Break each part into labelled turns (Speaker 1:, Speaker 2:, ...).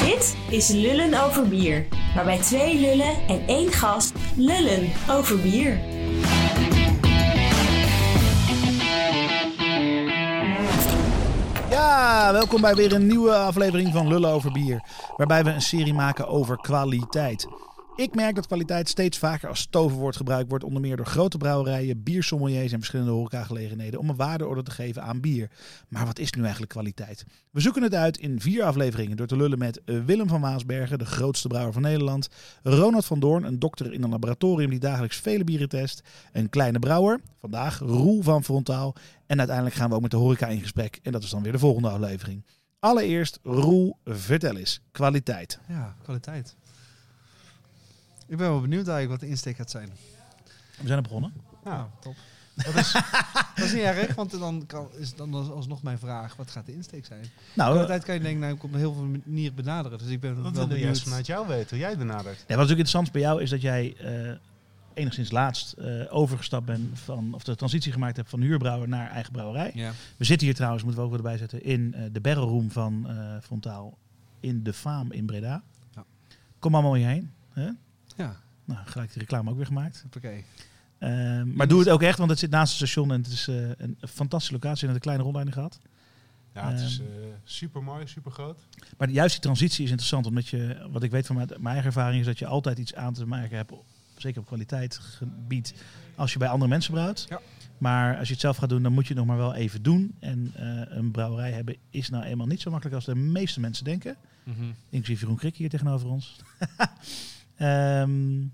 Speaker 1: Dit is Lullen over bier, waarbij twee lullen en één gast lullen over bier.
Speaker 2: Ja, welkom bij weer een nieuwe aflevering van Lullen over bier. Waarbij we een serie maken over kwaliteit. Ik merk dat kwaliteit steeds vaker als toverwoord gebruikt wordt, onder meer door grote brouwerijen, biersommeliers en verschillende horecagelegenheden, om een waardeorde te geven aan bier. Maar wat is nu eigenlijk kwaliteit? We zoeken het uit in vier afleveringen door te lullen met eh, Willem van Waasbergen, de grootste brouwer van Nederland, Ronald van Doorn, een dokter in een laboratorium die dagelijks vele bieren test, een kleine brouwer, vandaag Roel van Frontaal, en uiteindelijk gaan we ook met de horeca in gesprek en dat is dan weer de volgende aflevering. Allereerst, Roel, vertel eens, kwaliteit.
Speaker 3: Ja, kwaliteit. Ik ben wel benieuwd eigenlijk wat de insteek gaat zijn.
Speaker 2: We zijn er begonnen.
Speaker 3: Ja, top. Dat is, dat is niet erg, want dan kan, is dan als- alsnog mijn vraag, wat gaat de insteek zijn?
Speaker 2: Nou,
Speaker 3: Kwaliteit kan je denk ik nou, op heel veel manieren benaderen. Dus ik ben
Speaker 4: Dat
Speaker 3: wel benieuwd.
Speaker 4: juist vanuit jou weten, hoe jij het benadert.
Speaker 2: Ja, wat natuurlijk interessant bij jou is dat jij eh, enigszins laatst eh, overgestapt bent van, of de transitie gemaakt hebt van huurbrouwer naar eigen brouwerij.
Speaker 3: Ja.
Speaker 2: We zitten hier trouwens, moeten we ook weer erbij zetten, in eh, de barrelroom van eh, Frontaal in de Faam in Breda.
Speaker 3: Ja.
Speaker 2: Kom allemaal hierheen. Hè?
Speaker 3: Ja,
Speaker 2: Nou, gelijk de reclame ook weer gemaakt.
Speaker 3: oké.
Speaker 2: Eh, maar doe het ook echt, want het zit naast het station en het is eh, een fantastische locatie en het een kleine rondleiding gehad.
Speaker 4: Ja, het is
Speaker 2: Ehm.
Speaker 4: super mooi, super groot.
Speaker 2: Maar juist die transitie is interessant, omdat je, wat ik weet van mijn, mijn eigen ervaring, is dat je altijd iets aan te maken hebt, zeker op kwaliteitsgebied, als je bij andere mensen brouwt.
Speaker 3: Ja.
Speaker 2: Maar als je het zelf gaat doen, dan moet je het nog maar wel even doen. En eh, een brouwerij hebben is nou eenmaal niet zo makkelijk als de meeste mensen denken.
Speaker 3: Mhm.
Speaker 2: Inclusief Jeroen Krik hier tegenover ons. Ehm,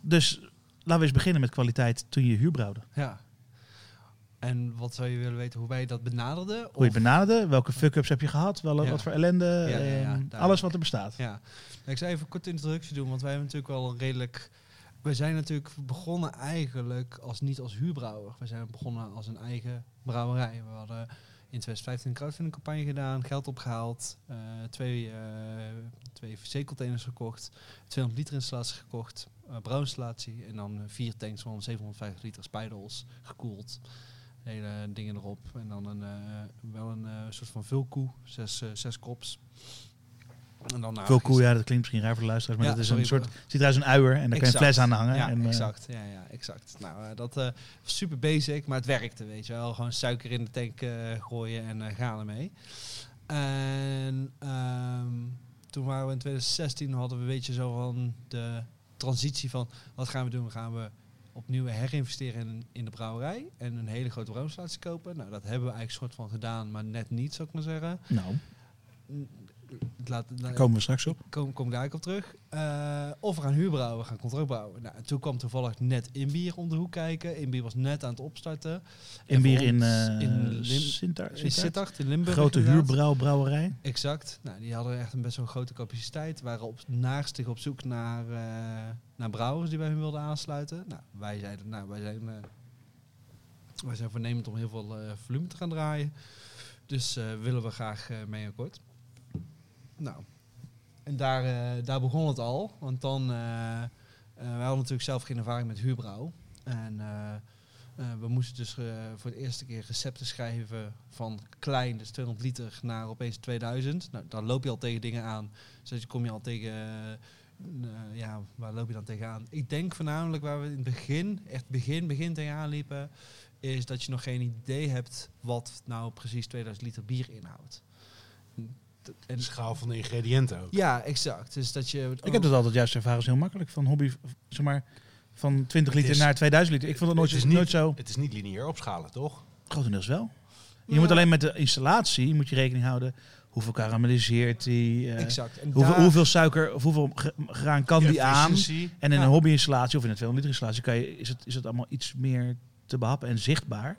Speaker 2: dus laten we eens beginnen met kwaliteit toen je huurbrouwde.
Speaker 3: Ja. En wat zou je willen weten hoe wij dat benaderden?
Speaker 2: Hoe je het
Speaker 3: Of-
Speaker 2: benaderde, welke fuck-ups heb je gehad, wel,
Speaker 3: Ja.
Speaker 2: wat voor ellende,
Speaker 3: Ja, ja, ja,
Speaker 2: ehm, alles wat er bestaat.
Speaker 3: Ja, ik zou even een korte introductie doen, want wij hebben natuurlijk wel een redelijk. We zijn natuurlijk begonnen eigenlijk als niet als huurbrouwer. We zijn begonnen als een eigen brouwerij. We hadden in 2015 een crowdfunding campagne gedaan, geld opgehaald, eh, twee, eh twee VC-containers gekocht, 200 liter installatie gekocht, uh, brouwinstallatie en dan vier tanks van 750 liter spijdels, gekoeld. Hele dingen erop. En dan een, eh, wel een soort van vulkoe, zes, zes kops. En dan nou,
Speaker 2: Veel koe, ja, dat klinkt misschien raar voor de luisteraars, maar
Speaker 3: Ja,
Speaker 2: dat is
Speaker 3: sorry,
Speaker 2: een soort, ziet eruit als een uier en daar kan je een fles aan hangen.
Speaker 3: Ja,
Speaker 2: en, eh,
Speaker 3: exact. Ja, ja, exact. Nou, eh, dat eh, was super basic, maar het werkte, weet je wel. Gewoon suiker in de tank eh, gooien en eh, gaan ermee. En ehm, toen waren we in 2016, hadden we weet je zo van de transitie van wat gaan we doen? Gaan we opnieuw herinvesteren in, in de brouwerij en een hele grote brouwinstallatie kopen? Nou, dat hebben we eigenlijk soort van gedaan, maar net niet, zou ik maar zeggen.
Speaker 2: nou,
Speaker 3: Laat,
Speaker 2: daar komen we straks op.
Speaker 3: Kom, kom ik daar ook op terug. Eh, of we gaan huurbrouwen, we gaan contract brouwen. Nou, en toen kwam toevallig net Inbier om de hoek kijken. Inbier was net aan het opstarten.
Speaker 2: In bier
Speaker 3: voor
Speaker 2: in, eh
Speaker 3: in Lim-
Speaker 2: Sintar-
Speaker 3: In
Speaker 2: Sittard.
Speaker 3: Sittard, in Limburg.
Speaker 2: Grote huurbrouwbrouwerij.
Speaker 3: Exact. Nou, die hadden echt een best wel grote capaciteit. Waren op, naarstig op zoek naar, eh, naar brouwers die bij hun wilden aansluiten. Nou, wij zeiden, nou, wij zijn, wij zijn voornemend om heel veel volume te gaan draaien. Dus willen we graag mee akkoord. Nou, en daar, eh, daar begon het al. Want dan, eh, wij hadden natuurlijk zelf geen ervaring met huurbrouw. En we moesten dus voor de eerste keer recepten schrijven van klein, dus 200 liter, naar opeens 2000. Nou, dan loop je al tegen dingen aan. Dus dan kom je al tegen, ja, waar loop je dan tegenaan? Ik denk voornamelijk waar we in het begin, echt begin, begin tegenaan liepen, is dat je nog geen idee hebt wat nou precies 2000 liter bier inhoudt.
Speaker 4: De schaal van de ingrediënten ook.
Speaker 3: ja, exact. Dus dat je...
Speaker 2: Ik heb dat altijd juist ervaren als heel makkelijk. Van hobby, zeg maar, van 20 liter
Speaker 4: is-
Speaker 2: naar 2000 liter. Ik vond het nooit,
Speaker 4: het, is
Speaker 2: nooit
Speaker 4: niet,
Speaker 2: zo.
Speaker 4: het is niet lineair opschalen, toch?
Speaker 2: Grotendeels wel. Je
Speaker 3: Ja.
Speaker 2: moet alleen met de installatie moet je rekening houden. Hoeveel karamelliseert die? eh,
Speaker 3: exact. En
Speaker 2: hoeveel,
Speaker 3: daar-
Speaker 2: hoeveel suiker of hoeveel graan kan die aan? En in
Speaker 3: Ja.
Speaker 2: een hobbyinstallatie of in een 200 liter installatie kan je, is, het, is het allemaal iets meer te behappen en zichtbaar.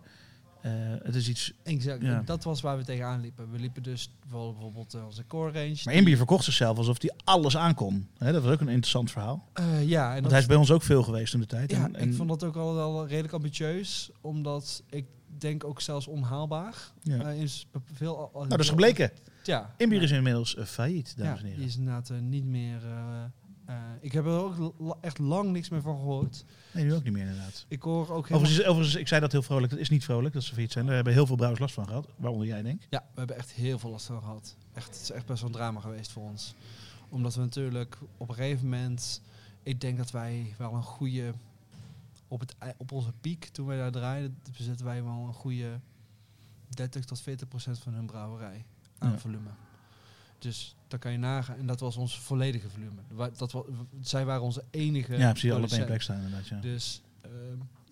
Speaker 2: Eh, het is iets.
Speaker 3: Exact.
Speaker 2: Ja.
Speaker 3: Dat was waar we tegenaan liepen. We liepen dus bijvoorbeeld eh, onze core range.
Speaker 2: Maar Inbier verkocht zichzelf alsof hij alles aankon. Hè, dat was ook een interessant verhaal.
Speaker 3: Eh, ja, en
Speaker 2: Want
Speaker 3: dat,
Speaker 2: hij is bij ons ook veel geweest in de tijd.
Speaker 3: ja,
Speaker 2: En- en-
Speaker 3: ik vond dat ook al wel redelijk ambitieus, omdat ik denk ook zelfs onhaalbaar.
Speaker 2: ja.
Speaker 3: Eh, is veel,
Speaker 2: nou, dat is gebleken.
Speaker 3: Ja.
Speaker 2: Inbier
Speaker 3: Ja.
Speaker 2: is inmiddels failliet, dames
Speaker 3: ja,
Speaker 2: en heren.
Speaker 3: die is inderdaad niet meer, eh, ik heb er ook la- echt lang niks meer van gehoord.
Speaker 2: Nee, nu ook niet meer inderdaad.
Speaker 3: Ik hoor ook.
Speaker 2: Overigens, overigens, ik zei dat heel vrolijk. Dat is niet vrolijk dat ze failliet zijn. Daar hebben heel veel brouwers last van gehad. Waaronder jij, denk ik.
Speaker 3: Ja, we hebben echt heel veel last van gehad. Echt, het is echt best wel een drama geweest voor ons. Omdat we natuurlijk op een gegeven moment... Ik denk dat wij wel een goede... Op, het, op onze piek, toen wij daar draaiden, bezetten wij wel een goede 30 tot 40 procent van hun brouwerij aan
Speaker 2: Ja.
Speaker 3: volume. Dus dan kan je nagaan. En dat was ons volledige volume. Wa- Dat wa- zij waren onze enige
Speaker 2: Ja, precies. Alle één plek staan inderdaad. Ja.
Speaker 3: Dus ehm,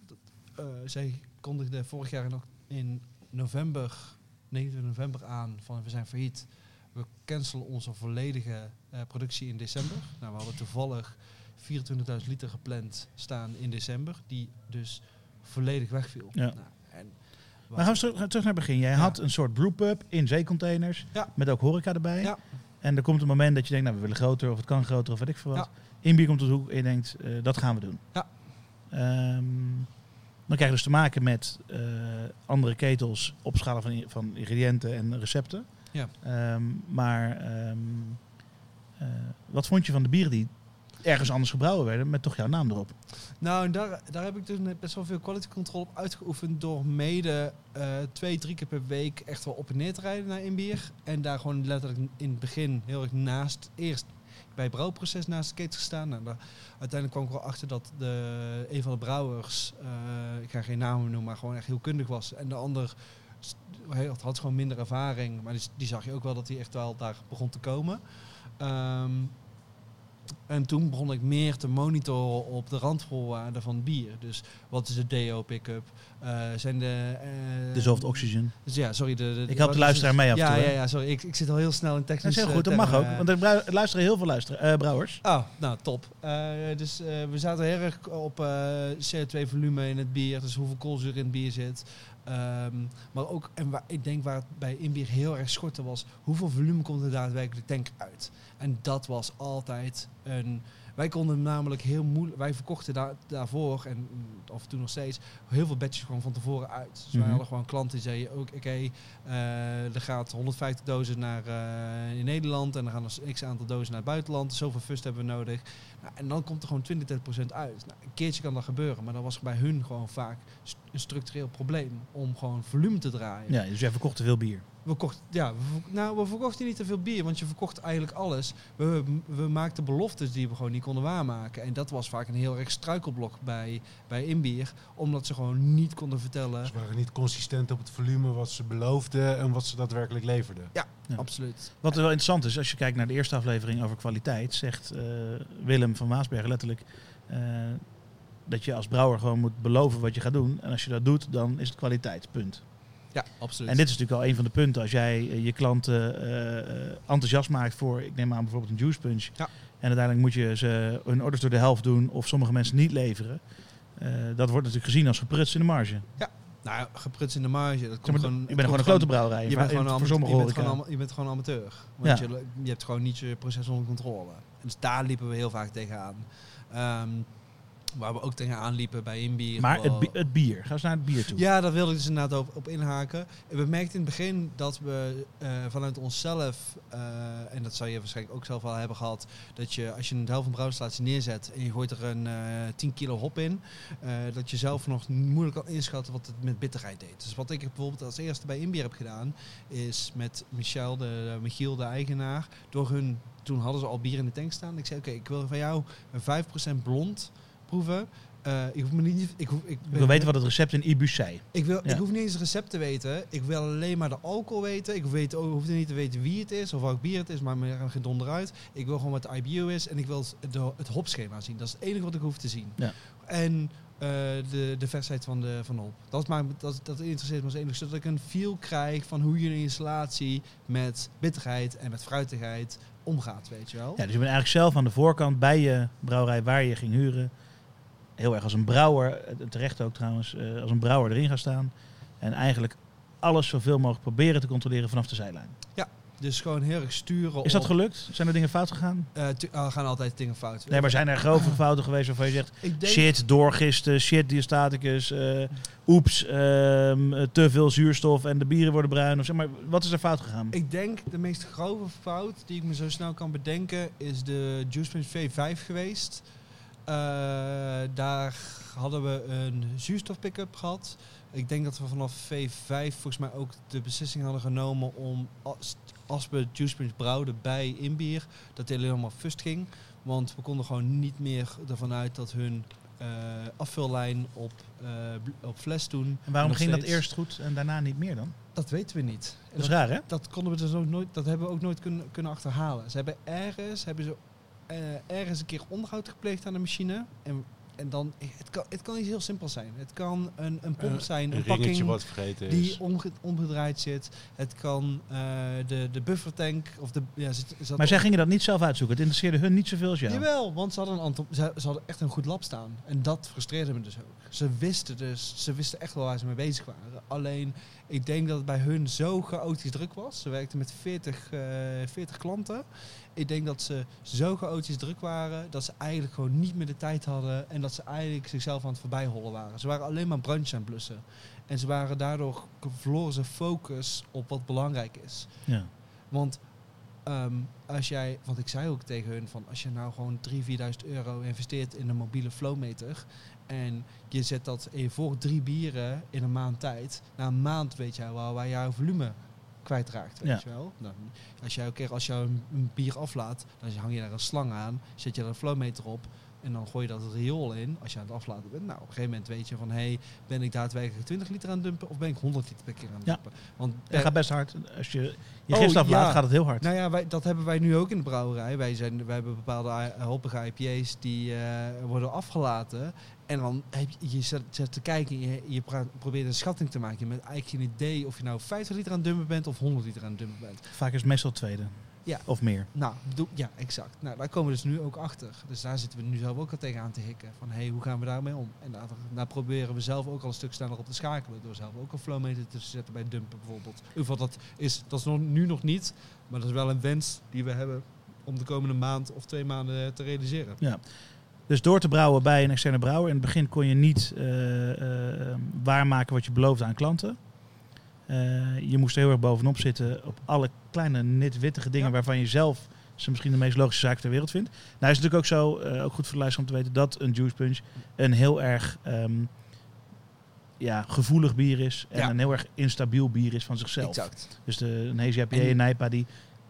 Speaker 3: dat, eh, zij kondigde vorig jaar nog in november, 29 november aan van we zijn failliet. We cancelen onze volledige eh, productie in december. Nou, we hadden toevallig 24.000 liter gepland staan in december, die dus volledig wegviel.
Speaker 2: Ja.
Speaker 3: Nou, en
Speaker 2: Maar gaan we terug, terug naar het begin. Jij
Speaker 3: Ja.
Speaker 2: had een soort brewpub in zeecontainers.
Speaker 3: Ja.
Speaker 2: Met ook horeca erbij.
Speaker 3: Ja.
Speaker 2: En er komt een moment dat je denkt, nou, we willen groter of het kan groter of weet ik veel wat. Inbier komt op de hoek en je denkt, eh, dat gaan we doen.
Speaker 3: Ja.
Speaker 2: Ehm, dan krijg je dus te maken met eh, andere ketels, opschalen van, van ingrediënten en recepten.
Speaker 3: Ja.
Speaker 2: Ehm, maar ehm, eh, wat vond je van de bieren die ergens anders gebrouwen werden met toch jouw naam erop?
Speaker 3: Nou, daar, daar heb ik dus best wel veel quality control op uitgeoefend door mede eh, twee, drie keer per week echt wel op en neer te rijden naar Inbier. En daar gewoon letterlijk in het begin heel erg naast, eerst bij het brouwproces naast de keten gestaan. Nou, daar, uiteindelijk kwam ik wel achter dat de, een van de brouwers, eh, ik ga geen namen noemen, maar gewoon echt heel kundig was. En de ander had, had gewoon minder ervaring, maar die, die zag je ook wel dat hij echt wel daar begon te komen. Ehm, en toen begon ik meer te monitoren op de randvoorwaarden van bier. Dus wat is de DO pick-up? Eh, zijn de... eh,
Speaker 2: Dissolved oxygen.
Speaker 3: Dus ja, sorry. De, de,
Speaker 2: Ik help de luisteraar mee af
Speaker 3: ja,
Speaker 2: toe,
Speaker 3: Ja, ja, sorry. Ik, ik zit al heel snel in
Speaker 2: Dat
Speaker 3: technisch...
Speaker 2: is heel
Speaker 3: eh,
Speaker 2: goed, dat mag ook. Want er er luisteren heel veel luisteren, eh, brouwers.
Speaker 3: Oh, nou top. Dus we zaten heel erg op eh, CO2-volume in het bier, dus hoeveel koolzuur in het bier zit. Ehm, maar ook, en waar, ik denk waar het bij inbier heel erg schortte was, hoeveel volume komt er daadwerkelijk de tank uit? En dat was altijd een... Wij konden namelijk heel moeilijk... Wij verkochten daar, daarvoor, en mm, af en toe nog steeds, heel veel batches gewoon van tevoren uit. Dus wij
Speaker 2: Mhm.
Speaker 3: hadden gewoon klanten die zeiden ook, oké, eh, er gaat 150 dozen naar eh, in Nederland en er gaan er x aantal dozen naar het buitenland. Zoveel fust hebben we nodig. Nou, en dan komt er gewoon 20, 30% uit. Nou, een keertje kan dat gebeuren, maar dat was bij hun gewoon vaak st- een structureel probleem om gewoon volume te draaien.
Speaker 2: Ja, dus jij verkocht te veel bier.
Speaker 3: We, kocht, ja, we, nou, we verkochten niet te veel bier, want je verkocht eigenlijk alles. We, we maakten beloftes die we gewoon niet konden waarmaken. En dat was vaak een heel erg struikelblok bij, bij Inbier, omdat ze gewoon niet konden vertellen.
Speaker 4: Ze waren niet consistent op het volume wat ze beloofden en wat ze daadwerkelijk leverden.
Speaker 2: Ja.
Speaker 3: Absoluut.
Speaker 2: Wat wel interessant is, als je kijkt naar de eerste aflevering over kwaliteit, zegt eh, Willem van Maasbergen letterlijk eh, dat je als brouwer gewoon moet beloven wat je gaat doen. En als je dat doet, dan is het kwaliteit. Punt.
Speaker 3: Ja, absoluut.
Speaker 2: En dit is natuurlijk al een van de punten. Als jij eh, je klanten eh, eh, enthousiast maakt voor, ik neem aan bijvoorbeeld een juice punch.
Speaker 3: Ja.
Speaker 2: En uiteindelijk moet je ze hun orders door de helft doen of sommige mensen niet leveren. Dat wordt natuurlijk gezien als geprutst in de marge.
Speaker 3: nou, gepruts in de marge. Dat komt gewoon,
Speaker 2: je bent gewoon een grote brouwerij.
Speaker 3: Je bent gewoon, een
Speaker 2: voor
Speaker 3: je, bent gewoon, je bent gewoon amateur. Want
Speaker 2: Ja.
Speaker 3: je, je hebt gewoon niet je proces onder controle. En dus daar liepen we heel vaak tegenaan. Ehm waar we ook tegenaan liepen bij Inbier.
Speaker 2: Maar het, bi- het bier. Ga eens naar het bier toe.
Speaker 3: Ja, daar wilde ik dus inderdaad op, op inhaken. En we merkten in het begin dat we eh, vanuit onszelf, eh, en dat zou je waarschijnlijk ook zelf wel hebben gehad, dat je als je een helft van brouwstatie neerzet en je gooit er een eh 10 kilo hop in, dat je zelf nog moeilijk kan inschatten wat het met bitterheid deed. Dus wat ik bijvoorbeeld als eerste bij Inbier heb gedaan, is met Michel, de, de Michiel, de eigenaar, door hun, toen hadden ze al bier in de tank staan. Ik zei, oké, ik wil van jou een 5% blond proeven. Eh, ik hoef me niet. Ik, hoef, ik,
Speaker 2: Ik wil weten wat het recept in Ibus zei.
Speaker 3: ik, wil,
Speaker 2: Ja.
Speaker 3: ik hoef niet eens het recept te weten. Ik wil alleen maar de alcohol weten. Ik weet, hoef niet te weten wie het is of welk bier het is, maar me geen donder uit. Ik wil gewoon wat de IBU is en ik wil het, het hopschema zien. Dat is het enige wat ik hoef te zien.
Speaker 2: Ja.
Speaker 3: En eh, de, de versheid van de, van de hop. Dat, maakt, me- dat, dat interesseert me als enige. Zodat ik een feel krijg van hoe je een installatie met bitterheid en met fruitigheid omgaat, weet je wel.
Speaker 2: Ja, dus je bent eigenlijk zelf aan de voorkant bij je brouwerij waar je ging huren. Heel erg als een brouwer, eh, terecht ook trouwens, eh, als een brouwer erin gaan staan. En eigenlijk alles zoveel mogelijk proberen te controleren vanaf de zijlijn.
Speaker 3: Dus gewoon heel erg sturen
Speaker 2: Is dat gelukt? Zijn er dingen fout gegaan?
Speaker 3: Er gaan altijd dingen fout.
Speaker 2: Nee, maar zijn er grove fouten geweest waarvan je zegt...
Speaker 3: denk,
Speaker 2: Shit, doorgisten, shit, diastaticus, eh oeps, ehm, eh, te veel zuurstof en de bieren worden bruin. Of zeg maar, wat is er fout gegaan?
Speaker 3: Ik denk de meest grove fout die ik me zo snel kan bedenken is de JuicePrince V5 geweest. Eh, daar hadden we een zuurstof pick-up gehad. Ik denk dat we vanaf V5 volgens mij ook de beslissing hadden genomen om als, als we JuicePrince brouwden bij inbier, dat die helemaal fust ging. Want we konden gewoon niet meer ervan uit dat hun eh, afvullijn op, eh, op fles doen.
Speaker 2: En waarom ging dat eerst goed en daarna niet meer dan?
Speaker 3: Dat weten we niet.
Speaker 2: Dat is raar, hè?
Speaker 3: Dat konden we dus ook nooit, dat hebben we ook nooit kunnen, kunnen achterhalen. Ze hebben ergens, hebben ze ergens een keer onderhoud gepleegd aan de machine. En, en dan, het kan, het kan iets heel simpels zijn. Het kan een, een pomp zijn, een, pakking
Speaker 4: wat vergeten
Speaker 3: die
Speaker 4: is.
Speaker 3: omge- omgedraaid zit. Het kan eh, de, de buffertank of de. Ja, zit, zat
Speaker 2: Maar zij gingen dat niet zelf uitzoeken. Het interesseerde hun niet zoveel als jou.
Speaker 3: Jawel, want ze hadden, een aantal, ze, ze hadden echt een goed lab staan. En dat frustreerde me dus ook. Ze wisten dus, ze wisten echt wel waar ze mee bezig waren. Alleen, ik denk dat het bij hun zo chaotisch druk was. Ze werkten met 40, eh 40 klanten. Ik denk dat ze zo chaotisch druk waren dat ze eigenlijk gewoon niet meer de tijd hadden. En dat ze eigenlijk zichzelf aan het voorbijhollen waren. Ze waren alleen maar brandjes aan het blussen. En ze waren daardoor, verloren ze focus op wat belangrijk is.
Speaker 2: Ja.
Speaker 3: Want ehm, als jij, want ik zei ook tegen hun van als je nou gewoon 3.000, 4.000 euro investeert in een mobiele flowmeter en je zet dat in voor drie bieren in een maand tijd, na een maand weet jij wel waar jouw volume kwijtraakt, weet
Speaker 2: Ja.
Speaker 3: je wel. Nou, als jij een keer als je een, een bier aflaat, dan hang je daar een slang aan, zet je er een flowmeter op en dan gooi je dat riool in als je aan het aflaten bent. Nou, op een gegeven moment weet je van, hé, hey, ben ik daadwerkelijk 20 liter aan het dumpen of ben ik 100 liter per keer aan het
Speaker 2: Ja.
Speaker 3: dumpen? Want
Speaker 2: Dat gaat best hard. Als je je
Speaker 3: Oh,
Speaker 2: gist aflaat,
Speaker 3: ja.
Speaker 2: gaat het heel hard.
Speaker 3: nou ja, wij, dat hebben wij nu ook in de brouwerij. Wij, zijn, wij hebben bepaalde hoppige IPA's die eh, worden afgelaten. En dan heb je, je zet, zet te kijken, je, je pra- probeert een schatting te maken. Je hebt eigenlijk geen idee of je nou 50 liter aan het dumpen bent of 100 liter aan het dumpen bent.
Speaker 2: Vaak is het meestal tweede.
Speaker 3: Ja.
Speaker 2: Of meer.
Speaker 3: Nou, ja, exact. Nou, daar komen we dus nu ook achter. Dus daar zitten we nu zelf ook al tegenaan te hikken. Van, hé, hey, hoe gaan we daarmee om? En daar, daar proberen we zelf ook al een stuk sneller op te schakelen. Door zelf ook een flowmeter te zetten bij dumpen bijvoorbeeld. In ieder geval, dat is, dat is nog, nu nog niet. Maar dat is wel een wens die we hebben om de komende maand of twee maanden te realiseren.
Speaker 2: Dus door te brouwen bij een externe brouwer. In het begin kon je niet eh, eh, waarmaken wat je beloofde aan klanten. Eh, je moest er heel erg bovenop zitten op alle kleine nitwittige dingen
Speaker 3: Ja.
Speaker 2: waarvan je zelf ze misschien de meest logische zaak ter wereld vindt. Nou is het natuurlijk ook zo, ook goed voor de luisteraar om te weten, dat een juice punch een heel erg ehm, ja, gevoelig bier is. En
Speaker 3: Ja.
Speaker 2: een heel erg instabiel bier is van zichzelf.
Speaker 3: Exact.
Speaker 2: Dus de, een Hazy IPA
Speaker 3: En-
Speaker 2: Nijpa, die,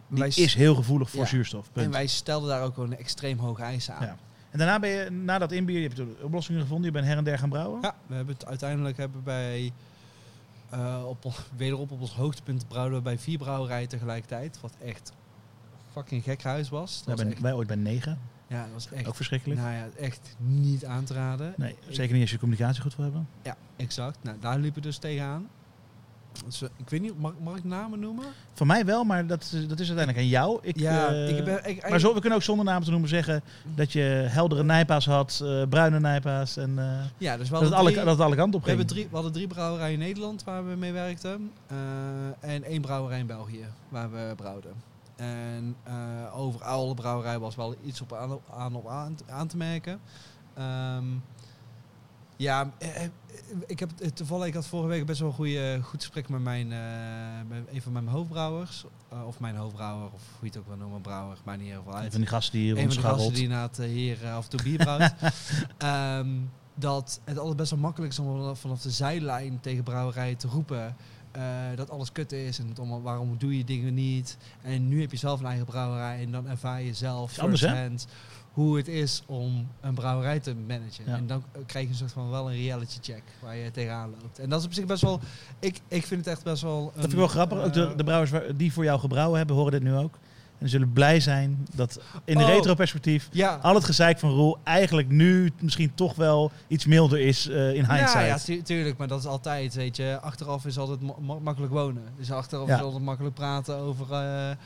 Speaker 2: die is heel gevoelig voor
Speaker 3: Ja.
Speaker 2: zuurstof. Punt.
Speaker 3: En wij stelden daar ook een extreem hoge eisen aan.
Speaker 2: Ja. En daarna ben je, na dat inbier, je hebt de oplossingen gevonden. Je bent her en der gaan brouwen.
Speaker 3: Ja, we hebben het uiteindelijk hebben wij eh, op, wederop op ons hoogtepunt brouwden we bij vier brouwerijen tegelijkertijd. Wat echt fucking gek huis was. Dat was
Speaker 2: ben,
Speaker 3: echt,
Speaker 2: wij ooit bij negen.
Speaker 3: ja, dat was echt,
Speaker 2: Ook verschrikkelijk.
Speaker 3: nou ja, echt niet aan te raden.
Speaker 2: nee, zeker niet als je communicatie goed wil hebben.
Speaker 3: Ja, exact. Nou, daar liepen we dus tegenaan. Dus, ik weet niet, mag, mag ik namen noemen?
Speaker 2: Van mij wel, maar dat, is- dat is uiteindelijk aan jou. Ik,
Speaker 3: ja,
Speaker 2: eh,
Speaker 3: ik ben... Ik,
Speaker 2: maar zo, we kunnen ook zonder namen te noemen zeggen dat je heldere nijpa's had, eh, bruine nijpa's. En eh,
Speaker 3: ja, dus we
Speaker 2: dat, het alle, dat het alle kanten op
Speaker 3: We,
Speaker 2: ging.
Speaker 3: hebben drie, we hadden drie brouwerijen in Nederland waar we mee werkten. en één brouwerij in België waar we brouwden. En over alle brouwerijen was wel iets op aan, aan, op aan, aan te merken. Ehm, ja, eh, eh, ik heb het toevallig, ik had vorige week best wel een goede, goed gesprek met, mijn, eh, een van mijn hoofdbrouwers. Eh, of mijn hoofdbrouwer, of hoe je het ook wil noemen, brouwer, maar niet heel veel uit
Speaker 2: Een van die gasten die hier
Speaker 3: een van de gasten die inderdaad eh, hier eh, af en toe bier brouwt. Ehm, dat het altijd best wel makkelijk is om vanaf- de zijlijn tegen brouwerijen te roepen. eh, dat alles kut is en het allemaal, waarom doe je dingen niet. En nu heb je zelf een eigen brouwerij en dan ervaar je zelf
Speaker 2: hè?
Speaker 3: Hoe het is om een brouwerij te managen.
Speaker 2: Ja.
Speaker 3: En dan krijg je een soort van wel een reality check waar je tegenaan loopt. En dat is op zich best wel, ik, ik vind het echt best wel...
Speaker 2: Dat vind ik wel grappig. Ook de,
Speaker 3: eh,
Speaker 2: de brouwers die voor jou gebrouwen hebben, horen dit nu ook. En zullen blij zijn dat in de
Speaker 3: Oh.
Speaker 2: retro-perspectief
Speaker 3: ja,
Speaker 2: al het gezeik van Roel eigenlijk nu misschien toch wel iets milder is eh, in hindsight.
Speaker 3: Ja, ja tu- tuurlijk, maar dat is altijd, weet je. Achteraf is altijd ma- ma- makkelijk wonen. Dus achteraf
Speaker 2: Ja.
Speaker 3: is altijd makkelijk praten over... eh,
Speaker 2: maar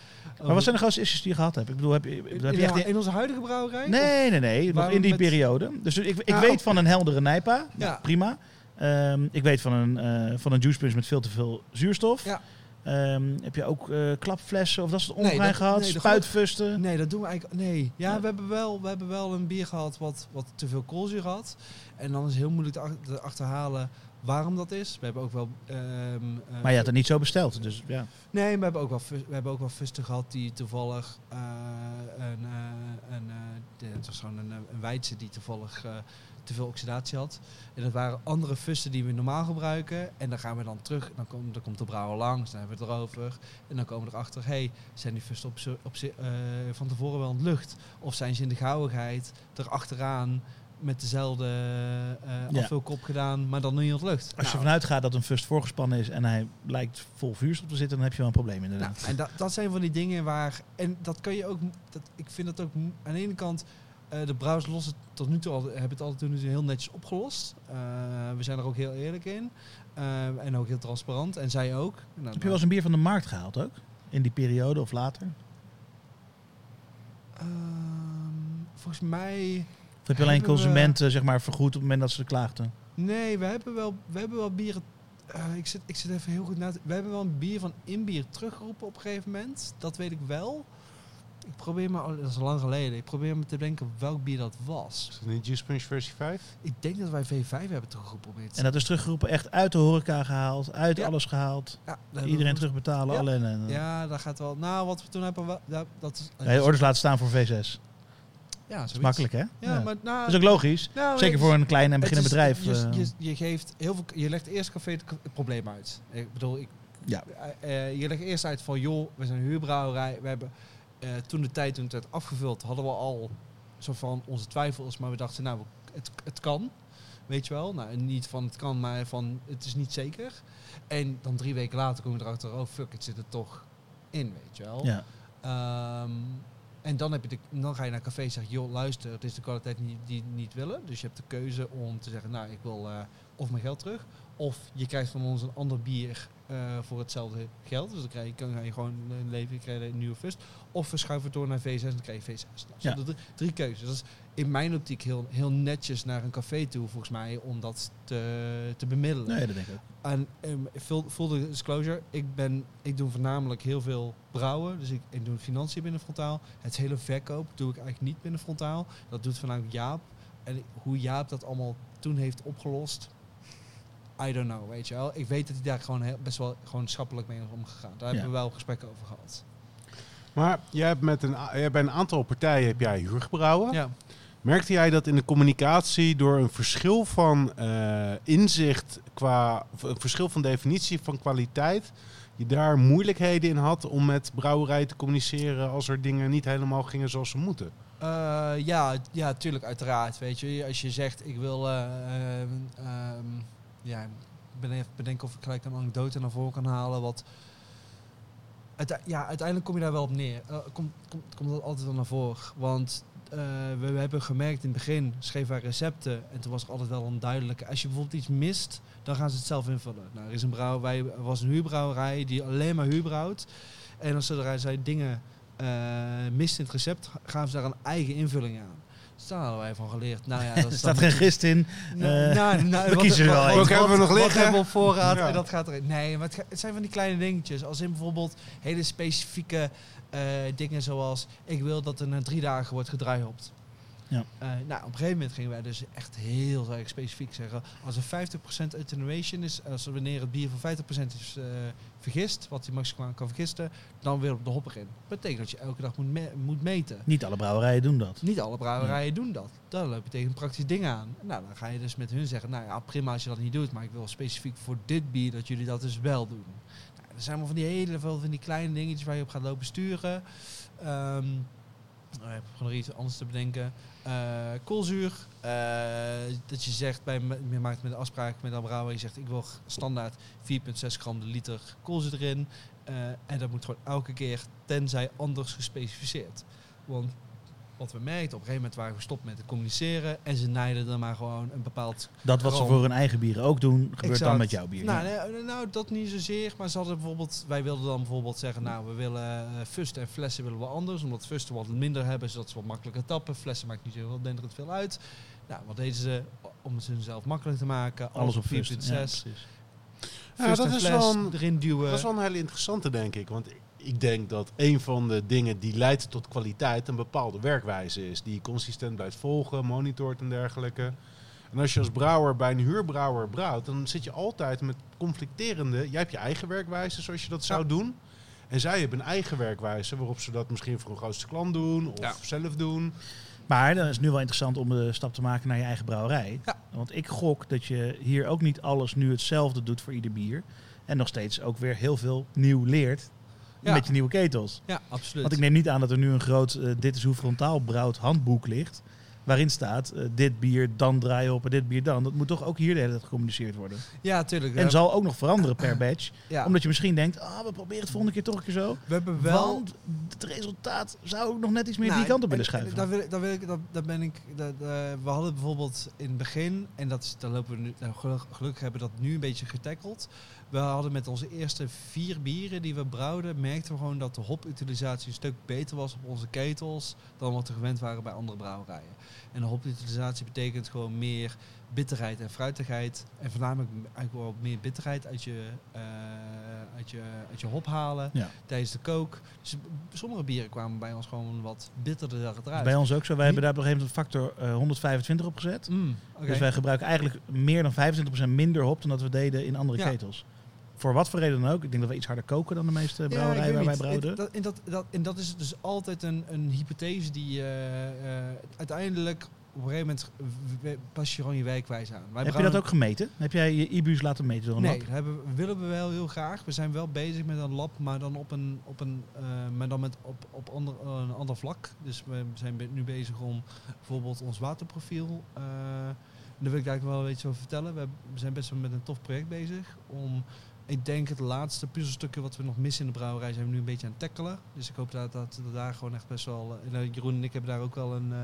Speaker 3: over-
Speaker 2: wat zijn de grootste issues die je gehad hebt? Ik bedoel, heb je, heb je echt...
Speaker 3: in onze huidige brouwerij?
Speaker 2: Nee, nee, nee. Nog in die
Speaker 3: met-
Speaker 2: periode. Dus ik, ik weet
Speaker 3: op-
Speaker 2: van een heldere Nijpa.
Speaker 3: Ja.
Speaker 2: Prima. Ehm, ik weet van een, eh van een juice punch met veel te veel zuurstof.
Speaker 3: Ja.
Speaker 2: Ehm, heb je ook eh, klapflessen of dat soort
Speaker 3: Nee, dat-
Speaker 2: gehad?
Speaker 3: nee,
Speaker 2: Spuitfusten?
Speaker 3: Nee, dat doen we eigenlijk. Nee. Ja,
Speaker 2: Ja.
Speaker 3: We, hebben wel, we hebben wel een bier gehad wat, wat te veel koolzuur had. En dan is het heel moeilijk te, ach- te achterhalen waarom dat is. We hebben ook wel. ehm, eh,
Speaker 2: Maar je had het niet zo besteld, dus ja.
Speaker 3: Nee, we hebben ook wel, we hebben ook wel fusten gehad die toevallig eh, een, een, de- het was gewoon een, een weidse die toevallig te veel oxidatie had. En dat waren andere fusten die we normaal gebruiken. En dan gaan we dan terug, dan, komt dan komt de brouwer langs, dan hebben we het erover. En dan komen we erachter, hey, zijn die fusten op, z'n- op, eh, van tevoren wel ontlucht? Of zijn ze in de gauwigheid erachteraan met dezelfde eh
Speaker 2: Ja.
Speaker 3: afvulkop gedaan, maar dan niet ontlucht?
Speaker 2: Als je
Speaker 3: Nou,
Speaker 2: vanuit gaat dat een fust voorgespannen is en hij lijkt vol vuurstof te zitten, dan heb je wel een probleem inderdaad.
Speaker 3: Nou, en dat, dat zijn van die dingen waar. En dat kan je ook. Dat, ik vind dat ook. Aan de ene kant. Eh, de brouwers lossen het tot nu toe al, hebben het altijd nu heel netjes opgelost. Eh, we zijn er ook heel eerlijk in. Eh, en ook heel transparant. En zij ook. Nou,
Speaker 2: heb je wel eens een bier van de markt gehaald ook? In die periode of later?
Speaker 3: Ehm, volgens mij.
Speaker 2: Of heb je alleen
Speaker 3: we-
Speaker 2: consumenten zeg maar, vergoed op het moment dat ze klaagden?
Speaker 3: Nee, we hebben wel, we hebben wel bieren. ik, zit, ik zit even heel goed na te. We hebben wel een bier van Inbier teruggeroepen op een gegeven moment. Dat weet ik wel. Ik probeer maar. Dat is lang geleden. Ik probeer me te denken welk bier dat was.
Speaker 4: Is dat niet Juice Punch versie 5?
Speaker 3: Ik denk dat wij V5 hebben iets.
Speaker 2: En dat is teruggeroepen echt uit de horeca gehaald, uit
Speaker 3: Ja.
Speaker 2: alles gehaald.
Speaker 3: ja,
Speaker 2: Iedereen
Speaker 3: we-
Speaker 2: terugbetalen,
Speaker 3: Ja.
Speaker 2: alle en en.
Speaker 3: Ja, dat gaat wel. Nou, wat we toen hebben, we- ja, dat is.
Speaker 2: Ja, je orders laten staan voor V6.
Speaker 3: Ja,
Speaker 2: Dat is makkelijk hè?
Speaker 3: Ja, maar nou,
Speaker 2: Dat is ook logisch.
Speaker 3: nou,
Speaker 2: Zeker
Speaker 3: het-
Speaker 2: voor een klein en
Speaker 3: het
Speaker 2: beginnend bedrijf.
Speaker 3: Je,
Speaker 2: eh.
Speaker 3: je, je geeft heel veel. Je legt eerst café het, het probleem uit. Ik bedoel, ik,
Speaker 2: Ja.
Speaker 3: eh, eh, je legt eerst uit van joh, we zijn een huurbrouwerij. We hebben eh, toen de tijd toen het werd afgevuld, hadden we al zo van onze twijfels, maar we dachten nou, het, het kan. Weet je wel? Nou, niet van het kan, maar van het is niet zeker. En dan drie weken later kom je erachter, oh fuck, het zit er toch in, weet je wel.
Speaker 2: ja.
Speaker 3: Ehm, en dan, heb je de, dan ga je naar café en zeg joh, luister, het is de kwaliteit die, die niet willen. Dus je hebt de keuze om te zeggen, nou, ik wil eh, of mijn geld terug. Of je krijgt van ons een ander bier eh, voor hetzelfde geld. Dus dan krijg je, kan je gewoon een leven, je krijgt een nieuwe fust. Of we schuiven het door naar V6 en dan krijg je V6. Nou, zo
Speaker 2: Ja.
Speaker 3: de drie, drie keuzes. Dat is in mijn optiek heel, heel netjes naar een café toe, volgens mij, om dat te, te bemiddelen.
Speaker 2: Nee, dat denk ik ook.
Speaker 3: En um, full, full disclosure, ik, ben, ik doe voornamelijk heel veel brouwen. Dus ik, ik doe financiën binnen Frontaal. Het hele verkoop doe ik eigenlijk niet binnen Frontaal. Dat doet voornamelijk Jaap. En hoe Jaap dat allemaal toen heeft opgelost, I don't know, weet je wel. Ik weet dat hij daar gewoon heel- best wel gewoon schappelijk mee is omgegaan. Daar hebben we wel gesprekken over gehad.
Speaker 4: Maar jij hebt met een, bij een aantal partijen heb jij huurgebrouwen.
Speaker 3: Ja.
Speaker 4: Merkte jij dat in de communicatie door een verschil van eh, inzicht qua een verschil van definitie van kwaliteit, je daar moeilijkheden in had om met brouwerij te communiceren als er dingen niet helemaal gingen zoals ze moeten?
Speaker 3: Eh, ja, ja, tuurlijk, uiteraard. Weet je, als je zegt ik wil, eh, ehm, ja, ik ben even bedenken of ik gelijk een anekdote naar voren kan halen. Wat, ja, uiteindelijk kom je daar wel op neer. Eh, komt dat altijd wel naar voren. Want eh, we, hebben gemerkt in het begin, schreven wij recepten en toen was er altijd wel een duidelijke. Als je bijvoorbeeld iets mist, dan gaan ze het zelf invullen. Nou, er is een brouwerij, er was een huurbrouwerij die alleen maar huur brouwt. En als zodra zij dingen eh mist in het recept, gaven ze daar een eigen invulling aan. Daar hadden wij van geleerd. Nou ja, dat
Speaker 2: Er staat geen gist in.
Speaker 3: nou,
Speaker 2: Eh,
Speaker 3: nou, nou,
Speaker 2: we
Speaker 3: wat-
Speaker 2: kiezen er wel
Speaker 3: wat- wat-
Speaker 4: hebben we nog
Speaker 3: wat
Speaker 4: liggen?
Speaker 3: hebben we op voorraad
Speaker 4: Ja.
Speaker 3: en dat gaat erin. Nee, maar het, ga- het zijn van die kleine dingetjes. Als in bijvoorbeeld hele specifieke eh, dingen zoals... ik wil dat er na drie dagen wordt gedryhopt.
Speaker 2: Ja.
Speaker 3: Eh, nou, op een gegeven moment gingen wij dus echt heel erg specifiek zeggen... als er 50% attenuation is... als er wanneer het bier van 50% is eh, vergist... wat hij maximaal kan vergisten... dan wil op de hopper in. Dat betekent dat je elke dag moet, me- moet meten.
Speaker 2: Niet alle brouwerijen doen dat.
Speaker 3: Niet alle brouwerijen doen dat. Dan loop je tegen een praktisch ding aan. Nou, dan ga je dus met hun zeggen, nou ja, prima als je dat niet doet, maar ik wil specifiek voor dit bier dat jullie dat dus wel doen. Nou, er zijn maar van die hele veel van die kleine dingetjes waar je op gaat lopen sturen. Ehm ik heb gewoon nog iets anders te bedenken. Eh, koolzuur. eh, dat je zegt, bij, je maakt met een afspraak met een brouwer, je zegt ik wil standaard 4,6 gram de liter koolzuur erin. Eh, en dat moet gewoon elke keer, tenzij anders gespecificeerd. Want wat we merkten, op een gegeven moment waren we gestopt met te communiceren. En ze naaiden er maar gewoon een bepaald...
Speaker 2: Dat wat ze voor hun eigen bieren ook doen, gebeurt dan met jouw bier.
Speaker 3: Nou, nee, nou, dat niet zozeer. Maar ze hadden bijvoorbeeld... Wij wilden dan bijvoorbeeld zeggen... Nou, we willen eh, fusten en flessen willen we anders. Omdat fusten wat minder hebben, zodat ze wat makkelijker tappen. Flessen maakt niet zo heel denderend veel uit. Nou, wat deden ze? Om het hunzelf makkelijk te maken.
Speaker 2: Alles op
Speaker 3: 4,6.
Speaker 2: fust. Ja.
Speaker 4: Ja, dat is wel een-
Speaker 3: erin duwen.
Speaker 4: Dat is wel een hele interessante, denk ik. Want ik denk dat een van de dingen die leidt tot kwaliteit een bepaalde werkwijze is. Die je consistent blijft volgen, monitort en dergelijke. En als je als brouwer bij een huurbrouwer brouwt, dan zit je altijd met conflicterende... Jij hebt je eigen werkwijze zoals je dat zou doen. En zij hebben een eigen werkwijze waarop ze dat misschien voor een grootste klant doen of
Speaker 3: Ja.
Speaker 4: zelf doen.
Speaker 2: Maar dan is het nu wel interessant om de stap te maken naar je eigen brouwerij.
Speaker 3: Ja.
Speaker 2: Want ik gok dat je hier ook niet alles nu hetzelfde doet voor ieder bier. En nog steeds ook weer heel veel nieuw leert
Speaker 3: Ja.
Speaker 2: met je nieuwe ketels.
Speaker 3: Ja, absoluut.
Speaker 2: Want ik neem niet aan dat er nu een groot eh, dit is hoe frontaal brouwt handboek ligt. Waarin staat eh, dit bier dan draai op en dit bier dan. Dat moet toch ook hier de hele tijd gecommuniceerd worden.
Speaker 3: ja, tuurlijk.
Speaker 2: En zal ook nog veranderen per batch.
Speaker 3: ja.
Speaker 2: Omdat je misschien denkt, ah, we proberen het volgende keer toch een keer zo.
Speaker 3: we hebben wel...
Speaker 2: Want het resultaat zou ook nog net iets meer
Speaker 3: Nou,
Speaker 2: die kant op willen
Speaker 3: en-
Speaker 2: schuiven.
Speaker 3: Daar, wil daar, wil ik, daar, daar ben ik. daar- daar- we hadden bijvoorbeeld in het begin, en dat is, daar lopen we nu. Nou, gelukkig, gelukkig hebben we dat nu een beetje getackeld. We hadden met onze eerste vier bieren die we brouwden, merkten we gewoon dat de hoputilisatie een stuk beter was op onze ketels dan wat we gewend waren bij andere brouwerijen. En de hoputilisatie betekent gewoon meer bitterheid en fruitigheid. En voornamelijk eigenlijk wel meer bitterheid uit je, eh, uit je, uit je hop halen
Speaker 2: Ja.
Speaker 3: tijdens de kook. Dus sommige bieren kwamen bij ons gewoon wat bitterder eruit.
Speaker 2: Bij ons ook zo. Wij hebben daar op een gegeven moment een factor eh, 125 op gezet.
Speaker 3: Mm.
Speaker 2: Dus wij gebruiken eigenlijk meer dan 25% minder hop dan dat we deden in andere
Speaker 3: Ja.
Speaker 2: ketels. Voor wat voor reden dan ook. Ik denk dat we iets harder koken dan de meeste
Speaker 3: Ja,
Speaker 2: brouwerijen waar wij brouwden.
Speaker 3: En dat, en, dat, dat, en dat is dus altijd een, een hypothese die eh, uiteindelijk op een gegeven moment pas je gewoon je werkwijze aan. Wij
Speaker 2: Heb je dat ook gemeten? Heb jij je IBU's laten meten door een
Speaker 3: Nee,
Speaker 2: lab?
Speaker 3: we- willen we wel heel graag. We zijn wel bezig met een lab, maar dan op een, op een, eh, maar dan met op, op ander, een ander vlak. Dus we zijn nu bezig om bijvoorbeeld ons waterprofiel. eh, daar wil ik eigenlijk wel iets over vertellen. We zijn best wel met een tof project bezig om. Ik denk het laatste puzzelstukje wat we nog missen in de brouwerij zijn we nu een beetje aan het tackelen. Dus ik hoop dat, dat, dat daar gewoon echt best wel. en, eh, Jeroen en ik hebben daar ook wel een, eh,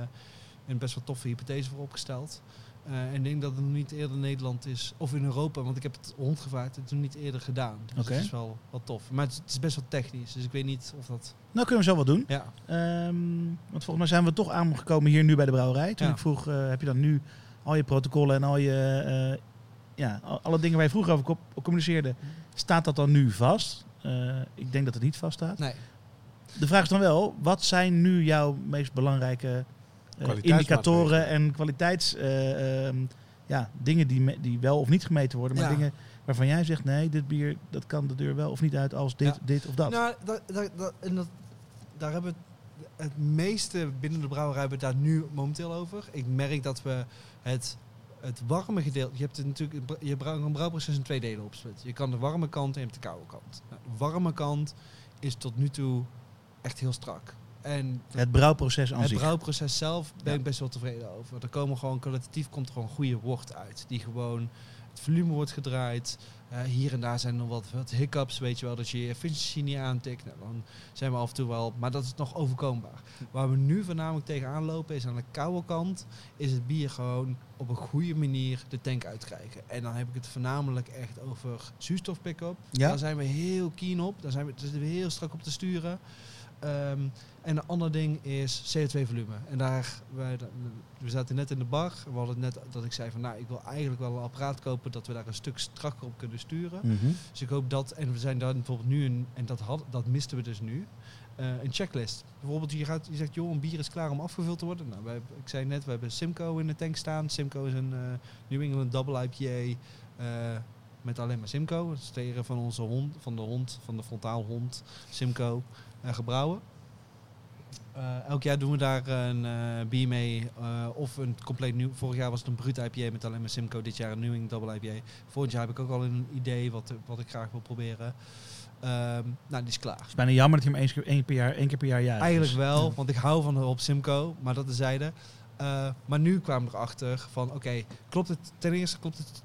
Speaker 3: een best wel toffe hypothese voor opgesteld. Eh, en ik denk dat het nog niet eerder in Nederland is, of in Europa, want ik heb het rondgevraagd, het is nog niet eerder gedaan. Dus dat is wel wat tof. Maar het is, best wel technisch, dus ik weet niet of dat...
Speaker 2: Nou kunnen we zo wat doen.
Speaker 3: Ja,
Speaker 2: Ehm, want volgens mij zijn we toch aangekomen hier nu bij de brouwerij. Toen
Speaker 3: Ja.
Speaker 2: ik vroeg, heb je dan nu al je protocollen en al je, ja, al- alle dingen waar je vroeger over co- communiceerde, staat dat dan nu vast? Eh, ik denk dat het niet vast staat.
Speaker 3: nee.
Speaker 2: De vraag is dan wel, wat zijn nu jouw meest belangrijke eh, indicatoren en kwaliteits eh, ehm, ja, dingen die, me- die wel of niet gemeten worden, maar
Speaker 3: Ja.
Speaker 2: dingen waarvan jij zegt, nee, dit bier dat kan de deur wel of niet uit als dit,
Speaker 3: Ja.
Speaker 2: dit of dat.
Speaker 3: Nou, dat, dat, dat- en dat, daar hebben we het, meeste binnen de brouwerij hebben we het daar nu momenteel over. Ik merk dat we het, het warme gedeelte... Je hebt het natuurlijk je een brouwproces in twee delen opsplit. Je kan de warme kant en je hebt de koude kant. Nou, de warme kant is tot nu toe echt heel strak. En
Speaker 2: het brouwproces aan
Speaker 3: het
Speaker 2: zich.
Speaker 3: brouwproces zelf ben
Speaker 2: Ja.
Speaker 3: ik best wel tevreden over. Er komen gewoon kwalitatief komt er gewoon goede wort uit. Die gewoon het volume wordt gedraaid. Eh, hier en daar zijn er nog wat, wat hiccups, weet je wel, dat je je efficiency niet aantikt. Nou, dan zijn we af en toe wel, maar dat is nog overkombaar. Waar we nu voornamelijk tegenaan lopen is aan de koude kant, is het bier gewoon op een goede manier de tank uitkrijgen. En dan heb ik het voornamelijk echt over zuurstof pick-up.
Speaker 2: Ja.
Speaker 3: Daar zijn we heel keen op. Daar zijn we, daar zitten we heel strak op te sturen. Ehm, en een ander ding is CO2-volume. En daar, wij, we zaten net in de bar. We hadden net dat ik zei van, nou, ik wil eigenlijk wel een apparaat kopen dat we daar een stuk strakker op kunnen sturen.
Speaker 2: Mhm.
Speaker 3: Dus ik hoop dat, en we zijn daar bijvoorbeeld nu, een, en dat, had, dat misten we dus nu, eh, een checklist. Bijvoorbeeld, je, gaat, je zegt, joh, een bier is klaar om afgevuld te worden. Nou, wij, ik zei net, we hebben Simcoe in de tank staan. Simcoe is een eh, New England Double IPA eh, met alleen maar Simcoe. Dat is tegen van onze hond, van de hond, van de frontaalhond, Simcoe, eh, gebrouwen. Eh, elk jaar doen we daar een eh, bier mee. eh, of een compleet nieuw. Vorig jaar was het een brut IPA met alleen maar Simcoe. Dit jaar een England Double IPA. Volgend jaar heb ik ook al een idee wat, wat ik graag wil proberen. Ehm, nou, die is klaar.
Speaker 2: Het is bijna jammer dat je hem eens keer, één, per jaar, één keer per jaar.
Speaker 3: Eigenlijk
Speaker 2: Dus,
Speaker 3: wel,
Speaker 2: ja.
Speaker 3: want ik hou van de op Simco, maar dat terzijde. Eh maar nu kwamen we erachter van, oké, klopt het, ten eerste klopt het,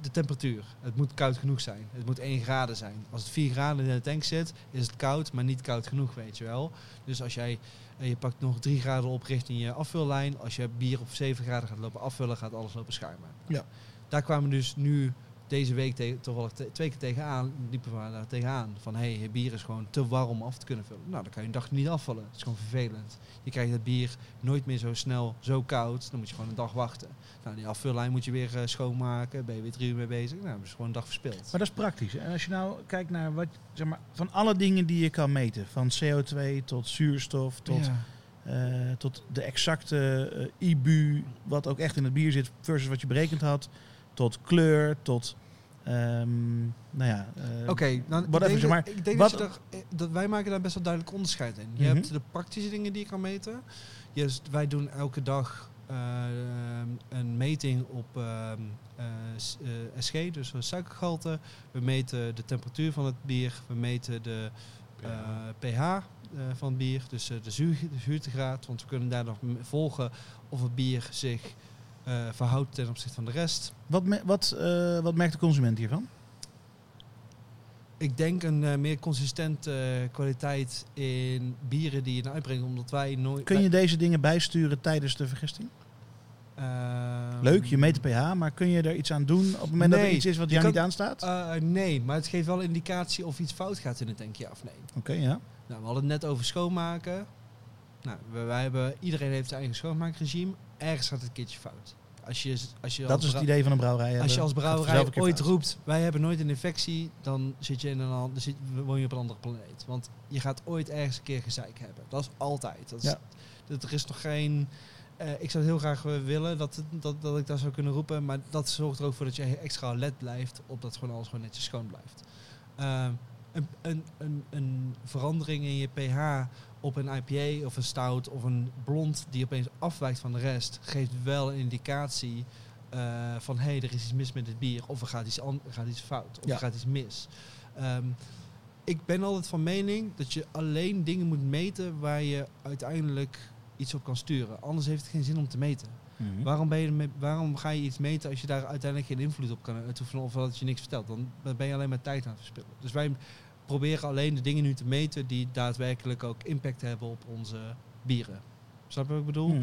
Speaker 3: de temperatuur. Het moet koud genoeg zijn. Het moet 1 graden zijn. Als het 4 graden in de tank zit, is het koud, maar niet koud genoeg, weet je wel. Dus als jij, eh, je pakt nog 3 graden op richting je afvullijn. Als je bier op 7 graden gaat lopen afvullen, gaat alles lopen schuimen.
Speaker 2: Ja.
Speaker 3: Daar kwamen dus nu deze week te, toevallig te- twee keer tegenaan, liepen we daar tegenaan. Van hé, hey, bier is gewoon te warm om af te kunnen vullen. Nou, dan kan je een dag niet afvallen. Het is gewoon vervelend. Je krijgt het bier nooit meer zo snel, zo koud. Dan moet je gewoon een dag wachten. Nou, die afvullijn moet je weer eh, schoonmaken. Ben je weer drie uur mee bezig. Nou, dat is gewoon een dag verspild.
Speaker 2: Maar dat is praktisch. En als je nou kijkt naar wat, zeg maar, van alle dingen die je kan meten, van CO2 tot zuurstof, tot,
Speaker 3: Ja.
Speaker 2: eh, tot de exacte eh, IBU, wat ook echt in het bier zit, versus wat je berekend had, tot kleur, tot, ehm, nou ja, eh,
Speaker 3: Oké, nou, ik denk,
Speaker 2: maar.
Speaker 3: ik denk
Speaker 2: Wat-
Speaker 3: dat, eh, dat wij maken daar best wel duidelijk onderscheid in. Je
Speaker 2: Mhm.
Speaker 3: hebt de praktische dingen die je kan meten. Dus wij doen elke dag eh, een meting op ehm, eh, s- eh, SG, dus een suikergehalte. We meten de temperatuur van het bier. We meten de eh, pH eh, van het bier, dus de, zuur, de zuurtegraad. Want we kunnen daar nog volgen of het bier zich verhoudt ten opzichte van de rest.
Speaker 2: wat, me- wat, eh, wat merkt de consument hiervan?
Speaker 3: Ik denk een eh, meer consistente eh, kwaliteit in bieren die je uitbrengt, omdat wij nooit.
Speaker 2: Kun je deze dingen bijsturen tijdens de vergisting?
Speaker 3: Ehm,
Speaker 2: Leuk, je meet de pH, maar kun je er iets aan doen op het moment dat er iets is wat jou
Speaker 3: kan-
Speaker 2: niet aanstaat?
Speaker 3: eh, nee, maar het geeft wel indicatie of iets fout gaat in het tankje ja of nee.
Speaker 2: Oké, ja.
Speaker 3: Nou, we hadden het net over schoonmaken. Nou, we- wij hebben, iedereen heeft zijn eigen schoonmaakregime. Ergens gaat het een keertje fout. Als je, als je
Speaker 2: Dat
Speaker 3: als
Speaker 2: is het idee van een brouwerij.
Speaker 3: Als je als brouwerij ooit roept, wij hebben nooit een infectie, dan zit je in een an- dan zit, woon je op een andere planeet. Want je gaat ooit ergens een keer gezeik hebben. Dat is altijd. Dat is,
Speaker 2: Ja.
Speaker 3: dat, er is nog geen... eh, ik zou het heel graag eh, willen dat, dat, dat ik dat zou kunnen roepen, maar dat zorgt er ook voor dat je extra alert blijft op dat gewoon alles gewoon netjes schoon blijft. Ehm, een, een, een, een verandering in je pH op een IPA of een stout of een blond die opeens afwijkt van de rest, geeft wel een indicatie eh, van hé, hey, er is iets mis met dit bier. Of er gaat iets, er gaat iets fout. Of
Speaker 2: Ja.
Speaker 3: er gaat iets mis. Ehm, ik ben altijd van mening dat je alleen dingen moet meten waar je uiteindelijk iets op kan sturen. Anders heeft het geen zin om te meten.
Speaker 2: Mhm.
Speaker 3: Waarom, ben je waarom ga je iets meten als je daar uiteindelijk geen invloed op kan uitoefenen of dat je niks vertelt? Dan ben je alleen maar tijd aan het verspillen. Dus wij proberen alleen de dingen nu te meten die daadwerkelijk ook impact hebben op onze bieren. Snap je wat ik bedoel?
Speaker 2: Mhm.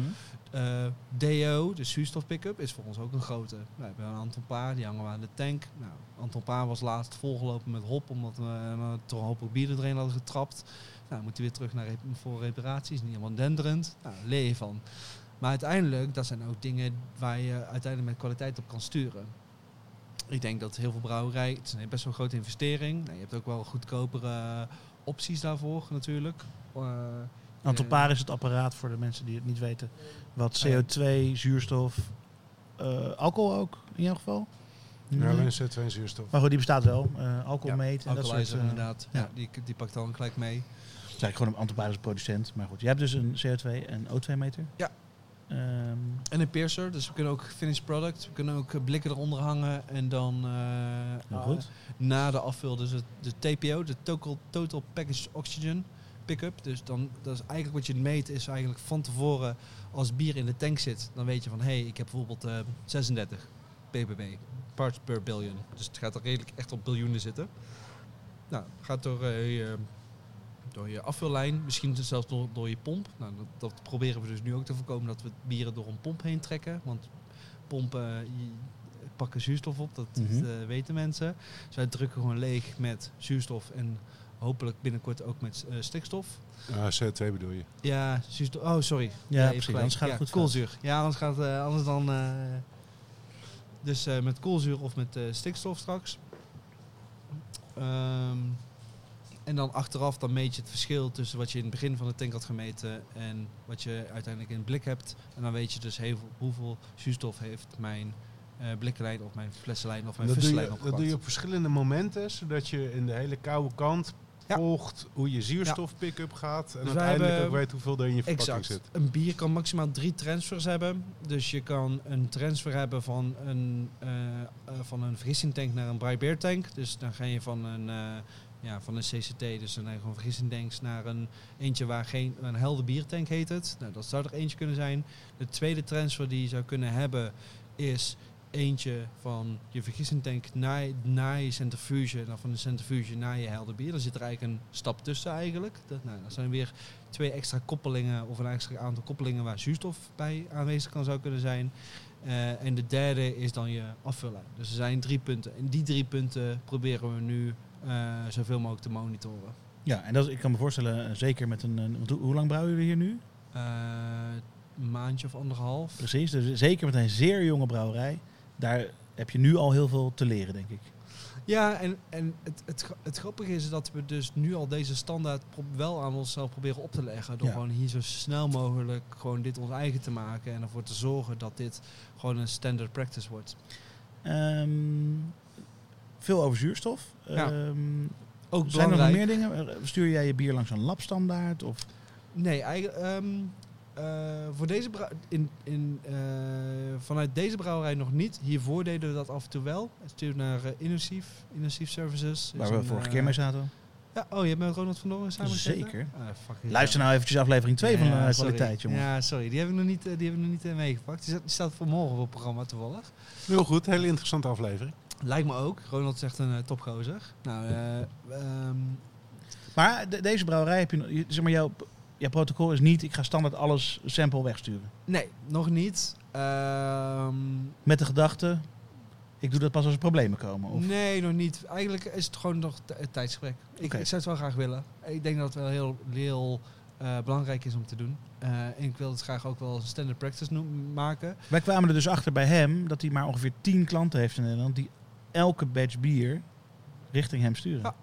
Speaker 3: Eh, DO, de zuurstof pick-up, is voor ons ook een grote. We hebben een Anton Paar, die hangen we aan de tank. Nou, Anton Paar was laatst volgelopen met hop, omdat we uh, toch een hoop bier erin hadden getrapt. Nou, moet hij weer terug naar rep- voor reparaties, niet helemaal denderend. Nou, leer je van. Maar uiteindelijk, dat zijn ook dingen waar je uiteindelijk met kwaliteit op kan sturen. Ik denk dat heel veel brouwerij, het is een best wel een grote investering. Nou, je hebt ook wel goedkopere opties daarvoor natuurlijk. Eh,
Speaker 2: Antopaar is het apparaat voor de mensen die het niet weten. Wat CO2, zuurstof, eh, alcohol ook in jouw geval.
Speaker 4: Ja, alleen CO2 en zuurstof.
Speaker 2: Maar goed, die bestaat wel. Eh alcohol
Speaker 3: Ja,
Speaker 2: meet en dat soort. Eh,
Speaker 3: inderdaad.
Speaker 2: ja.
Speaker 3: Ja, die, die pakt dan gelijk mee.
Speaker 2: Het is eigenlijk gewoon een een producent. Maar goed, je hebt dus een CO2 en O2 meter.
Speaker 3: Ja.
Speaker 2: Ehm,
Speaker 3: En een piercer, dus we kunnen ook finished product. We kunnen ook eh, blikken eronder hangen en dan eh,
Speaker 2: heel goed.
Speaker 3: na de afvul, dus het, de TPO, de Total, Total Package Oxygen Pickup. Dus dan, dat is eigenlijk wat je meet, is eigenlijk van tevoren als bier in de tank zit, dan weet je van hé, hey, ik heb bijvoorbeeld eh, 36 ppb, parts per billion. Dus het gaat er redelijk echt op biljoenen zitten. Nou, gaat door, eh, door je afvullijn, misschien zelfs door, door je pomp. Nou, dat, dat proberen we dus nu ook te voorkomen dat we bieren door een pomp heen trekken. Want pompen eh, pakken zuurstof op, dat,
Speaker 2: Mhm.
Speaker 3: eh, weten mensen. Dus wij drukken gewoon leeg met zuurstof en hopelijk binnenkort ook met eh, stikstof.
Speaker 4: Ah, CO2 bedoel je.
Speaker 3: Ja, zuurstof. Oh, sorry.
Speaker 2: Ja, precies, anders gaat het
Speaker 3: ja,
Speaker 2: goed
Speaker 3: Koolzuur. Ja, anders gaat eh, anders dan. eh, dus eh, met koolzuur of met eh, stikstof straks. Ehm, en dan achteraf dan meet je het verschil tussen wat je in het begin van de tank had gemeten en wat je uiteindelijk in het blik hebt. En dan weet je dus heel veel- hoeveel zuurstof heeft mijn eh blikkenlijn of mijn flessenlijn of mijn vissenlijn
Speaker 4: dat doe je op verschillende momenten, zodat je in de hele koude kant
Speaker 3: Ja.
Speaker 4: volgt hoe je zuurstof pick-up gaat. En
Speaker 3: Dus
Speaker 4: uiteindelijk
Speaker 3: hebben-
Speaker 4: ook weet hoeveel er in je verpakking
Speaker 3: Exact.
Speaker 4: zit.
Speaker 3: Een bier kan maximaal drie transfers hebben. Dus je kan een transfer hebben van een, eh, eh, van een vergissingtank naar een dry beer tank. Dus dan ga je van een, eh, ja, van een CCT, dus dan gewoon vergissingtanks, naar een eentje waar geen een helder biertank heet het. Nou, dat zou er eentje kunnen zijn. De tweede transfer die je zou kunnen hebben is eentje van je vergissingtank naar, naar je centrifuge, en dan van de centrifuge naar je helder bier. Dan zit er eigenlijk een stap tussen eigenlijk. Dat, nou, zijn weer twee extra koppelingen of een extra aantal koppelingen waar zuurstof bij aanwezig kan zou kunnen zijn. Eh, en de derde is dan je afvullen. Dus er zijn drie punten. En die drie punten proberen we nu zoveel mogelijk te monitoren.
Speaker 2: Ja, en dat is, ik kan me voorstellen, eh, zeker met een... hoe, hoe lang brouwen jullie hier nu?
Speaker 3: Eh, een maandje of anderhalf.
Speaker 2: Precies, dus zeker met een zeer jonge brouwerij. Daar heb je nu al heel veel te leren, denk ik.
Speaker 3: Ja, en, en het, het, het grappige is dat we dus nu al deze standaard wel aan onszelf proberen op te leggen. Door
Speaker 2: Ja.
Speaker 3: gewoon hier zo snel mogelijk gewoon dit ons eigen te maken. En ervoor te zorgen dat dit gewoon een standard practice wordt.
Speaker 2: Ehm, veel over zuurstof.
Speaker 3: Ja.
Speaker 2: Ehm,
Speaker 3: Ook
Speaker 2: zijn er nog meer dingen? Eh, Stuur jij je bier langs een labstandaard? Of?
Speaker 3: Nee, eigenlijk, ehm, eh, voor deze in, in, eh, vanuit deze brouwerij nog niet. Hiervoor deden we dat af en toe wel. Het stuurde naar uh, Innossief, Innossief Services.
Speaker 2: Waar we vorige keer mee zaten.
Speaker 3: Ja, oh, je hebt met Ronald van Dongen samen?
Speaker 2: Zeker.
Speaker 3: Ah,
Speaker 2: Luister nou eventjes aflevering 2 van
Speaker 3: Ja,
Speaker 2: de kwaliteit, jongen.
Speaker 3: Ja, sorry. Die heb ik nog niet, die heb ik nog niet meegepakt. Die staat, die staat voor morgen op het programma toevallig.
Speaker 4: Heel goed, hele interessante aflevering.
Speaker 3: Lijkt me ook. Ronald is echt een uh, topgozer. Nou, eh, ehm,
Speaker 2: Maar de- deze brouwerij heb je, zeg maar, jouw, jouw protocol is niet, ik ga standaard alles sample wegsturen.
Speaker 3: nee, nog niet. Ehm,
Speaker 2: Met de gedachte, ik doe dat pas als er problemen komen. Of,
Speaker 3: nee, nog niet. Eigenlijk is het gewoon nog het tijdsgebrek. Ik, zou het wel graag willen. Ik denk dat het wel heel, heel eh, belangrijk is om te doen. En ik wil het graag ook wel standard practice maken.
Speaker 2: Wij kwamen er dus achter bij hem dat hij maar ongeveer 10 klanten heeft in Nederland die elke batch bier richting hem sturen.
Speaker 3: Ja.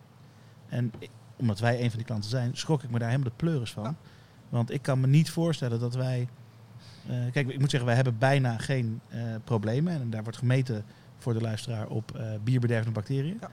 Speaker 2: En omdat wij een van die klanten zijn, schrok ik me daar helemaal de pleuris van.
Speaker 3: Ja.
Speaker 2: Want ik kan me niet voorstellen dat wij. eh, kijk, ik moet zeggen, wij hebben bijna geen eh, problemen. En daar wordt gemeten voor de luisteraar op eh, bierbedervende bacteriën.
Speaker 3: Ja.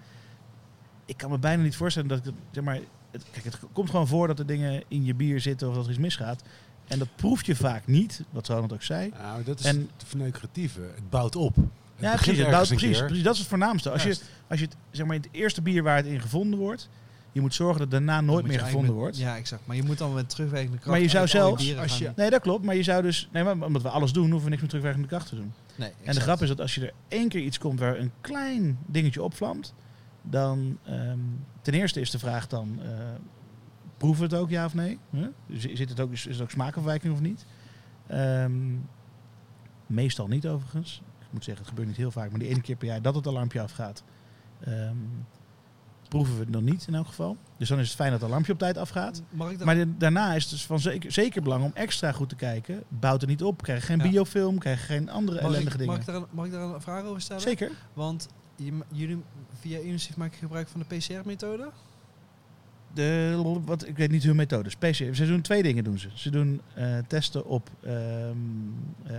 Speaker 2: Ik kan me bijna niet voorstellen dat ik het, zeg maar, het, kijk, het komt gewoon voor dat er dingen in je bier zitten of dat er iets misgaat. En dat proef je vaak niet, wat Ronald ook zei.
Speaker 4: Nou, dat is
Speaker 2: En-
Speaker 4: het verneukeratieve. Het bouwt op. Het
Speaker 2: Ja, precies, precies. Dat is het voornaamste. Als je, als je het, zeg maar, het eerste bier waar het in gevonden wordt, je moet zorgen dat daarna nooit meer gevonden wordt.
Speaker 3: Ja, exact. Maar je moet dan met terugwerkende kracht...
Speaker 2: Maar je zou zelfs-
Speaker 4: als je-
Speaker 2: Nee, dat klopt. Maar je zou dus, nee, maar omdat we alles doen, hoeven we niks met terugwerkende kracht te doen.
Speaker 3: Nee,
Speaker 2: En de grap is dat als je er één keer iets komt waar een klein dingetje opvlamt, dan ehm, ten eerste is de vraag dan, eh proeven we het ook ja of nee? Huh? Zit het ook, is het ook smaakafwijking of niet? Ehm, meestal niet overigens. Moet zeggen, het gebeurt niet heel vaak, maar die ene keer per jaar dat het alarmpje afgaat, ehm, proeven we het dan niet in elk geval. Dus dan is het fijn dat het alarmpje op tijd afgaat. Maar de- daarna is het dus van zeker, zeker belang om extra goed te kijken. Bouwt er niet op, krijg je geen
Speaker 3: Ja.
Speaker 2: biofilm, krijg je geen andere
Speaker 3: mag,
Speaker 2: ellendige
Speaker 3: ik,
Speaker 2: dingen.
Speaker 3: mag, ik daar een, mag ik daar een vraag over stellen?
Speaker 2: Zeker.
Speaker 3: Want jullie via Innossief maken gebruik van de PCR-methode?
Speaker 2: De, wat, ik weet niet hun methodes. PCR. Ze doen twee dingen. Doen ze. ze doen eh, testen op. ehm, eh,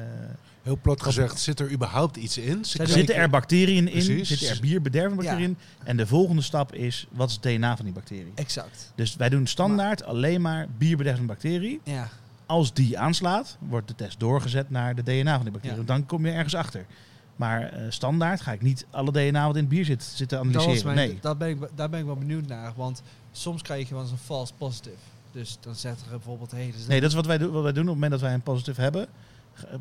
Speaker 4: Heel plat gezegd, zit er überhaupt iets in? Ze
Speaker 2: zitten er bacteriën in?
Speaker 4: Precies.
Speaker 2: Zitten er bierbedervende bacteriën in? En de volgende stap is: wat is het DNA van die bacterie?
Speaker 3: Exact.
Speaker 2: Dus wij doen standaard alleen maar bierbedervende bacterie.
Speaker 3: Ja.
Speaker 2: Als die aanslaat, wordt de test doorgezet naar de DNA van die bacterie.
Speaker 3: Ja.
Speaker 2: Dan kom je ergens achter. Maar eh, standaard ga ik niet alle DNA wat in het bier zit, zitten
Speaker 3: Dat
Speaker 2: analyseren.
Speaker 3: mijn,
Speaker 2: nee.
Speaker 3: dat ben ik, daar ben ik wel benieuwd naar. Want soms krijg je wel eens een false positive. Dus dan zegt er bijvoorbeeld... Hey, dus
Speaker 2: Nee, dat is wat wij, doen, wat wij doen. Op het moment dat wij een positief hebben,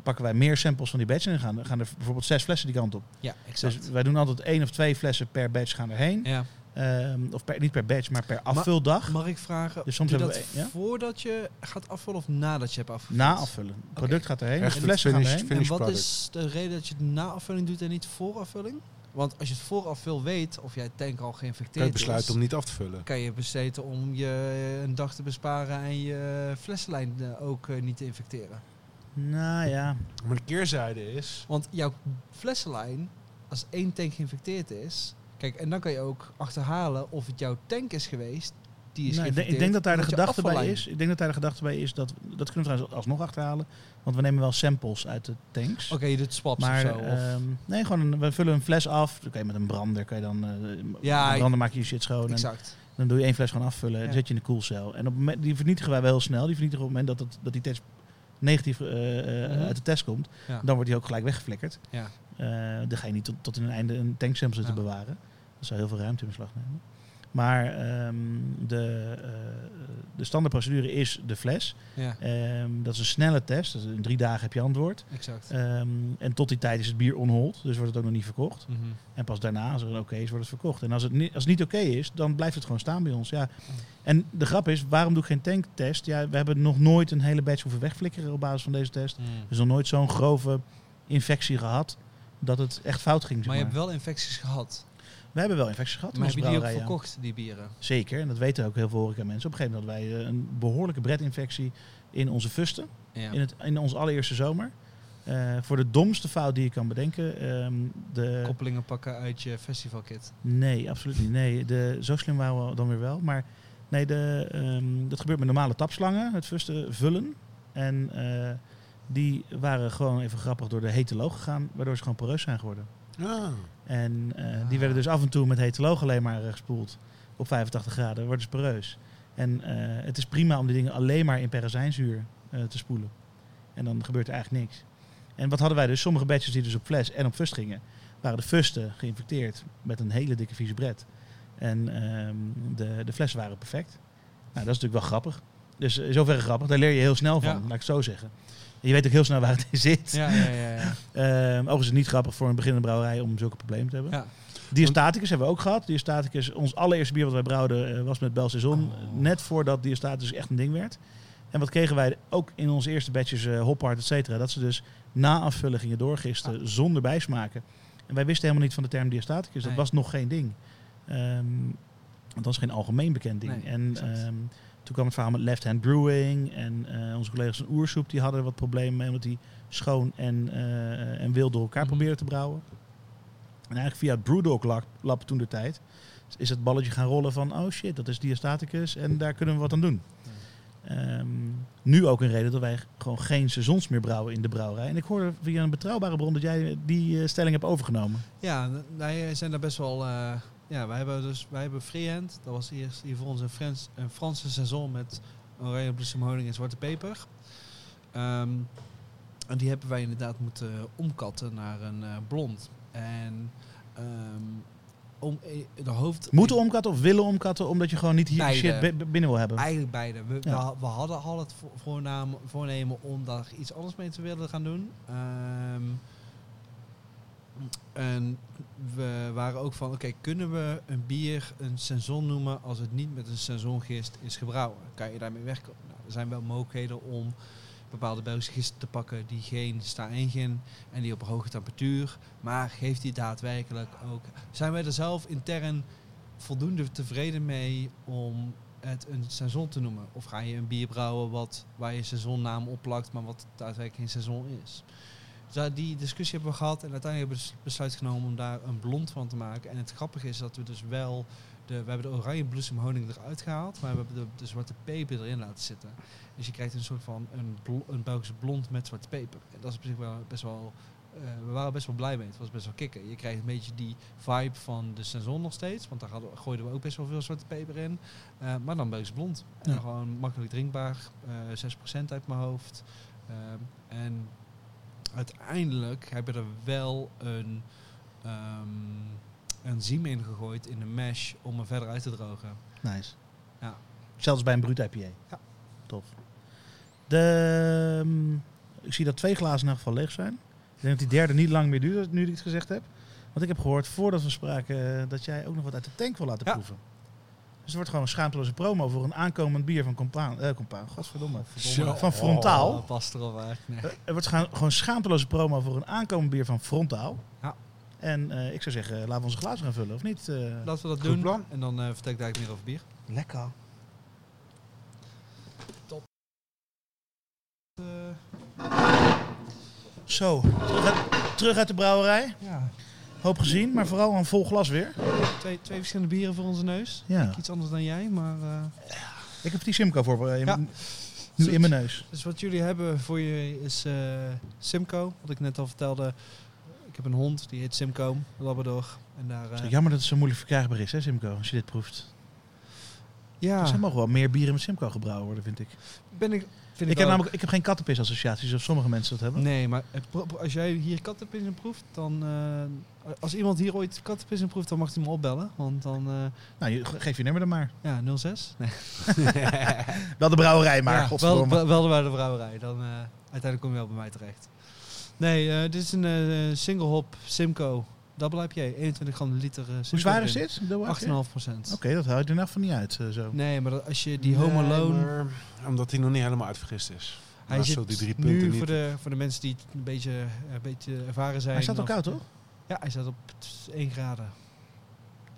Speaker 2: pakken wij meer samples van die batch en gaan, gaan er bijvoorbeeld zes flessen die kant op.
Speaker 3: Ja, exact.
Speaker 2: Dus wij doen altijd één of twee flessen per batch gaan erheen.
Speaker 3: ja.
Speaker 2: Ehm, of per, niet per batch, maar per afvuldag.
Speaker 3: Mag ik vragen,
Speaker 2: Dus soms hebben
Speaker 3: dat
Speaker 2: we- ja?
Speaker 3: voordat je gaat afvullen of nadat je hebt afgevuld?
Speaker 2: Na afvullen. Het product gaat erheen,
Speaker 4: Echt
Speaker 2: de flessen gaan
Speaker 4: finished-
Speaker 2: erheen.
Speaker 4: finished
Speaker 3: En wat
Speaker 4: product.
Speaker 3: is de reden dat je het na afvulling doet en niet voor afvulling? Want als je het voor afvul weet of jij tank al geïnfecteerd
Speaker 4: Kan je besluiten
Speaker 3: is,
Speaker 4: om niet af te vullen.
Speaker 3: kan je besluiten om je een dag te besparen en je flessenlijn eh, ook eh, niet te infecteren.
Speaker 2: Nou ja,
Speaker 4: Maar de keerzijde is...
Speaker 3: Want jouw flessenlijn, als één tank geïnfecteerd is, kijk, en dan kan je ook achterhalen of het jouw tank is geweest die is
Speaker 2: nou, ik, denk, ik denk dat daar de gedachte bij is. Ik denk dat daar de gedachte bij is dat dat kunnen we trouwens alsnog achterhalen. Want we nemen wel samples uit de tanks.
Speaker 3: Oké, je doet swaps
Speaker 2: Maar
Speaker 3: of zo. Of,
Speaker 2: ehm, nee, gewoon een, we vullen een fles af. Dan kan je met een brander, kan je dan, eh
Speaker 3: Ja,
Speaker 2: met een brander maak je je shit schoon. En
Speaker 3: exact.
Speaker 2: dan doe je één fles gewoon afvullen. En
Speaker 3: Ja.
Speaker 2: zet je in de koelcel. En op het moment, die vernietigen wij wel heel snel. Die vernietigen op het moment dat, het, dat die test negatief eh, eh,
Speaker 3: Mhm.
Speaker 2: uit de test komt. Dan wordt die ook gelijk weggeflikkerd.
Speaker 3: Ja.
Speaker 2: Eh, dan ga je niet tot, tot in een einde een tanksample zitten bewaren. Dat zou heel veel ruimte in beslag nemen. Maar ehm, de, eh, de standaardprocedure is de fles.
Speaker 3: Ja,
Speaker 2: Ehm, dat is een snelle test. Dus in drie dagen heb je antwoord.
Speaker 3: exact.
Speaker 2: Ehm, en tot die tijd is het bier onhold. Dus wordt het ook nog niet verkocht.
Speaker 3: Mhm.
Speaker 2: En pas daarna, als er een oké is, wordt het verkocht. En als het, niet, als het niet oké is, dan blijft het gewoon staan bij ons. Ja. En de grap is, waarom doe ik geen tanktest? Ja, we hebben nog nooit een hele batch hoeven wegflikkeren op basis van deze test.
Speaker 3: Mm.
Speaker 2: Is nog nooit zo'n grove infectie gehad dat het echt fout ging. zeg
Speaker 3: Maar je
Speaker 2: maar.
Speaker 3: hebt wel infecties gehad.
Speaker 2: We hebben wel infecties gehad
Speaker 3: Maar heb
Speaker 2: onze
Speaker 3: je die ook verkocht, die bieren?
Speaker 2: Zeker, en dat weten ook heel veel horeca mensen. Op een gegeven moment hadden wij eh, een behoorlijke bredinfectie in onze fusten.
Speaker 3: Ja.
Speaker 2: In, het, in onze allereerste zomer. Eh, voor de domste fout die je kan bedenken. ehm, de,
Speaker 3: Koppelingen pakken uit je festivalkit.
Speaker 2: Nee, absoluut niet. Nee, de, zo slim waren we dan weer wel. Maar nee, de, ehm, dat gebeurt met normale tapslangen. Het fusten vullen. En eh, die waren gewoon even grappig door de hete loog gegaan. Waardoor ze gewoon poreus zijn geworden.
Speaker 4: Ah.
Speaker 2: En eh,
Speaker 3: Ah.
Speaker 2: die werden dus af en toe met hete loog alleen maar gespoeld. Op 85 graden worden ze poreus. En eh, het is prima om die dingen alleen maar in perazijnzuur eh, te spoelen. En dan gebeurt er eigenlijk niks. En wat hadden wij dus? Sommige batches die dus op fles en op fust gingen, waren de fusten geïnfecteerd met een hele dikke vieze bret. En ehm, de, de flessen waren perfect. Nou, dat is natuurlijk wel grappig. Dus in zoverre grappig. Daar leer je heel snel van,
Speaker 3: Ja.
Speaker 2: laat ik het zo zeggen. Je weet ook heel snel waar het in zit.
Speaker 3: Ja, ja, ja. ja.
Speaker 2: Ehm, overigens is het niet grappig voor een beginnende brouwerij om zulke problemen te hebben.
Speaker 3: ja.
Speaker 2: Diastaticus hebben we ook gehad. Diastaticus, ons allereerste bier wat wij brouwden, eh, was met Bel Saison.
Speaker 3: Oh.
Speaker 2: Net voordat Diastaticus echt een ding werd. En wat kregen wij ook in onze eerste batches, eh hophard, et cetera. Dat ze dus na afvullen gingen doorgisten zonder bijsmaken. En wij wisten helemaal niet van de term Diastaticus. Dat
Speaker 3: Nee.
Speaker 2: was nog geen ding. Ehm, dat was geen algemeen bekend ding.
Speaker 3: Nee,
Speaker 2: en
Speaker 3: exact.
Speaker 2: Toen kwam het verhaal met Left Hand Brewing. En eh, onze collega's van Oersoep die hadden wat problemen mee. Omdat die schoon en, eh, en wild door elkaar
Speaker 3: Mhm.
Speaker 2: probeerden te brouwen. En eigenlijk via het Brewdog lab, lab toen de tijd is het balletje gaan rollen van oh shit, dat is diastaticus en daar kunnen we wat aan doen. Ehm, nu ook een reden dat wij gewoon geen seizoens meer brouwen in de brouwerij. En ik hoorde via een betrouwbare bron dat jij die eh, stelling hebt overgenomen.
Speaker 3: Ja, wij zijn daar best wel. Ja, wij hebben dus wij hebben Freehand. Dat was eerst hier voor ons een, Frans, een Franse saison met oranje bloesemhoning en zwarte peper. Ehm, en die hebben wij inderdaad moeten omkatten naar een eh, blond. En ehm, om eh, de hoofd.
Speaker 2: Moeten omkatten of willen omkatten omdat je gewoon niet hier
Speaker 3: Beide.
Speaker 2: shit bi- binnen wil hebben?
Speaker 3: Eigenlijk beide. We, we
Speaker 2: Ja.
Speaker 3: ha- we hadden al het vo- voornaam, voornemen om daar iets anders mee te willen gaan doen. Ehm, en we waren ook van, oké, kunnen we een bier een seizoen noemen als het niet met een seizoengist is gebrouwen? Kan je daarmee wegkomen? Nou, er zijn wel mogelijkheden om bepaalde Belgische gisten te pakken die geen sta-engine en die op hoge temperatuur, maar geeft die daadwerkelijk ook... Zijn wij er zelf intern voldoende tevreden mee om het een seizoen te noemen? Of ga je een bier brouwen wat, waar je seizoennaam op plakt, maar wat daadwerkelijk geen seizoen is? Dus die discussie hebben we gehad en uiteindelijk hebben we besluit genomen om daar een blond van te maken. En het grappige is dat we dus wel, de, we hebben de oranje bloesemhoning eruit gehaald, maar we hebben de, de zwarte peper erin laten zitten. Dus je krijgt een soort van een, bl- een Belgische blond met zwarte peper. En dat is op zich wel best wel, eh, we waren best wel blij mee. Het was best wel kicken. Je krijgt een beetje die vibe van de seizoen nog steeds, want daar hadden, gooiden we ook best wel veel zwarte peper in. Eh, maar dan Belgisch blond. En gewoon makkelijk drinkbaar, eh 6% uit mijn hoofd. Ehm, en uiteindelijk hebben we er wel een, ehm een ziem in gegooid in de mesh om er verder uit te drogen.
Speaker 2: Nice.
Speaker 3: Ja.
Speaker 2: Zelfs bij een brut IPA.
Speaker 3: Ja.
Speaker 2: Tof. De, ehm, ik zie dat twee glazen in elk geval leeg zijn. Ik denk dat die derde niet lang meer duurt, nu ik het gezegd heb. Want ik heb gehoord, voordat we spraken, eh, dat jij ook nog wat uit de tank wil laten
Speaker 3: Ja.
Speaker 2: proeven. Dus het wordt gewoon een schaamteloze promo voor een aankomend bier van Compaan. eh Compaan, godverdomme.
Speaker 4: Zo.
Speaker 2: Van Frontaal.
Speaker 3: Oh, past er al waar. Nee.
Speaker 2: Eh, Er wordt gaan- gewoon schaamteloze promo voor een aankomend bier van Frontaal.
Speaker 3: Ja.
Speaker 2: En eh, ik zou zeggen, laten we onze glazen gaan vullen, of niet? eh?
Speaker 3: Laten we dat doen.
Speaker 4: plan.
Speaker 3: En dan eh, vertel ik daar meer over bier.
Speaker 2: Lekker. Zo, terug uit, terug uit de brouwerij.
Speaker 3: ja.
Speaker 2: Hoop gezien, maar vooral een vol glas weer.
Speaker 3: twee, twee verschillende bieren voor onze neus.
Speaker 2: Ja.
Speaker 3: Ik iets anders dan jij, maar... eh,
Speaker 2: Ik heb die Simco voor eh,
Speaker 3: Ja.
Speaker 2: nu in mijn neus.
Speaker 3: Dus wat jullie hebben voor je is eh, Simco, wat ik net al vertelde. Ik heb een hond, die heet Simco, Labrador. En daar,
Speaker 2: Zo Jammer dat het zo moeilijk verkrijgbaar is, hè Simco, als je dit proeft.
Speaker 3: ja,
Speaker 2: Dus er mogen wel meer bieren met Simco gebrouwen worden, vind ik.
Speaker 3: ben ik, vind
Speaker 2: Ik heb namelijk ik heb geen kattenpisassociaties, zoals sommige mensen dat hebben.
Speaker 3: Nee, maar als jij hier kattenpissen proeft, dan... eh, als iemand hier ooit kattenpissen proeft, dan mag hij me opbellen. Want dan... eh,
Speaker 2: Nou, je, geef je nummer dan maar.
Speaker 3: ja, 06? Nee.
Speaker 2: Wel de brouwerij, maar
Speaker 3: ja, wel, wel, wel bij de brouwerij. Dan eh, uiteindelijk kom je wel bij mij terecht. Nee, dit is een single hop Simco Double IPA. 21 gram liter. eh,
Speaker 2: Hoe zwaar is dit? Dubbel IPA?
Speaker 3: 8,5 procent.
Speaker 2: Oké, dat haal je er nog van niet uit. eh, zo.
Speaker 3: Nee, maar dat- als je die Home
Speaker 4: Nee,
Speaker 3: Alone...
Speaker 4: maar omdat hij nog niet helemaal uitvergist is.
Speaker 3: Hij
Speaker 4: Nou,
Speaker 3: zit
Speaker 4: zo die drie punten
Speaker 3: nu
Speaker 4: niet.
Speaker 3: voor de, voor de mensen die het een beetje, een beetje ervaren zijn.
Speaker 2: Hij staat al
Speaker 3: of-
Speaker 2: koud, toch?
Speaker 3: Ja, hij staat op 1 graden.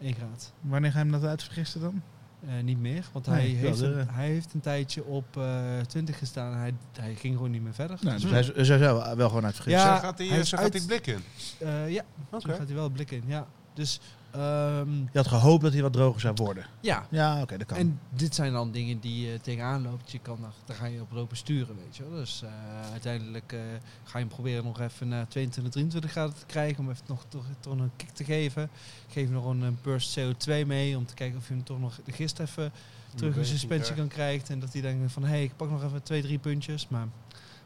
Speaker 3: 1 graad.
Speaker 2: Wanneer ga je hem dat uitvergisten dan?
Speaker 3: Eh, niet meer, want
Speaker 2: Nee,
Speaker 3: hij, heeft een, hij heeft een tijdje op eh 20 gestaan. en Hij, hij ging gewoon niet meer verder.
Speaker 2: Nou, dus
Speaker 3: Dus-
Speaker 2: hij is wel gewoon uitvergist.
Speaker 3: Ja,
Speaker 4: zo gaat hij,
Speaker 3: hij
Speaker 4: zo gaat
Speaker 3: uit-
Speaker 4: hij blikken.
Speaker 3: Eh, ja,
Speaker 4: Oké.
Speaker 3: zo gaat hij wel blik in. Ja. Dus ehm,
Speaker 2: Je had gehoopt dat hij wat droger zou worden.
Speaker 3: ja,
Speaker 2: Ja, oké, dat kan.
Speaker 3: En dit zijn dan dingen die je tegenaan loopt. Je kan, daar- ga je op lopen sturen, weet je wel. Dus eh, uiteindelijk eh, ga je hem proberen nog even naar 22, 23 graden te krijgen. Om even nog toch, toch een kick te geven. Geef hem nog een, eh, burst CO2 mee. Om te kijken of je hem toch nog de gist even terug in suspensie kan krijgen. En dat hij denkt van, hé, hey, ik pak nog even twee, drie puntjes. Maar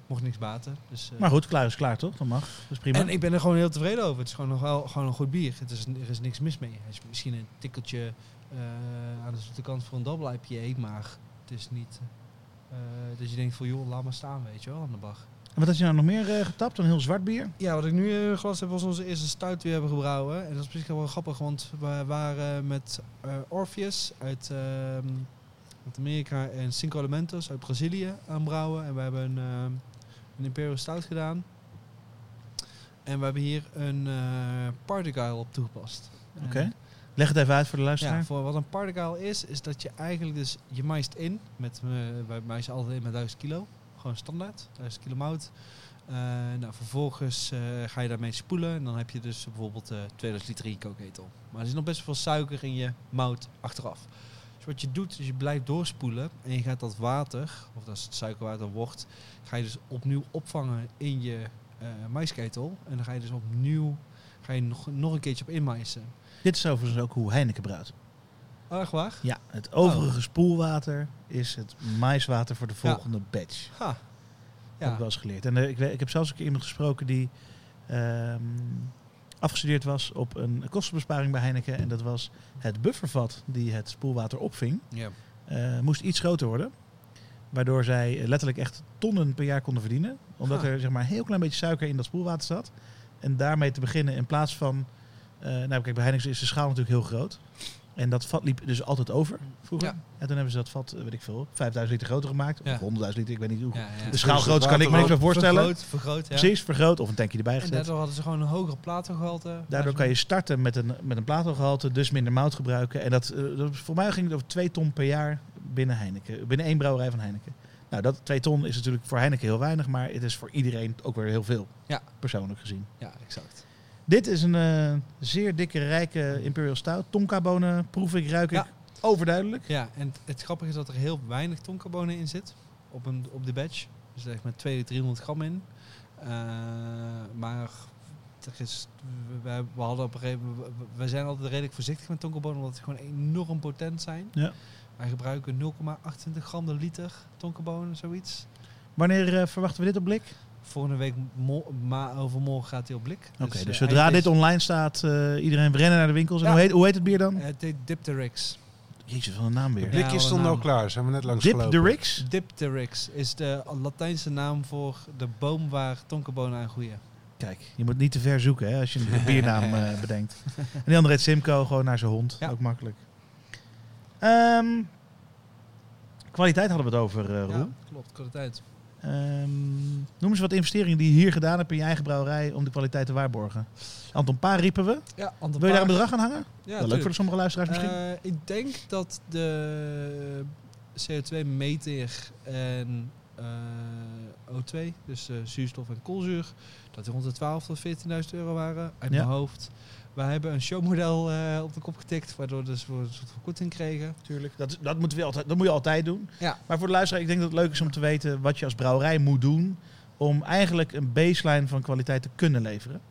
Speaker 3: mocht niks baten. Dus, eh,
Speaker 2: maar goed, klaar is klaar, toch? Dat mag. Dat is prima.
Speaker 3: en ik ben er gewoon heel tevreden over. Het is gewoon nog wel gewoon een goed bier. Het is, er is niks mis mee. Hij is misschien een tikkeltje eh, aan de zoete kant voor een double IPA, maar het is niet eh dat je denkt van joh, laat maar staan, weet je wel, aan de bar.
Speaker 2: En wat had je nou nog meer getapt? Een heel zwart bier?
Speaker 3: Ja, wat ik nu uh, glas heb was onze eerste stout die we hebben gebrouwen. En dat is misschien wel grappig, want we waren met Orpheus uit, ehm, uit Amerika en Cinco Elementos uit Brazilië aan brouwen. En we hebben een, ehm, een Imperial Stout gedaan. En we hebben hier een eh Party op toegepast.
Speaker 2: Oké. Leg het even uit voor de luisteraar.
Speaker 3: Ja, voor wat een Party is, is dat je eigenlijk dus, je maist in, met, eh wij altijd in met 1000 kilo. Gewoon standaard, 1000 kilo mout. Eh, nou, vervolgens ga je daarmee spoelen en dan heb je dus bijvoorbeeld eh 2000 liter in je kookketel. Maar er zit nog best wel veel suiker in je mout achteraf. Dus wat je doet, is je blijft doorspoelen en je gaat dat water, of als het suikerwater wordt, ga je dus opnieuw opvangen in je eh maisketel. En dan ga je dus opnieuw, ga je nog, nog een keertje op inmaizen.
Speaker 2: Dit is overigens ook hoe Heineken brouwt.
Speaker 3: Oh, echt waar?
Speaker 2: Ja, het overige spoelwater is het maiswater voor de volgende batch.
Speaker 3: Ha.
Speaker 2: Dat heb
Speaker 3: Ja.
Speaker 2: ik wel eens geleerd. En eh, ik, weet- ik heb zelfs een keer iemand gesproken die ehm, afgestudeerd was op een kostenbesparing bij Heineken. En dat was het buffervat die het spoelwater opving.
Speaker 3: Ja.
Speaker 2: eh, moest iets groter worden. Waardoor zij letterlijk echt tonnen per jaar konden verdienen. Omdat
Speaker 3: Ah.
Speaker 2: er zeg maar, een heel klein beetje suiker in dat spoelwater zat. En daarmee te beginnen in plaats van... eh, nou kijk, bij Heineken is de schaal natuurlijk heel groot. En dat vat liep dus altijd over vroeger.
Speaker 3: Ja.
Speaker 2: En toen hebben ze dat vat, eh, weet ik veel, 5000 liter groter gemaakt.
Speaker 3: Ja.
Speaker 2: Of 100.000 liter, ik weet niet hoe.
Speaker 3: Ja, ja.
Speaker 2: De schaalgrootte kan ik me niks meer voorstellen.
Speaker 3: Vergroot, vergroot, ja.
Speaker 2: Precies, vergroot of een tankje erbij
Speaker 3: En
Speaker 2: gezet.
Speaker 3: daardoor hadden ze gewoon een hogere platengehalte.
Speaker 2: Daardoor kan je starten met een, met een platengehalte, dus minder mout gebruiken. En dat, eh, dat, voor mij ging het over 2 ton per jaar binnen Heineken. Binnen één brouwerij van Heineken. Nou, dat 2 ton is natuurlijk voor Heineken heel weinig, maar het is voor iedereen ook weer heel veel.
Speaker 3: Ja.
Speaker 2: Persoonlijk gezien.
Speaker 3: Ja, exact.
Speaker 2: Dit is een eh, zeer dikke, rijke Imperial Stout. Tonka-bonen proef ik, ruik ik
Speaker 3: Ja.
Speaker 2: overduidelijk.
Speaker 3: Ja, en het, grappige is dat er heel weinig tonkabonen in zit op, een, op de batch. Dus er is maar 200, 300 gram in. Eh, maar er is, we, we, hadden op een gegeven moment, we, we zijn altijd redelijk voorzichtig met tonkabonen, omdat ze gewoon enorm potent zijn.
Speaker 2: Ja.
Speaker 3: Wij gebruiken 0,28 gram de liter tonkabonen, zoiets.
Speaker 2: Wanneer eh, verwachten we dit op blik?
Speaker 3: Volgende week, mo- ma overmorgen gaat hij op blik.
Speaker 2: Oké, dus,
Speaker 3: eh,
Speaker 2: zodra dit online staat, eh, iedereen rennen naar de winkels. En
Speaker 3: Ja.
Speaker 2: hoe, heet, hoe heet het bier dan?
Speaker 3: Het heet Dipterix.
Speaker 2: Jezus, van een naam weer.
Speaker 3: Ja,
Speaker 4: Blikjes
Speaker 3: een
Speaker 4: stonden al klaar, zijn we net langs
Speaker 2: Dip
Speaker 4: gelopen.
Speaker 2: the Ricks?
Speaker 3: Dipterix is de Latijnse naam voor de boom waar tonkabonen aan groeien.
Speaker 2: Kijk, je moet niet te ver zoeken hè, als je een biernaam eh, bedenkt. En die andere heet Simco, gewoon naar zijn hond.
Speaker 3: Ja.
Speaker 2: Ook makkelijk. Ehm, kwaliteit hadden we het over, eh Roel.
Speaker 3: Ja, klopt, kwaliteit.
Speaker 2: Ehm, noem eens wat investeringen die je hier gedaan hebt in je eigen brouwerij om de kwaliteit te waarborgen. Anton Paar riepen we.
Speaker 3: Ja,
Speaker 2: Wil je daar een bedrag aan hangen?
Speaker 3: Ja,
Speaker 2: Wel leuk voor de sommige luisteraars misschien.
Speaker 3: Eh, ik denk dat de CO2-meter en eh, O2, dus eh, zuurstof en koolzuur, dat die rond de 12 tot 14.000 euro waren uit
Speaker 2: Ja.
Speaker 3: mijn hoofd. Wij hebben een showmodel eh, op de kop getikt, waardoor dus we een soort verkorting kregen.
Speaker 2: Tuurlijk. Dat, dat, moeten we altijd, dat moet je altijd doen.
Speaker 3: Ja.
Speaker 2: Maar voor de luisteraar, ik denk dat het leuk is om te weten wat je als brouwerij moet doen om eigenlijk een baseline van kwaliteit te kunnen leveren.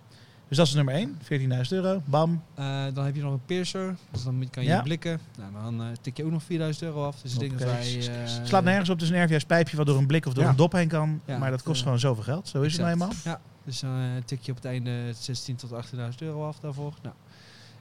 Speaker 2: Dus dat is nummer 1, 14.000 euro. Bam.
Speaker 3: Eh, dan heb je nog een piercer, dus dan kan je
Speaker 2: Ja.
Speaker 3: blikken. Nou, dan eh, tik je ook nog 4000 euro af. Dus ik denk dat wij...
Speaker 2: Slaat nergens op, is een RVS pijpje wat door een blik of door
Speaker 4: Ja.
Speaker 2: een dop heen kan.
Speaker 3: Ja,
Speaker 2: maar dat kost gewoon zoveel geld. Zo is het nou eenmaal.
Speaker 3: Dus dan eh, tik je op het einde 16 tot 18.000 euro af daarvoor. Nou,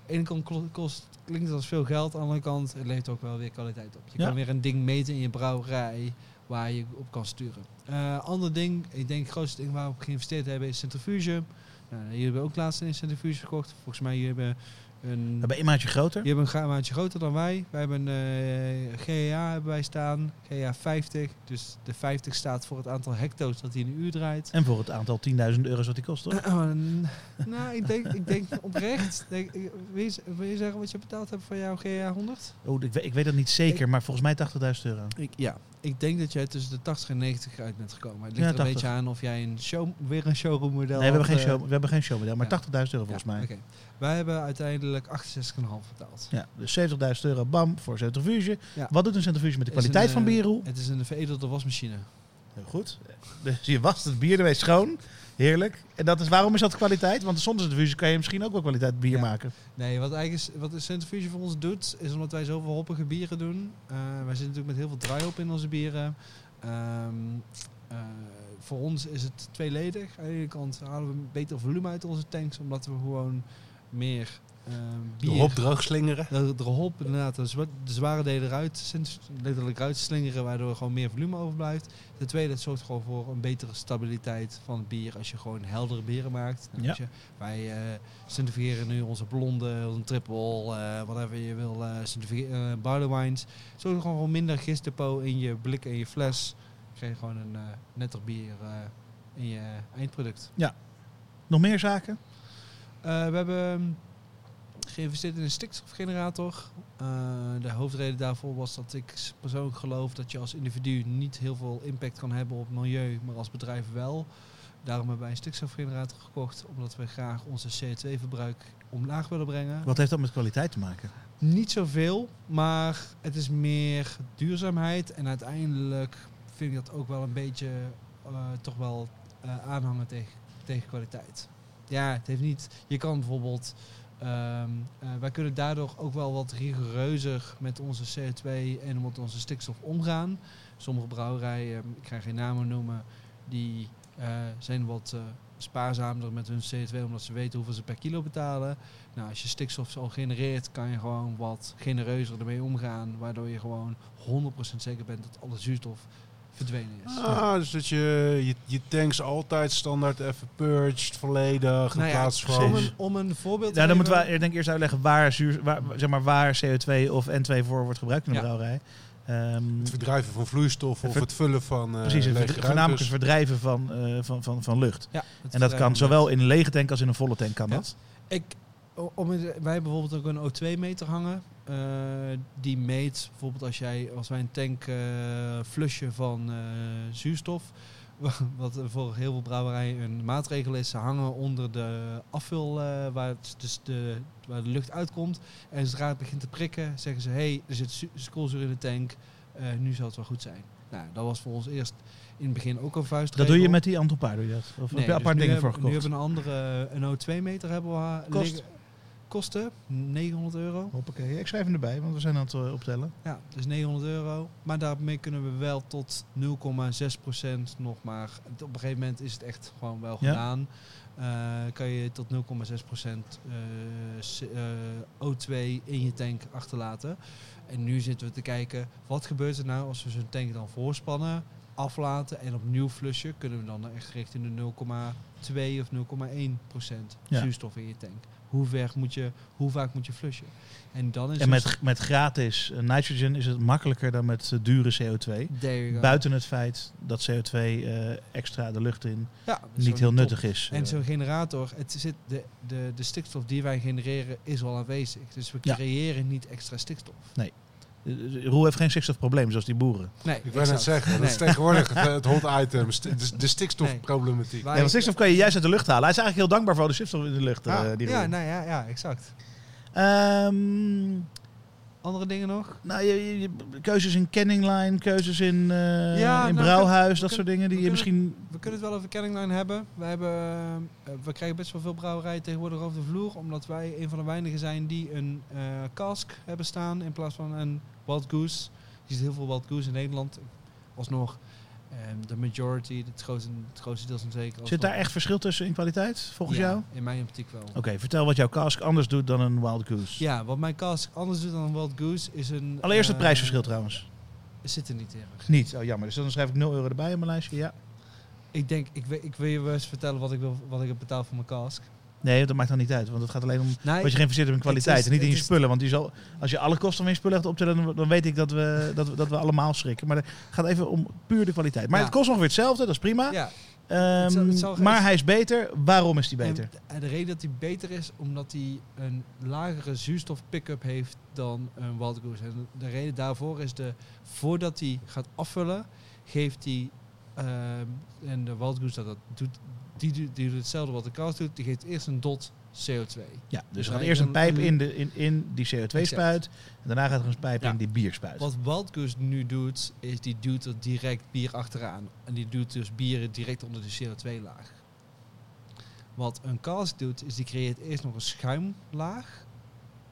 Speaker 3: ene kant kost, klinkt als veel geld, aan de andere kant het levert ook wel weer kwaliteit op. Je
Speaker 2: Ja.
Speaker 3: kan weer een ding meten in je brouwerij waar je op kan sturen. Eh ander ding, ik denk het grootste ding waar we geïnvesteerd hebben is centrifuge. Nou, hier hebben we ook laatst een centrifuge gekocht. Volgens mij hebben een
Speaker 2: We hebben een maatje groter.
Speaker 3: die hebben een ga- maatje groter dan wij. Wij hebben een eh, GEA hebben wij staan, GEA 50. Dus de 50 staat voor het aantal hecto's dat hij in een uur draait.
Speaker 2: En voor het aantal 10.000 euro's wat die kost, toch?
Speaker 3: nou, ik denk, ik denk oprecht. Denk, wil, je, wil je zeggen wat je betaald hebt voor jouw GEA 100?
Speaker 2: Oh, ik, weet, ik weet dat niet zeker, maar volgens mij 80.000 euro.
Speaker 3: Ik, ja, ik denk dat jij tussen de 80 en 90 uit bent gekomen. Het ligt
Speaker 2: Ja,
Speaker 3: er een
Speaker 2: 80.
Speaker 3: beetje aan of jij een show, weer een showroom model
Speaker 2: Nee, we hebben geen,
Speaker 3: eh,
Speaker 2: show, we hebben geen showmodel, maar
Speaker 3: ja.
Speaker 2: 80.000 euro volgens
Speaker 3: ja,
Speaker 2: mij.
Speaker 3: oké. Wij hebben uiteindelijk 68,5 betaald.
Speaker 2: Ja, dus 70.000 euro, bam, voor centrifuge.
Speaker 3: Ja.
Speaker 2: Wat doet een centrifuge met de
Speaker 3: Is een,
Speaker 2: kwaliteit van
Speaker 3: eh,
Speaker 2: bier, Roel?
Speaker 3: Het is een veredelde wasmachine.
Speaker 2: Heel goed. Dus je wast het bier ermee schoon. Heerlijk. En dat is, waarom is dat kwaliteit? Want zonder centrifuge kan je misschien ook wel kwaliteit bier
Speaker 3: Ja.
Speaker 2: maken.
Speaker 3: Nee, wat eigenlijk is, wat de centrifuge voor ons doet, is omdat wij zoveel hoppige bieren doen. Eh, wij zitten natuurlijk met heel veel dry-hop in onze bieren. Ehm, eh, voor ons is het tweeledig. Aan de ene kant halen we beter volume uit onze tanks, omdat we gewoon meer
Speaker 4: De
Speaker 3: bier...
Speaker 4: hop droog slingeren.
Speaker 3: De, de hop, inderdaad, de, zwa- de zware delen eruit, letterlijk eruit slingeren, waardoor er gewoon meer volume overblijft. De tweede, het zorgt gewoon voor een betere stabiliteit van het bier als je gewoon heldere bieren maakt.
Speaker 2: Ja.
Speaker 3: je, wij eh centrifugeren nu onze blonde, een triple, eh whatever je wil, eh, barley wines. Zorgt er gewoon voor minder gistdepot in je blik en je fles. Dan krijg je gewoon een netter bier in je eindproduct.
Speaker 2: Nog meer zaken?
Speaker 3: Eh, we hebben geïnvesteerd in een stikstofgenerator. Eh, de hoofdreden daarvoor was dat ik persoonlijk geloof dat je als individu niet heel veel impact kan hebben op het milieu, maar als bedrijf wel. Daarom hebben wij een stikstofgenerator gekocht, omdat we graag onze CO2-verbruik omlaag willen brengen.
Speaker 2: Wat heeft dat met kwaliteit te maken?
Speaker 3: Niet zoveel, maar het is meer duurzaamheid. En uiteindelijk vind ik dat ook wel een beetje eh, toch wel aanhangen tegen, tegen kwaliteit. Ja, het heeft niet. Je kan bijvoorbeeld. ehm, eh, wij kunnen daardoor ook wel wat rigoureuzer met onze CO2 en met onze stikstof omgaan. Sommige brouwerijen, ik ga geen namen noemen, die eh, zijn wat eh, spaarzamer met hun CO2 omdat ze weten hoeveel ze per kilo betalen. Nou, als je stikstof al genereert, kan je gewoon wat genereuzer ermee omgaan. Waardoor je gewoon 100% zeker bent dat alle zuurstof verdwenen is.
Speaker 4: Ah, dus dat je, je je tanks altijd standaard even purged, volledig, in
Speaker 3: Nou ja,
Speaker 4: plaats
Speaker 3: om,
Speaker 4: van...
Speaker 3: een, om een voorbeeld te
Speaker 2: Nou, dan moeten we ik denk eerst uitleggen waar, zuur, waar, zeg maar, waar CO2 of N2 voor wordt gebruikt in de
Speaker 3: Ja.
Speaker 2: brouwerij. Ehm,
Speaker 4: Het verdrijven van vloeistof of
Speaker 2: ver-
Speaker 4: het vullen van eh
Speaker 2: precies, het voornamelijk het verdrijven van, eh, van, van, van lucht.
Speaker 3: Ja,
Speaker 2: En dat kan zowel in een lege tank als in een volle tank kan
Speaker 3: Ja.
Speaker 2: dat.
Speaker 3: Ik, om, wij hebben bijvoorbeeld ook een O2-meter hangen. Eh, die meet bijvoorbeeld als, jij, als wij een tank eh flushen van eh, zuurstof. Wat voor heel veel brouwerijen een maatregel is. Ze hangen onder de afvul waar, het, dus de, waar de lucht uitkomt. En zodra het begint te prikken, zeggen ze: hé, hey, er zit zu- koolzuur in de tank. nu zal het wel goed zijn. Nou, dat was voor ons eerst in het begin ook een vuistregel.
Speaker 2: Dat doe je met die Antopaar, doe je dat? Of heb je
Speaker 3: dus
Speaker 2: apart
Speaker 3: nu
Speaker 2: dingen voor
Speaker 3: hebben- Nu
Speaker 2: gekocht?
Speaker 3: hebben we een andere, een O2-meter hebben we ha-
Speaker 2: Kost?
Speaker 3: liggen. Kosten 900 euro.
Speaker 2: Hoppakee, ik schrijf hem erbij, want we zijn aan het eh, optellen.
Speaker 3: Ja, dus 900 euro. Maar daarmee kunnen we wel tot 0,6% nog maar. Op een gegeven moment is het echt gewoon wel
Speaker 2: Ja.
Speaker 3: gedaan. Eh, kan je tot 0,6% eh, c- eh, O2 in je tank achterlaten. En nu zitten we te kijken, wat gebeurt er nou als we zo'n tank dan voorspannen, aflaten en opnieuw flushen? Kunnen we dan echt richting de 0,2 of 0,1%
Speaker 2: Ja.
Speaker 3: zuurstof in je tank? Hoe, ver moet je, hoe vaak moet je flushen? En dan is
Speaker 2: En
Speaker 3: het-
Speaker 2: met, met gratis eh, nitrogen is het makkelijker dan met eh, dure CO2.
Speaker 3: There you go.
Speaker 2: Buiten het feit dat CO2 eh, extra de lucht in
Speaker 3: Ja,
Speaker 2: niet heel
Speaker 3: top.
Speaker 2: nuttig is.
Speaker 3: En zo'n generator, het zit de, de, de stikstof die wij genereren is al aanwezig. Dus we
Speaker 2: Ja.
Speaker 3: creëren niet extra stikstof.
Speaker 2: eh, Roel heeft geen stikstofprobleem zoals die boeren.
Speaker 3: Nee,
Speaker 4: Ik wou net zeggen, dat
Speaker 3: Nee.
Speaker 4: is tegenwoordig het, het hot item, de, de stikstofproblematiek.
Speaker 2: Ja, want stikstof kan je juist uit de lucht halen. Hij is eigenlijk heel dankbaar voor de stikstof in de lucht.
Speaker 4: Ja.
Speaker 2: eh, die
Speaker 3: Ja,
Speaker 2: Roel.
Speaker 3: nou ja, ja, exact.
Speaker 2: Ehm,
Speaker 3: Andere dingen nog?
Speaker 2: nou, je, je- je- keuzes in kenningline, keuzes in, eh,
Speaker 3: Ja,
Speaker 2: in
Speaker 3: nou,
Speaker 2: brouwhuis,
Speaker 3: we
Speaker 2: dat soort dingen die
Speaker 3: we
Speaker 2: je
Speaker 3: kunnen-
Speaker 2: misschien...
Speaker 3: We kunnen het wel over Kenningline hebben. We, hebben eh, we krijgen best wel veel brouwerijen tegenwoordig over de vloer. Omdat wij een van de weinigen zijn die een eh cask hebben staan in plaats van een Wild Goose. Je ziet heel veel Wild Goose in Nederland. Alsnog ehm, de majority, het grootste, het grootste deel zijn zeker.
Speaker 2: Zit daar echt verschil tussen in kwaliteit, volgens
Speaker 3: Ja,
Speaker 2: jou?
Speaker 3: In mijn optiek wel.
Speaker 2: Oké, vertel wat jouw cask anders doet dan een Wild Goose.
Speaker 3: Ja, wat mijn cask anders doet dan een Wild Goose is een...
Speaker 2: Allereerst het
Speaker 3: eh,
Speaker 2: prijsverschil trouwens.
Speaker 3: Zit er niet erg.
Speaker 2: Niet, oh jammer. Dus dan schrijf ik 0 euro erbij op mijn lijstje. Ja.
Speaker 3: Ik denk, ik, wil- ik wil je wel eens vertellen wat ik, wil, wat ik heb betaald voor mijn cask.
Speaker 2: Nee, dat maakt dan niet uit. Want het gaat alleen om
Speaker 3: Nee,
Speaker 2: wat je geïnvesteerd hebt in kwaliteit.
Speaker 3: is-
Speaker 2: en niet in je spullen. Want zal, als je alle kosten van je spullen gaat optellen, dan, dan weet ik dat we, dat, we, dat we allemaal schrikken. Maar het gaat even om puur de kwaliteit. Maar
Speaker 3: Ja.
Speaker 2: het kost ongeveer hetzelfde, dat is prima.
Speaker 3: ja,
Speaker 2: Ehm,
Speaker 3: Het zal- het zal-
Speaker 2: maar hij is beter. Waarom is hij beter?
Speaker 3: En, de reden dat hij beter is, omdat hij een lagere zuurstof pick-up heeft dan een Wild Goose. En de reden daarvoor is de, voordat hij gaat afvullen, geeft hij, ehm, en de Wild Goose dat, dat doet, die, doet- die doet hetzelfde wat de Cast doet, die geeft eerst een dot CO2.
Speaker 2: ja, dus er gaat eerst een pijp in, de, in, in die CO2-spuit. En daarna gaat er een pijp
Speaker 3: Ja.
Speaker 2: in die bierspuit.
Speaker 3: Wat Wild Goose nu doet, is die duwt er direct bier achteraan. En die duwt dus bieren direct onder de CO2-laag. Wat een cask doet, is die creëert eerst nog een schuimlaag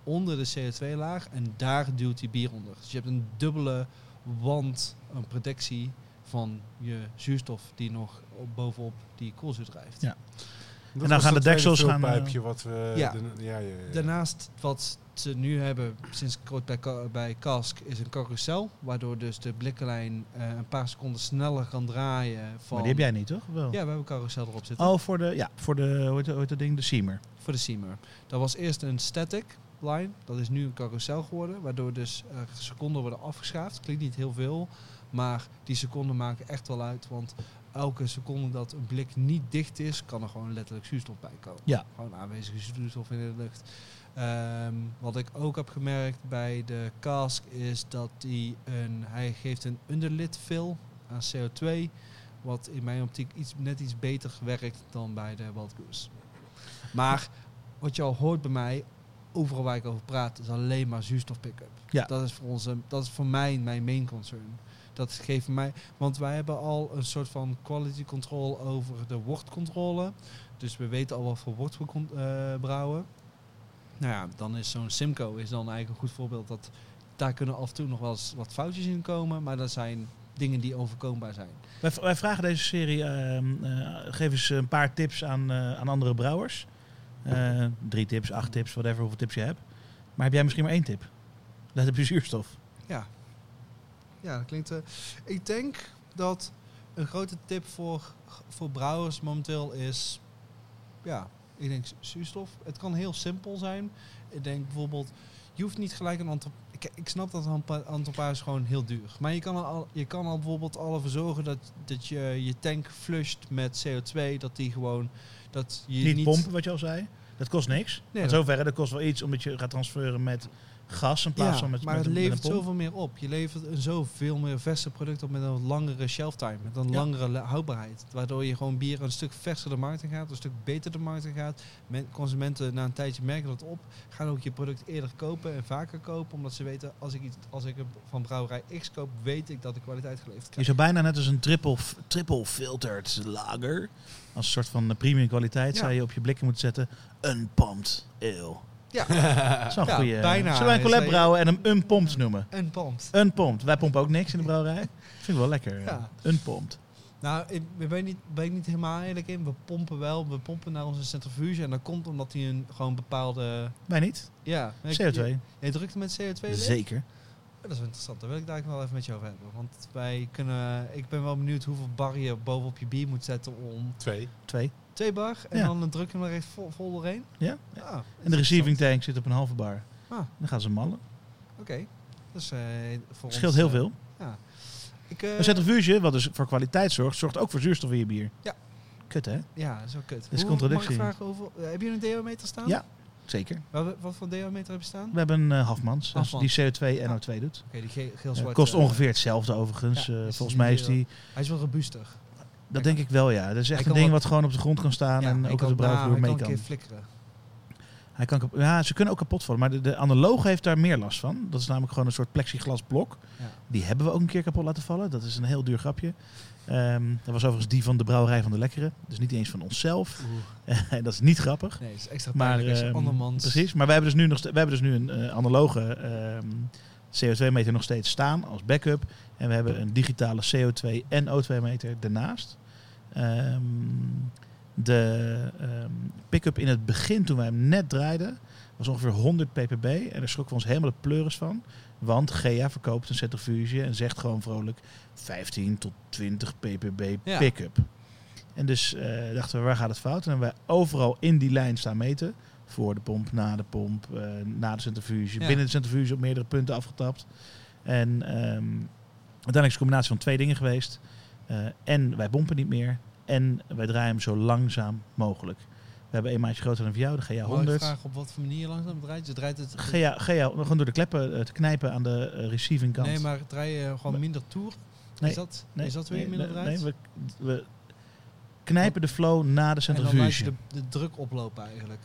Speaker 3: onder de CO2-laag. En daar duwt die bier onder. Dus je hebt een dubbele wand, een protectie van je zuurstof die nog op, bovenop die koolzuur drijft.
Speaker 2: Ja.
Speaker 4: Dat
Speaker 2: En dan gaan de deksels gaan,
Speaker 4: vulpijpje wat we...
Speaker 3: Ja.
Speaker 4: de- ja, ja, ja.
Speaker 3: Daarnaast wat ze nu hebben sinds kort bij, bij Cask is een carousel. Waardoor dus de blikkenlijn eh, een paar seconden sneller kan draaien. Van
Speaker 2: Maar die heb jij niet, toch? Wel.
Speaker 3: Ja, we hebben een carousel erop zitten.
Speaker 2: Oh, voor de, ja, voor de, hoe heet, hoe heet dat ding? De Seamer.
Speaker 3: Voor de Seamer. Dat was eerst een static line. Dat is nu een carousel geworden. Waardoor dus eh, seconden worden afgeschaafd. Klinkt niet heel veel. Maar die seconden maken echt wel uit. Want elke seconde dat een blik niet dicht is, kan er gewoon letterlijk zuurstof bij komen.
Speaker 2: Ja.
Speaker 3: Gewoon aanwezige zuurstof in de lucht. Ehm, wat ik ook heb gemerkt bij de cask is dat die een, hij geeft een underlit fill aan CO2. Wat in mijn optiek iets, net iets beter werkt dan bij de Wild Goose. Maar wat je al hoort bij mij, overal waar ik over praat, is alleen maar zuurstof pick-up.
Speaker 2: Ja.
Speaker 3: Dat is voor ons, een- dat is voor mij mijn main concern. Dat geeft mij, want wij hebben al een soort van quality control over de wortcontrole. Dus we weten al wat voor wort we eh, brouwen. Nou ja, dan is zo'n Simco is dan eigenlijk een goed voorbeeld dat daar kunnen af en toe nog wel eens wat foutjes in komen, maar dat zijn dingen die overkombaar zijn.
Speaker 2: Wij, wij vragen deze serie, ehm, eh, geef eens een paar tips aan, eh, aan andere brouwers. Drie tips, acht tips, whatever, hoeveel tips je hebt. Maar heb jij misschien maar één tip? Let op je zuurstof.
Speaker 3: Ja. Ja, dat klinkt. eh, ik denk dat een grote tip voor, voor brouwers momenteel is. Ja, ik denk zu- zuurstof. Het kan heel simpel zijn. Ik denk bijvoorbeeld. Je hoeft niet gelijk een antro ik, snap dat een pa- antropa is gewoon heel duur. Maar je kan al, je kan al bijvoorbeeld al ervoor zorgen dat, dat je je tank flusht met CO2. Dat die gewoon. Dat je
Speaker 2: Niet,
Speaker 3: niet,
Speaker 2: pompen, wat je al zei. Dat kost niks.
Speaker 3: Nee, dat-
Speaker 2: zoverre, dat kost wel iets omdat je gaat transferen met gas in plaats
Speaker 3: Ja,
Speaker 2: van met,
Speaker 3: maar
Speaker 2: met,
Speaker 3: het
Speaker 2: een-
Speaker 3: levert
Speaker 2: een
Speaker 3: zoveel meer op. Je levert een zoveel meer verse product op met een langere shelf time. Met een
Speaker 2: Ja.
Speaker 3: langere houdbaarheid. Waardoor je gewoon bier een stuk verser de markt in gaat. Een stuk beter de markt in gaat. Men- consumenten na een tijdje merken dat op. Gaan ook je product eerder kopen en vaker kopen. Omdat ze weten, als ik, iets, als ik een van brouwerij X koop, weet ik dat ik kwaliteit geleverd
Speaker 2: Je
Speaker 3: krijg.
Speaker 2: zou bijna net als een triple, triple filtered lager, als een soort van premium kwaliteit,
Speaker 3: Ja.
Speaker 2: zou je op je blikken moeten zetten, unpumped ale.
Speaker 3: Ja,
Speaker 2: Dat is een
Speaker 3: Ja,
Speaker 2: goeie.
Speaker 3: bijna.
Speaker 2: Zullen wij een collab
Speaker 3: Is-
Speaker 2: brouwen en hem unpumped noemen?
Speaker 3: een pand.
Speaker 2: Unpumped. Wij pompen ook niks in de brouwerij. Dat vind ik wel lekker. Ja.
Speaker 3: Ja.
Speaker 2: Unpumped.
Speaker 3: Nou, ik ik ben, niet, ben ik niet helemaal eerlijk in. We pompen wel. We pompen naar onze centrifuge. En dat komt omdat hij een gewoon bepaalde...
Speaker 2: Wij niet.
Speaker 3: Ja, ik-
Speaker 2: CO2.
Speaker 3: Je, je drukt met CO2 leeg?
Speaker 2: Zeker.
Speaker 3: Dat is wel interessant. Daar wil ik daar wel even met je over hebben. Want wij kunnen, ik ben wel benieuwd hoeveel bar je bovenop je bier moet zetten om
Speaker 4: Twee.
Speaker 2: Twee.
Speaker 3: Twee bar. En
Speaker 2: Ja.
Speaker 3: dan druk je hem er echt vol, vol doorheen.
Speaker 2: Ja.
Speaker 3: Ja,
Speaker 2: En de receiving tank zit op een halve bar.
Speaker 3: Ah.
Speaker 2: Dan gaan ze mallen.
Speaker 3: Oké. Dus eh voor
Speaker 2: Scheelt
Speaker 3: ons,
Speaker 2: heel
Speaker 3: eh,
Speaker 2: veel.
Speaker 3: Ik, eh,
Speaker 2: Een centrifuge, wat dus voor kwaliteit zorgt, zorgt ook voor zuurstof in je bier.
Speaker 3: Ja.
Speaker 2: Kut hè?
Speaker 3: Ja, dat is wel kut.
Speaker 2: is
Speaker 3: Hoe-
Speaker 2: contradictie.
Speaker 3: Mag ik vragen over, eh, heb je een deometer staan?
Speaker 2: Ja. Zeker.
Speaker 3: Wat, wat voor deometer heb je staan?
Speaker 2: We hebben een uh, Hafmans,
Speaker 3: Hafmans.
Speaker 2: die CO2 en O2 doet.
Speaker 3: Oké, die
Speaker 2: Eh, kost
Speaker 3: eh,
Speaker 2: ongeveer hetzelfde overigens.
Speaker 3: ja,
Speaker 2: Eh,
Speaker 3: is
Speaker 2: volgens mij is
Speaker 3: heel-
Speaker 2: die...
Speaker 3: Hij is wel robuuster.
Speaker 2: Dat denk ik wel, ja. Dat is echt
Speaker 3: kan
Speaker 2: een ding wat gewoon op de grond kan staan
Speaker 3: Ja,
Speaker 2: en
Speaker 3: hij
Speaker 2: ook
Speaker 3: kan-
Speaker 2: op de brouwvloer mee
Speaker 3: Hij
Speaker 2: kan.
Speaker 3: kan een keer flikkeren.
Speaker 2: Hij kan ja, ze kunnen ook kapot vallen. Maar de, de analoge heeft daar meer last van. Dat is namelijk gewoon een soort plexiglasblok.
Speaker 3: Ja.
Speaker 2: Die hebben we ook een keer kapot laten vallen. Dat is een heel duur grapje. Ehm, dat was overigens die van de brouwerij van de Lekkere. Dus niet eens van onszelf. dat is niet grappig.
Speaker 3: Nee, is extra pijnlijk als je
Speaker 2: ehm,
Speaker 3: andermans...
Speaker 2: Precies. Maar we hebben dus nu, nog, we hebben dus nu een eh, analoge ehm, CO2-meter nog steeds staan als backup. En we hebben een digitale CO2 en O2-meter ernaast. Ehm, de ehm, pick-up in het begin, toen wij hem net draaiden, was ongeveer 100 ppb. En daar schrokken we ons helemaal de pleuris van. Want GEA verkoopt een centrifuge en zegt gewoon vrolijk 15 tot 20 ppb
Speaker 3: Ja.
Speaker 2: pick-up. En dus eh, dachten we, waar gaat het fout? En hebben wij overal in die lijn staan meten. Voor de pomp, na de pomp, eh, na de centrifuge.
Speaker 3: Ja.
Speaker 2: Binnen de centrifuge op meerdere punten afgetapt. En ehm, uiteindelijk is het een combinatie van twee dingen geweest. Eh, en wij pompen niet meer. En wij draaien hem zo langzaam mogelijk. We hebben een maatje groter dan voor jou, de GA
Speaker 3: Mag ik
Speaker 2: 100.
Speaker 3: vragen op wat voor manier langzaam draait? Je draait het...
Speaker 2: GA, GA, gewoon door de kleppen eh, te knijpen aan de eh, receiving kant.
Speaker 3: Nee, maar draai je gewoon minder toer?
Speaker 2: Nee,
Speaker 3: is dat,
Speaker 2: Nee,
Speaker 3: is dat weer
Speaker 2: nee,
Speaker 3: minder draait?
Speaker 2: nee, we, we knijpen de flow na de
Speaker 3: en dan laat je
Speaker 2: centrifuge.
Speaker 3: de, de druk oplopen eigenlijk.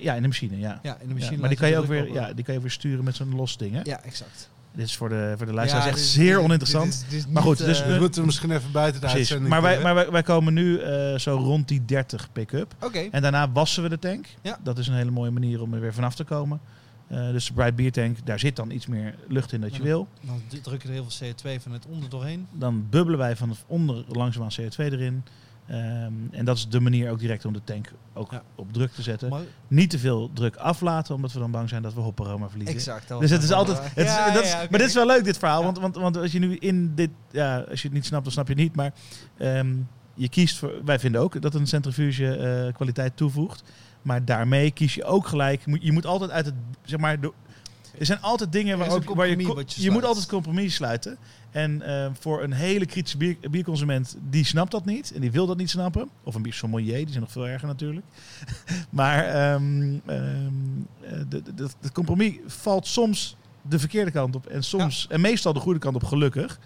Speaker 2: Ja, in de machine, ja.
Speaker 3: Ja, in de
Speaker 2: Ja,
Speaker 3: machine
Speaker 2: maar die kan je ook weer,
Speaker 3: oplopen.
Speaker 2: ja, die kan je weer sturen met zo'n los ding. Hè?
Speaker 3: Ja, exact.
Speaker 2: Dit is voor de, voor de luisteraars
Speaker 3: Ja,
Speaker 2: echt
Speaker 3: dit-
Speaker 2: zeer
Speaker 3: dit-
Speaker 2: oninteressant.
Speaker 3: dit is-
Speaker 2: Maar goed, dus
Speaker 3: eh,
Speaker 2: we-
Speaker 4: We moeten misschien even buiten de
Speaker 2: Precies.
Speaker 4: uitzending.
Speaker 2: Maar, wij, maar wij, wij komen nu eh, zo rond die 30 pick-up.
Speaker 3: Oké.
Speaker 2: En daarna wassen we de tank.
Speaker 3: Ja.
Speaker 2: Dat is een hele mooie manier om er weer vanaf te komen. Eh, dus de Bright Beer Tank, daar zit dan iets meer lucht in dat je wil.
Speaker 3: Dan druk je er heel veel CO2 van het onder doorheen.
Speaker 2: Dan bubbelen wij van onder langzaamaan CO2 erin. Ehm, en dat is de manier ook direct om de tank ook
Speaker 3: Ja.
Speaker 2: op druk te zetten.
Speaker 3: Maar,
Speaker 2: Niet te veel druk aflaten, omdat we dan bang zijn dat we hopperoma verliezen.
Speaker 3: exact. dat
Speaker 2: Dus het is altijd. Het is,
Speaker 3: Ja,
Speaker 2: dat is. Maar dit is wel leuk, dit verhaal.
Speaker 3: Ja.
Speaker 2: Want, want, want als je nu in dit. Ja, als je het niet snapt, dan snap je het niet. Maar ehm, je kiest voor. Wij vinden ook dat een centrifuge eh, kwaliteit toevoegt. Maar daarmee kies je ook gelijk. moet- Je moet altijd uit het. Zeg maar, de, er zijn altijd dingen waar, ook, waar je.
Speaker 3: je
Speaker 2: Je, moet altijd compromis sluiten. En eh, voor een hele kritische bier, bierconsument, die snapt dat niet. En die wil dat niet snappen. Of een biersommelier, die zijn nog veel erger natuurlijk. maar ehm ehm, eh, het compromis valt soms de verkeerde kant op. En soms, en meestal de goede kant op, gelukkig.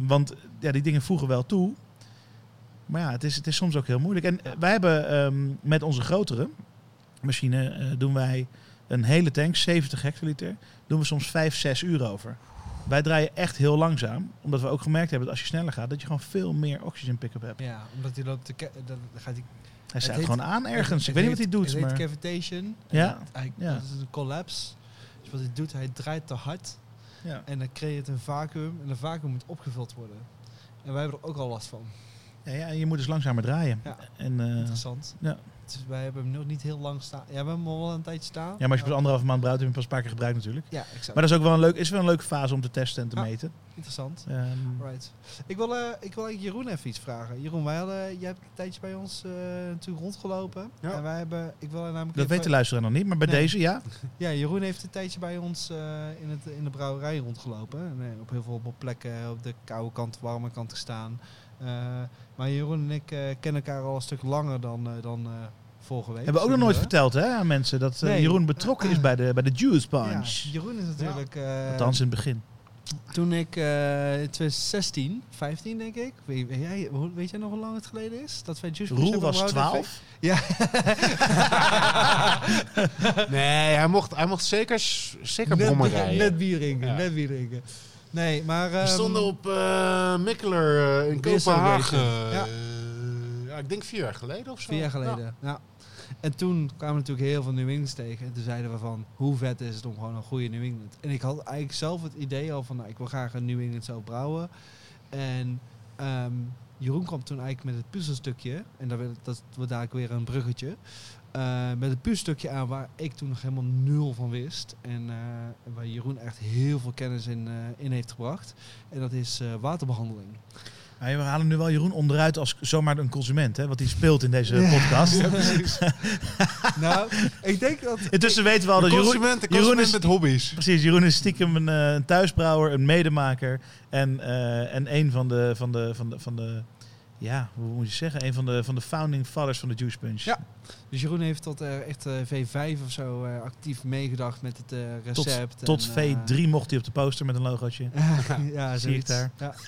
Speaker 2: Want ja, die dingen voegen wel toe. Maar ja, het is, het is soms ook heel moeilijk. En eh, wij hebben ehm, met onze grotere machine eh, doen wij een hele tank, 70 hectoliter, doen we soms 5, 6 uur over. Wij draaien echt heel langzaam, omdat we ook gemerkt hebben dat als je sneller gaat, dat je gewoon veel meer oxygen pick-up hebt.
Speaker 3: Ja, omdat hij loopt te... ke- Dan gaat hij
Speaker 2: Hij staat gewoon aan ergens. Ik weet niet wat hij doet,
Speaker 3: Het heet cavitation.
Speaker 2: Ja,
Speaker 3: Hij,
Speaker 2: ja.
Speaker 3: Dat is een collapse. Dus wat hij doet, hij draait te hard.
Speaker 2: Ja.
Speaker 3: En dan creëert een vacuüm. En de vacuüm moet opgevuld worden. En wij hebben er ook al last van.
Speaker 2: Ja, ja, je moet dus langzamer draaien.
Speaker 3: Ja.
Speaker 2: En, eh,
Speaker 3: Interessant.
Speaker 2: ja.
Speaker 3: Dus wij hebben hem nog niet heel lang staan. Ja, we hebben hem al wel een tijdje staan.
Speaker 2: ja, maar als je pas anderhalve maand brouwt, heb je hem pas een paar keer gebruikt natuurlijk.
Speaker 3: Ja, exact.
Speaker 2: Maar dat is ook wel een, leuk, is wel een leuke fase om te testen en te
Speaker 3: Ja.
Speaker 2: meten.
Speaker 3: Interessant.
Speaker 2: Ehm,
Speaker 3: Right. Ik wil, eh, ik wil eigenlijk Jeroen even iets vragen. Jeroen, wij hadden, jij hebt een tijdje bij ons eh, natuurlijk rondgelopen.
Speaker 4: Ja.
Speaker 3: En wij hebben, ik wil namelijk
Speaker 2: dat weet de luisteraar nog niet, maar bij
Speaker 3: Nee.
Speaker 2: deze ja.
Speaker 3: Ja, Jeroen heeft een tijdje bij ons eh, in, het, in de brouwerij rondgelopen. En, op heel veel plekken op de koude kant, warme kant gestaan. Eh, maar Jeroen en ik eh, kennen elkaar al een stuk langer dan, eh, dan eh, vorige week.
Speaker 2: Hebben we ook nog nooit verteld hè, aan mensen dat eh,
Speaker 3: Nee.
Speaker 2: Jeroen betrokken is bij de, bij de Juice
Speaker 3: Ja,
Speaker 2: Punch.
Speaker 3: Jeroen is natuurlijk... eh,
Speaker 2: Althans in het begin.
Speaker 3: Toen ik eh, in 2016, 15 denk ik. Weet, weet jij, hoe- weet jij nog hoe lang het geleden is? Dat wij Juice Punch
Speaker 2: Roel
Speaker 3: hebben
Speaker 2: was
Speaker 3: gebrouwd?
Speaker 2: 12.
Speaker 3: Ja.
Speaker 4: Nee, hij mocht, hij mocht zeker, zeker
Speaker 3: net,
Speaker 4: brommen rijden.
Speaker 3: net bier drinken,
Speaker 4: Ja.
Speaker 3: net bier drinken. Nee, maar...
Speaker 4: We
Speaker 3: ehm,
Speaker 4: stonden op eh Mikkeler eh, in Kopenhagen.
Speaker 3: Ja.
Speaker 4: Eh, ja, ik denk vier jaar geleden of zo.
Speaker 3: Vier jaar geleden, ja. En toen kwamen natuurlijk heel veel New Englands tegen. En toen zeiden we van, hoe vet is het om gewoon een goede New England. En ik had eigenlijk zelf het idee al van, nou, ik wil graag een New England zelf brouwen. En ehm, Jeroen kwam toen eigenlijk met het puzzelstukje. En dat, dat wordt eigenlijk weer een bruggetje. Eh, met het puzzelstukje aan waar ik toen nog helemaal nul van wist. En eh, waar Jeroen echt heel veel kennis in, eh, in heeft gebracht. En dat is eh, waterbehandeling.
Speaker 2: Ja, we halen nu wel Jeroen onderuit als zomaar een consument, hè, want die speelt in deze podcast.
Speaker 3: nou, ik denk dat...
Speaker 2: Intussen weten we al dat Jeroen,
Speaker 4: consument, de
Speaker 2: Jeroen
Speaker 4: consument
Speaker 2: is-
Speaker 4: met hobby's.
Speaker 2: precies, Jeroen is stiekem een, een thuisbrouwer, een medemaker en, en een van de, van de, van de, van de, ja, hoe moet je zeggen, een van de, van de founding fathers van de Juice Punch.
Speaker 3: Ja. Dus Jeroen heeft tot eh, echt eh, V5 of zo eh, actief meegedacht met het eh,
Speaker 2: Tot,
Speaker 3: recept.
Speaker 2: tot
Speaker 3: en, eh,
Speaker 2: V3 mocht hij op de poster met een logootje.
Speaker 3: ja,
Speaker 2: Zie ik daar.
Speaker 3: Ja.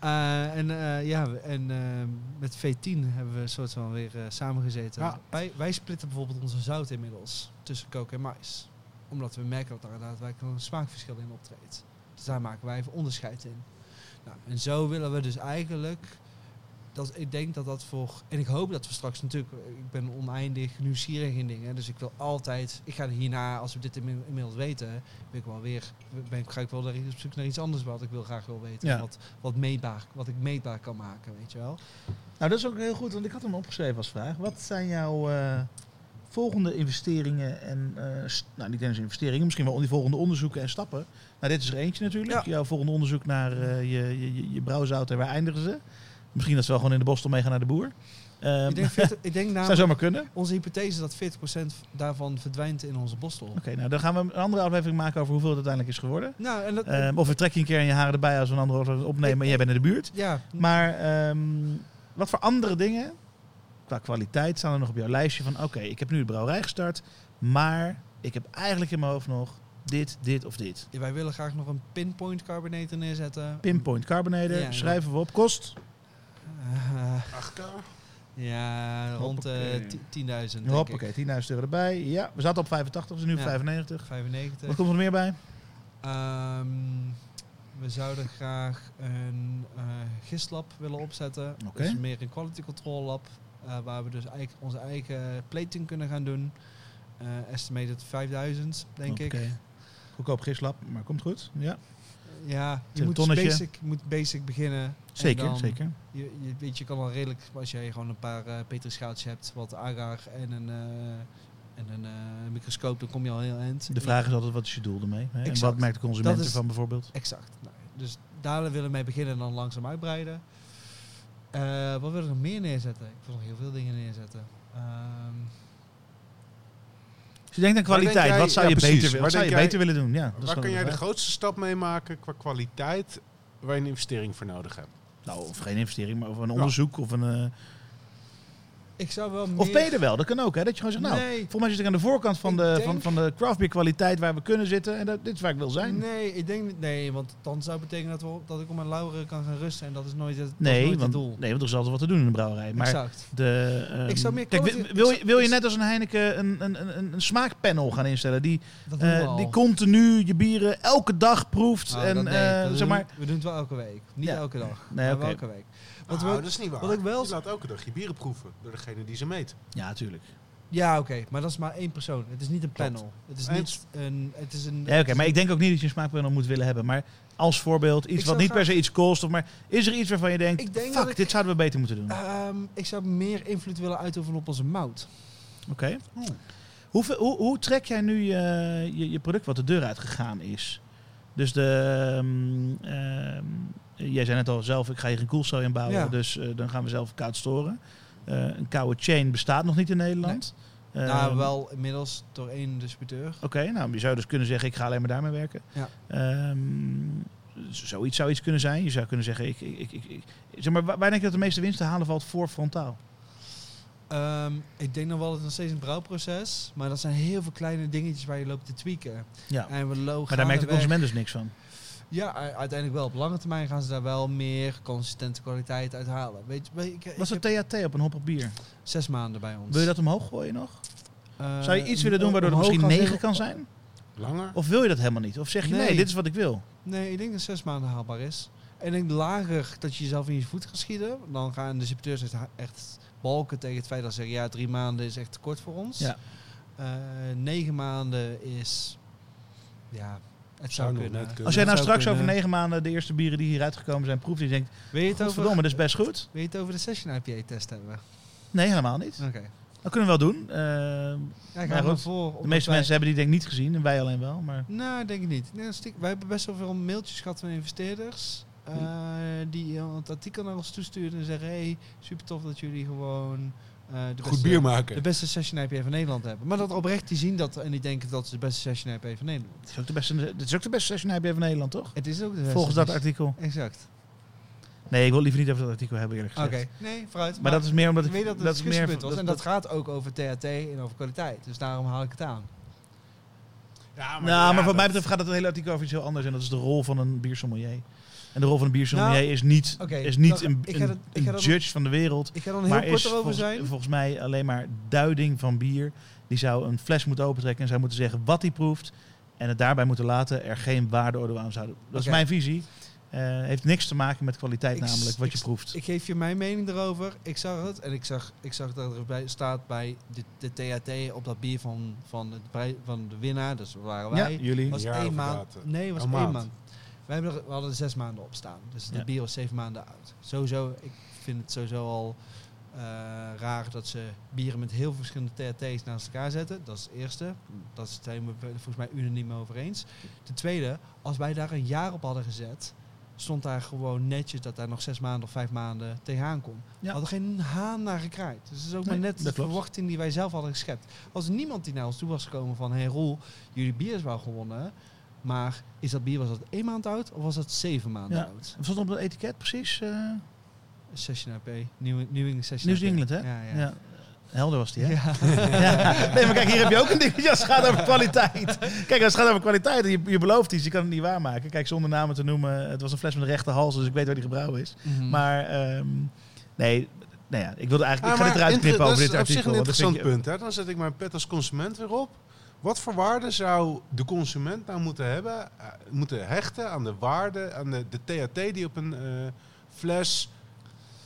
Speaker 3: Eh, en eh, ja, en eh, met V10 hebben we een soort van weer eh, samengezeten.
Speaker 4: Ja.
Speaker 3: Wij, wij splitten bijvoorbeeld onze zout inmiddels tussen kook en mais. Omdat we merken dat er inderdaad wel een smaakverschil in optreedt. Dus daar maken wij even onderscheid in. Nou, en zo willen we dus eigenlijk... Dat, ik denk dat dat voor... En ik hoop dat we straks natuurlijk... Ik ben oneindig nieuwsgierig in dingen. Dus ik wil altijd... Ik ga hierna, als we dit inmi- inmiddels weten... Ben ik wel weer... Ben ik, ga ik wel op zoek naar iets anders wat ik wil graag wil weten.
Speaker 2: Ja.
Speaker 3: Wat, wat, meetbaar, wat ik meetbaar kan maken, weet je wel.
Speaker 2: Nou, dat is ook heel goed, want ik had hem opgeschreven als vraag. Wat zijn jouw eh, volgende investeringen en, st- nou niet eens investeringen, misschien wel die volgende onderzoeken en stappen? Nou, dit is er eentje natuurlijk.
Speaker 3: Ja.
Speaker 2: Jouw volgende onderzoek naar eh, je, je, je, brouwzout en waar eindigen ze? Misschien dat ze wel gewoon in de bostel meegaan naar de boer. Ehm,
Speaker 3: ik denk, 40 ik denk
Speaker 2: zou zomaar kunnen. Oké,
Speaker 3: onze hypothese dat 40% daarvan verdwijnt in onze bostel.
Speaker 2: nou dan gaan we een andere aflevering maken over hoeveel het uiteindelijk is geworden.
Speaker 3: Nou, en dat,
Speaker 2: Ehm, of we trekken je een keer in je haren erbij als we een andere opnemen en jij bent in de buurt.
Speaker 3: ja,
Speaker 2: Maar ehm, wat voor andere dingen qua kwaliteit staan er nog op jouw lijstje van oké, ik heb nu de brouwerij gestart, maar ik heb eigenlijk in mijn hoofd nog dit, dit of dit.
Speaker 3: wij willen graag nog een pinpoint carbonator neerzetten.
Speaker 2: Pinpoint carbonator,
Speaker 3: Ja,
Speaker 2: schrijven we op, kost.
Speaker 3: Eh,
Speaker 4: 8K?
Speaker 3: ja, rond eh, ti- 10.000 denk
Speaker 2: Hop,
Speaker 3: ik.
Speaker 2: oké, 10.000 euro erbij. Ja, we zaten op 85, we zijn nu op
Speaker 3: Ja.
Speaker 2: 95.
Speaker 3: 95.
Speaker 2: Wat komt er meer bij?
Speaker 3: Ehm, we zouden graag een eh gistlab willen opzetten.
Speaker 2: Oké.
Speaker 3: Dus meer een quality control lab. Eh, waar we dus eigenlijk onze eigen plating kunnen gaan doen. Eh estimated 5000, denk ik.
Speaker 2: Oké. Goedkoop gislab, maar komt goed. Ja,
Speaker 3: Ja, je moet, basic, je moet basic beginnen. En
Speaker 2: zeker,
Speaker 3: dan-
Speaker 2: zeker.
Speaker 3: Je, je, weet, je kan al redelijk, als jij gewoon een paar uh, petrischaaltjes hebt, wat agar en een, en een microscoop, dan kom je al heel eind.
Speaker 2: De vraag is altijd, wat is je doel ermee? Hè? En wat merkt de consument ervan bijvoorbeeld?
Speaker 3: Exact. Nou, dus daar willen we mee beginnen en dan langzaam uitbreiden. Eh, wat wil ik nog meer neerzetten? Ik wil nog heel veel dingen neerzetten. Ehm,
Speaker 2: Als je denkt aan kwaliteit,
Speaker 4: jij-
Speaker 2: wat zou
Speaker 4: ja,
Speaker 2: je,
Speaker 4: precies.
Speaker 2: beter, wat zou je
Speaker 4: jij-
Speaker 2: beter willen doen? Ja, dat
Speaker 4: Waar kan jij de
Speaker 2: vraag.
Speaker 4: grootste stap mee maken qua kwaliteit waar je een investering voor nodig hebt?
Speaker 2: Nou, of geen investering, maar of een onderzoek of een... eh,
Speaker 3: ik zou wel meer...
Speaker 2: Of ben je er wel? Dat kan ook, hè? Dat je gewoon zegt, nou,
Speaker 3: Nee.
Speaker 2: volgens mij zit ik aan de voorkant van
Speaker 3: Ik
Speaker 2: de,
Speaker 3: denk-
Speaker 2: van, van de craft beer kwaliteit waar we kunnen zitten. En dat, dit is waar ik wil zijn.
Speaker 3: Nee, ik denk nee, want dan zou het betekenen dat, we, dat ik op mijn lauweren kan gaan rusten en dat is nooit het, dat is
Speaker 2: Nee,
Speaker 3: nooit
Speaker 2: want,
Speaker 3: het doel.
Speaker 2: nee, want er is altijd wat te doen in de brouwerij. Maar
Speaker 3: exact.
Speaker 2: de, ehm,
Speaker 3: Ik zou meer
Speaker 2: kijk, wil, wil je, wil je net als een Heineken een, een, een, een smaakpanel gaan instellen die, eh, die continu je bieren elke dag proeft?
Speaker 3: Nou,
Speaker 2: en
Speaker 3: nee,
Speaker 2: eh, zeg maar,
Speaker 3: we doen het wel elke week. Niet
Speaker 2: Ja.
Speaker 3: elke dag,
Speaker 2: Nee,
Speaker 3: maar elke week. Wat
Speaker 4: Nou,
Speaker 3: we,
Speaker 4: dat is niet waar.
Speaker 3: wat ik wel-
Speaker 4: Je laat elke dag je bieren proeven door degene die ze meet.
Speaker 2: ja, natuurlijk.
Speaker 3: ja, oké, maar dat is maar één persoon. Het is niet een
Speaker 4: Klopt.
Speaker 3: panel. Het is niet een... Het is een
Speaker 2: Ja, oké, maar ik denk ook niet dat je een smaakpanel moet willen hebben. Maar als voorbeeld, iets wat niet
Speaker 3: graag-
Speaker 2: per se iets kost. Of maar is er iets waarvan je denkt,
Speaker 3: Ik denk
Speaker 2: fuck,
Speaker 3: ik-
Speaker 2: dit zouden we beter moeten doen?
Speaker 3: Ehm, ik zou meer invloed willen uitoefenen op onze mout.
Speaker 2: Oké. Hoeveel- Hoe, hoe trek jij nu je, je, je product wat de deur uit gegaan is? Dus de, ehm, ehm, jij zei net al zelf, ik ga hier een koelcel in bouwen,
Speaker 3: Ja.
Speaker 2: dus eh, dan gaan we zelf koud storen. Eh, een koude chain bestaat nog niet in Nederland. Ehm,
Speaker 3: nou, wel inmiddels door één distributeur.
Speaker 2: Oké, nou je zou dus kunnen zeggen, ik ga alleen maar daarmee werken.
Speaker 3: Ja.
Speaker 2: Ehm, zoiets zou iets kunnen zijn. Je zou kunnen zeggen, ik, ik, ik, ik, zeg maar, waar denk je dat de meeste winst te halen valt voor frontaal?
Speaker 3: Ehm, ik denk nog wel dat het nog steeds een brouwproces, maar dat zijn heel veel kleine dingetjes waar je loopt te tweaken.
Speaker 2: Ja.
Speaker 3: En we
Speaker 2: Maar daar merkt de consument dus niks van.
Speaker 3: Ja, uiteindelijk wel. Op lange termijn gaan ze daar wel meer consistente kwaliteit uit halen. Weet je, ik, ik
Speaker 2: Wat is
Speaker 3: heb
Speaker 2: het THT op een hoppig bier?
Speaker 3: zes maanden bij ons.
Speaker 2: Wil je dat omhoog gooien nog?
Speaker 3: Eh,
Speaker 2: Zou je iets willen doen waardoor het misschien
Speaker 3: als
Speaker 2: 9
Speaker 3: in-
Speaker 2: kan zijn?
Speaker 4: Langer?
Speaker 2: Of wil je dat helemaal niet? Of zeg je nee,
Speaker 3: Nee.
Speaker 2: dit is wat ik wil?
Speaker 3: Nee, ik denk dat zes maanden haalbaar is. En ik denk lager dat je jezelf in je voet gaat schieten. Dan gaan de distributeurs echt, echt balken tegen het feit dat ze zeggen... ja, drie maanden is echt te kort voor ons.
Speaker 2: Ja.
Speaker 3: Eh, negen maanden is... Ja, het zou, kunnen.
Speaker 2: Als jij nou straks
Speaker 3: kunnen.
Speaker 2: over 9 maanden de eerste bieren die hieruit gekomen zijn proeft en je denkt,
Speaker 3: Wil je het over,
Speaker 2: dat is best goed.
Speaker 3: wil je het over de Session IPA-test hebben?
Speaker 2: Nee, helemaal niet.
Speaker 3: Oké.
Speaker 2: Dat kunnen we wel doen. Eh,
Speaker 3: Ja,
Speaker 2: Maar
Speaker 3: ga maar
Speaker 2: goed,
Speaker 3: voor.
Speaker 2: de meeste
Speaker 3: wij-
Speaker 2: mensen hebben die denk ik niet gezien en wij alleen wel. Maar
Speaker 3: Nou, denk ik niet. Nee, wij hebben best wel veel mailtjes gehad van investeerders. eh, die het artikel naar ons toestuurden en zeggen... Hey, super tof dat jullie gewoon... eh, de
Speaker 4: Goed
Speaker 3: beste,
Speaker 4: bier maken.
Speaker 3: De beste session IPA van Nederland hebben. Maar dat oprecht, die zien dat en die denken dat ze de beste session IPA van Nederland.
Speaker 2: het is ook de beste, het is ook de beste session IPA van Nederland, toch?
Speaker 3: Het is ook de beste
Speaker 2: Volgens dat artikel.
Speaker 3: Exact.
Speaker 2: Nee, ik wil liever niet over dat artikel hebben eerlijk
Speaker 3: Oké,
Speaker 2: gezegd.
Speaker 3: nee, vooruit.
Speaker 2: Maar, dat is meer omdat
Speaker 3: ik
Speaker 2: ik...
Speaker 3: weet dat het
Speaker 2: dat is meer,
Speaker 3: discussiepunt was.
Speaker 2: dat-
Speaker 3: en dat gaat ook over THT en over kwaliteit. Dus daarom haal ik het aan.
Speaker 4: Ja,
Speaker 2: nou,
Speaker 4: ja,
Speaker 2: maar wat
Speaker 4: dat-
Speaker 2: mij betreft gaat het hele artikel over iets heel anders. En dat is de rol van een biersommelier. En de rol van een biersommelier
Speaker 3: Nou,
Speaker 2: is niet, is niet een,
Speaker 3: ik ga dat-
Speaker 2: een-
Speaker 3: ik ga
Speaker 2: een
Speaker 3: dat-
Speaker 2: judge van de wereld.
Speaker 3: Ik ga dan heel
Speaker 2: maar
Speaker 3: kort
Speaker 2: is
Speaker 3: erover
Speaker 2: volgens,
Speaker 3: zijn.
Speaker 2: volgens mij alleen maar duiding van bier. Die zou een fles moeten opentrekken en zou moeten zeggen wat hij proeft. En het daarbij moeten laten er geen waardeoordeel aan zouden. Dat is mijn visie. Eh, heeft niks te maken met kwaliteit
Speaker 3: Ik-
Speaker 2: namelijk, wat
Speaker 3: ik-
Speaker 2: je proeft.
Speaker 3: Ik geef je mijn mening erover. Ik zag het en ik zag, ik zag dat er bij, staat bij de, de THT op dat bier van, van, het, van de winnaar. Dus dat waren
Speaker 2: ja,
Speaker 3: wij.
Speaker 2: jullie.
Speaker 3: was
Speaker 4: jaar
Speaker 3: één maand. Nee, was
Speaker 4: Een
Speaker 3: één
Speaker 4: maand.
Speaker 3: Wij hebben we hadden er zes maanden op staan. Dus
Speaker 2: Ja.
Speaker 3: het bier was zeven maanden oud. Sowieso, ik vind het sowieso al eh, raar dat ze bieren met heel verschillende THT's naast elkaar zetten. Dat is het eerste. Dat zijn we volgens mij unaniem over eens. Ten tweede, als wij daar een jaar op hadden gezet stond daar gewoon netjes dat daar nog zes maanden of vijf maanden tegenaan kon.
Speaker 2: Ja.
Speaker 3: Hadden geen haan naar gekraaid. Dus het is ook maar net de verwachting die wij zelf hadden geschept. Als niemand die naar ons toe was gekomen van... Hey Roel, jullie bier is wel gewonnen. Maar is dat bier, was dat één maand oud of was dat zeven maanden
Speaker 2: Ja.
Speaker 3: oud?
Speaker 2: Wat stond op het etiket precies? eh
Speaker 3: Session IP. New, New England Session.
Speaker 2: England, hè?
Speaker 3: Ja, ja.
Speaker 2: Helder was die, hè?
Speaker 3: Ja.
Speaker 2: Ja. Nee, maar kijk, hier heb je ook een dingetje als het gaat over kwaliteit. Kijk, als het gaat over kwaliteit je, je belooft iets, je kan het niet waarmaken. Kijk, zonder namen te noemen, het was een fles met een rechte hals, dus ik weet waar die gebrouwen is.
Speaker 3: Mhm.
Speaker 2: Maar, ehm, nee, nou ja, ik wilde eigenlijk, ik
Speaker 4: Ah,
Speaker 2: ga dit eruit knippen over
Speaker 4: dat
Speaker 2: dit
Speaker 4: is op zich
Speaker 2: artikel.
Speaker 4: een
Speaker 2: dat
Speaker 4: interessant
Speaker 2: ik-
Speaker 4: punt. Hè? Dan zet ik mijn pet als consument weer op. Wat voor waarde zou de consument nou moeten hebben, eh, moeten hechten aan de waarde, aan de, de THT die op een eh, fles...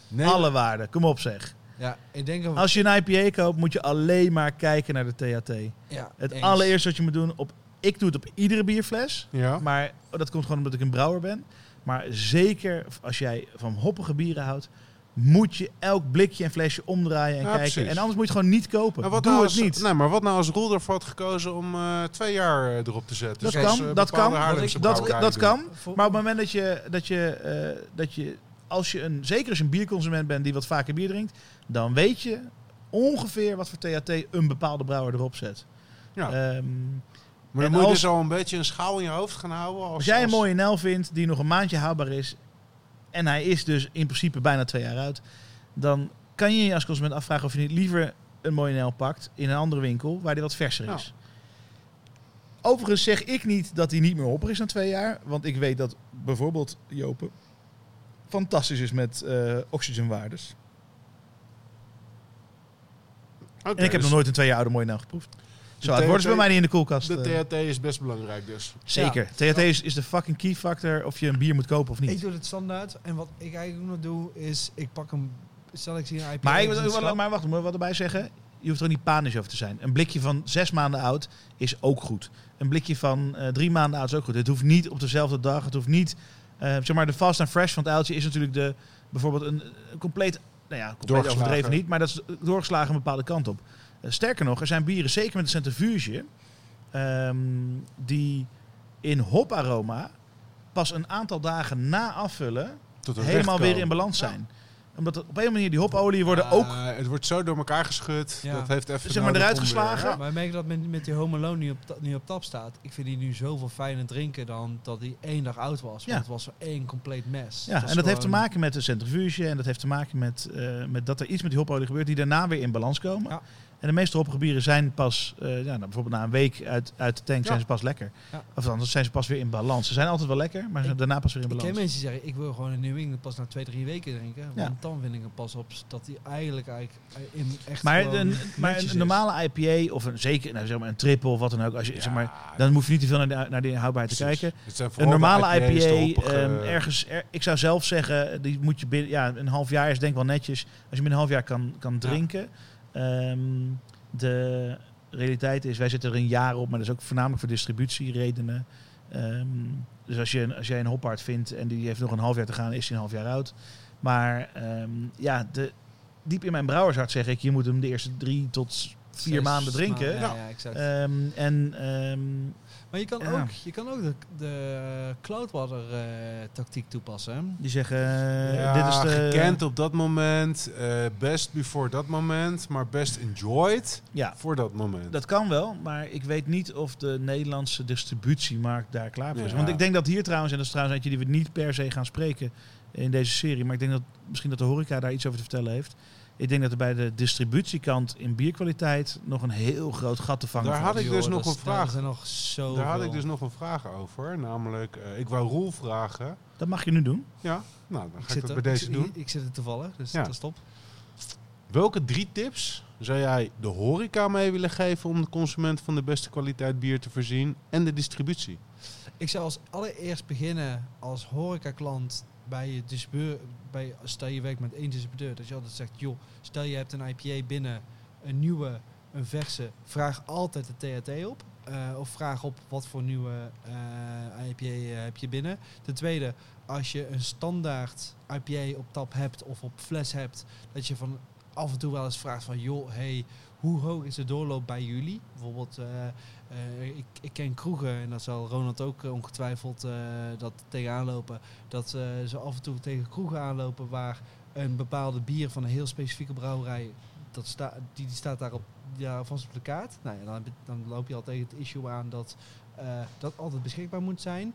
Speaker 4: Nee,
Speaker 2: Alle waarden, kom op zeg.
Speaker 3: ja, ik denk... dat-
Speaker 2: Als je een IPA koopt, moet je alleen maar kijken naar de THT.
Speaker 3: ja,
Speaker 2: Het
Speaker 3: eens.
Speaker 2: allereerste wat je moet doen, op, ik doe het op iedere bierfles.
Speaker 4: Ja.
Speaker 2: Maar dat komt gewoon omdat ik een brouwer ben. Maar zeker als jij van hoppige bieren houdt, moet je elk blikje en flesje omdraaien en
Speaker 4: Ja,
Speaker 2: kijken.
Speaker 4: precies.
Speaker 2: En anders moet je het gewoon niet kopen.
Speaker 4: Maar wat
Speaker 2: Doe
Speaker 4: nou
Speaker 2: het niet.
Speaker 4: Nee, maar wat nou als Roel ervoor had gekozen om eh, twee jaar eh, erop te zetten?
Speaker 2: Dat
Speaker 4: Zoals,
Speaker 2: kan,
Speaker 4: eh,
Speaker 2: dat kan, dat, dat kan. Maar op het moment dat je, dat je, eh, dat je als je een, zeker als je een bierconsument bent die wat vaker bier drinkt, dan weet je ongeveer wat voor THT een bepaalde brouwer erop zet.
Speaker 4: Ja.
Speaker 2: Ehm,
Speaker 4: Maar
Speaker 2: en
Speaker 4: dan moet je
Speaker 2: als-
Speaker 4: dus al een beetje een schaal in je hoofd gaan houden. Als,
Speaker 2: als jij een
Speaker 4: als-
Speaker 2: mooie NL vindt die nog een maandje houdbaar is en hij is dus in principe bijna twee jaar oud, dan kan je je als consument afvragen of je niet liever een mooie NL pakt in een andere winkel waar die wat verser is. Overigens zeg ik niet dat hij niet meer hoppig is na twee jaar, want ik weet dat bijvoorbeeld Jopen fantastisch is met eh oxygenwaardes. En ik heb
Speaker 4: dus
Speaker 2: nog nooit een twee jaar oude mooie NL geproefd. Zo, het wordt ze bij mij niet in de koelkast.
Speaker 4: De
Speaker 2: eh.
Speaker 4: THT is best belangrijk dus.
Speaker 2: Zeker. THT is, is de fucking key factor of je een bier moet kopen of
Speaker 3: Ik
Speaker 2: niet.
Speaker 3: doe het standaard. En wat ik eigenlijk nog doe, is ik pak een... Stel ik zie een IPA.
Speaker 2: Maar, ik,
Speaker 3: het
Speaker 2: maar, wacht, moet ik wat erbij zeggen? Je hoeft er ook niet panisch over te zijn. Een blikje van zes maanden oud is ook goed. Een blikje van eh, drie maanden oud is ook goed. Het hoeft niet op dezelfde dag. Het hoeft niet... eh, zeg maar, de fast and fresh van het uiltje is natuurlijk de, bijvoorbeeld een, een compleet... Nou ja, compleet
Speaker 4: Doorgeslagen.
Speaker 2: overdreven niet, maar dat is doorgeslagen een bepaalde kant op. Eh, sterker nog, er zijn bieren, zeker met een centrifuge, ehm, die in hoparoma pas een aantal dagen na afvullen helemaal weer in balans zijn. Omdat op een manier die hopolie worden ook
Speaker 4: het wordt zo door elkaar geschud.
Speaker 3: Ja.
Speaker 4: Dat heeft even
Speaker 2: Zeg maar eruit geslagen.
Speaker 4: ja.
Speaker 3: Maar ik merk dat met, met die Home Alone nu op, nu op tap staat. Ik vind die nu zoveel fijner drinken dan dat die één dag oud was. Want
Speaker 2: Ja.
Speaker 3: het was zo één compleet mes.
Speaker 2: Ja, en dat heeft te maken met de centrifuge en dat heeft te maken met, eh, met dat er iets met die hopolie gebeurt die daarna weer in balans komen. En de meeste hoppige bieren zijn pas, eh, ja, nou, bijvoorbeeld na een week uit, uit de tank
Speaker 4: Ja.
Speaker 2: zijn ze pas lekker.
Speaker 3: Ja.
Speaker 2: Of anders zijn ze pas weer in balans. Ze zijn altijd wel lekker, maar ze zijn
Speaker 3: Ik-
Speaker 2: daarna pas weer in
Speaker 3: Ik ken
Speaker 2: balans.
Speaker 3: mensen die zeggen, ik wil gewoon een New England pas na twee, drie weken drinken.
Speaker 2: Ja.
Speaker 3: Want dan vind ik hem pas op dat hij eigenlijk, eigenlijk in echt
Speaker 2: Maar, een, maar een normale IPA of een, zeker nou, zeg maar een triple of wat dan ook, als je,
Speaker 4: Ja,
Speaker 2: zeg maar, dan hoef je niet te veel naar, de, naar die houdbaarheid te kijken. Een normale IPA, ehm, ergens, er- ik zou zelf zeggen, die moet je binnen, ja, een half jaar is denk ik wel netjes. Als je binnen een half jaar kan, kan drinken. Ehm, de realiteit is, wij zitten er een jaar op, maar dat is ook voornamelijk voor distributieredenen. Ehm, dus als, je, als jij een hophard vindt en die heeft nog een half jaar te gaan, is hij een half jaar oud. Maar ehm, ja, de, diep in mijn brouwershart zeg ik, je moet hem de eerste drie tot vier
Speaker 3: Zes
Speaker 2: maanden drinken.
Speaker 3: maanden, Ja,
Speaker 4: Ja.
Speaker 3: exact.
Speaker 2: Ehm, en ehm,
Speaker 3: maar je kan,
Speaker 2: ja.
Speaker 3: ook, je kan ook de, de Cloudwater eh, tactiek toepassen.
Speaker 2: die zeggen, eh,
Speaker 4: Ja,
Speaker 2: dit is de...
Speaker 4: gekend op dat moment, eh, best before dat moment, maar best enjoyed
Speaker 2: Ja,
Speaker 4: voor dat moment.
Speaker 2: Dat kan wel, maar ik weet niet of de Nederlandse distributiemarkt daar klaar voor is.
Speaker 4: Ja.
Speaker 2: Want ik denk dat hier trouwens, en dat is trouwens eentje die we niet per se gaan spreken in deze serie, maar ik denk dat misschien dat de horeca daar iets over te vertellen heeft. Ik denk dat er bij de distributiekant in bierkwaliteit nog een heel groot gat te vangen
Speaker 4: Daar had ik dus
Speaker 3: Joh,
Speaker 4: nog een vraag.
Speaker 3: nog zo
Speaker 4: Daar had ik dus nog een vraag over. Namelijk, eh, ik wou Roel vragen.
Speaker 2: Dat mag je nu doen.
Speaker 4: Ja, nou, dan ga ik, dat
Speaker 3: er-
Speaker 4: bij deze
Speaker 3: ik,
Speaker 4: doen.
Speaker 3: Ik, ik zit er toevallig, dus
Speaker 4: Ja.
Speaker 3: dat is top.
Speaker 4: Welke drie tips zou jij de horeca mee willen geven om de consument van de beste kwaliteit bier te voorzien en de distributie?
Speaker 3: Ik zou als allereerst beginnen als horecaklant bij je distributeur. Bij, stel je werkt met één distributeur. Dat je altijd zegt, joh, stel je hebt een IPA binnen, een nieuwe, een verse. Vraag altijd de THT op. Eh, of vraag op wat voor nieuwe eh, IPA eh, heb je binnen. Ten tweede, als je een standaard IPA op tap hebt of op fles hebt, dat je van af en toe wel eens vraagt van, joh, hey, hoe hoog is de doorloop bij jullie? Bijvoorbeeld, ik, ik ken kroegen, en dat zal Ronald ook eh, ongetwijfeld eh, dat tegenaan lopen, dat eh, ze af en toe tegen kroegen aanlopen waar een bepaalde bier van een heel specifieke brouwerij, dat sta, die, die staat daar op, ja, op de kaart. Nou ja, dan, dan loop je al tegen het issue aan dat eh, dat altijd beschikbaar moet zijn.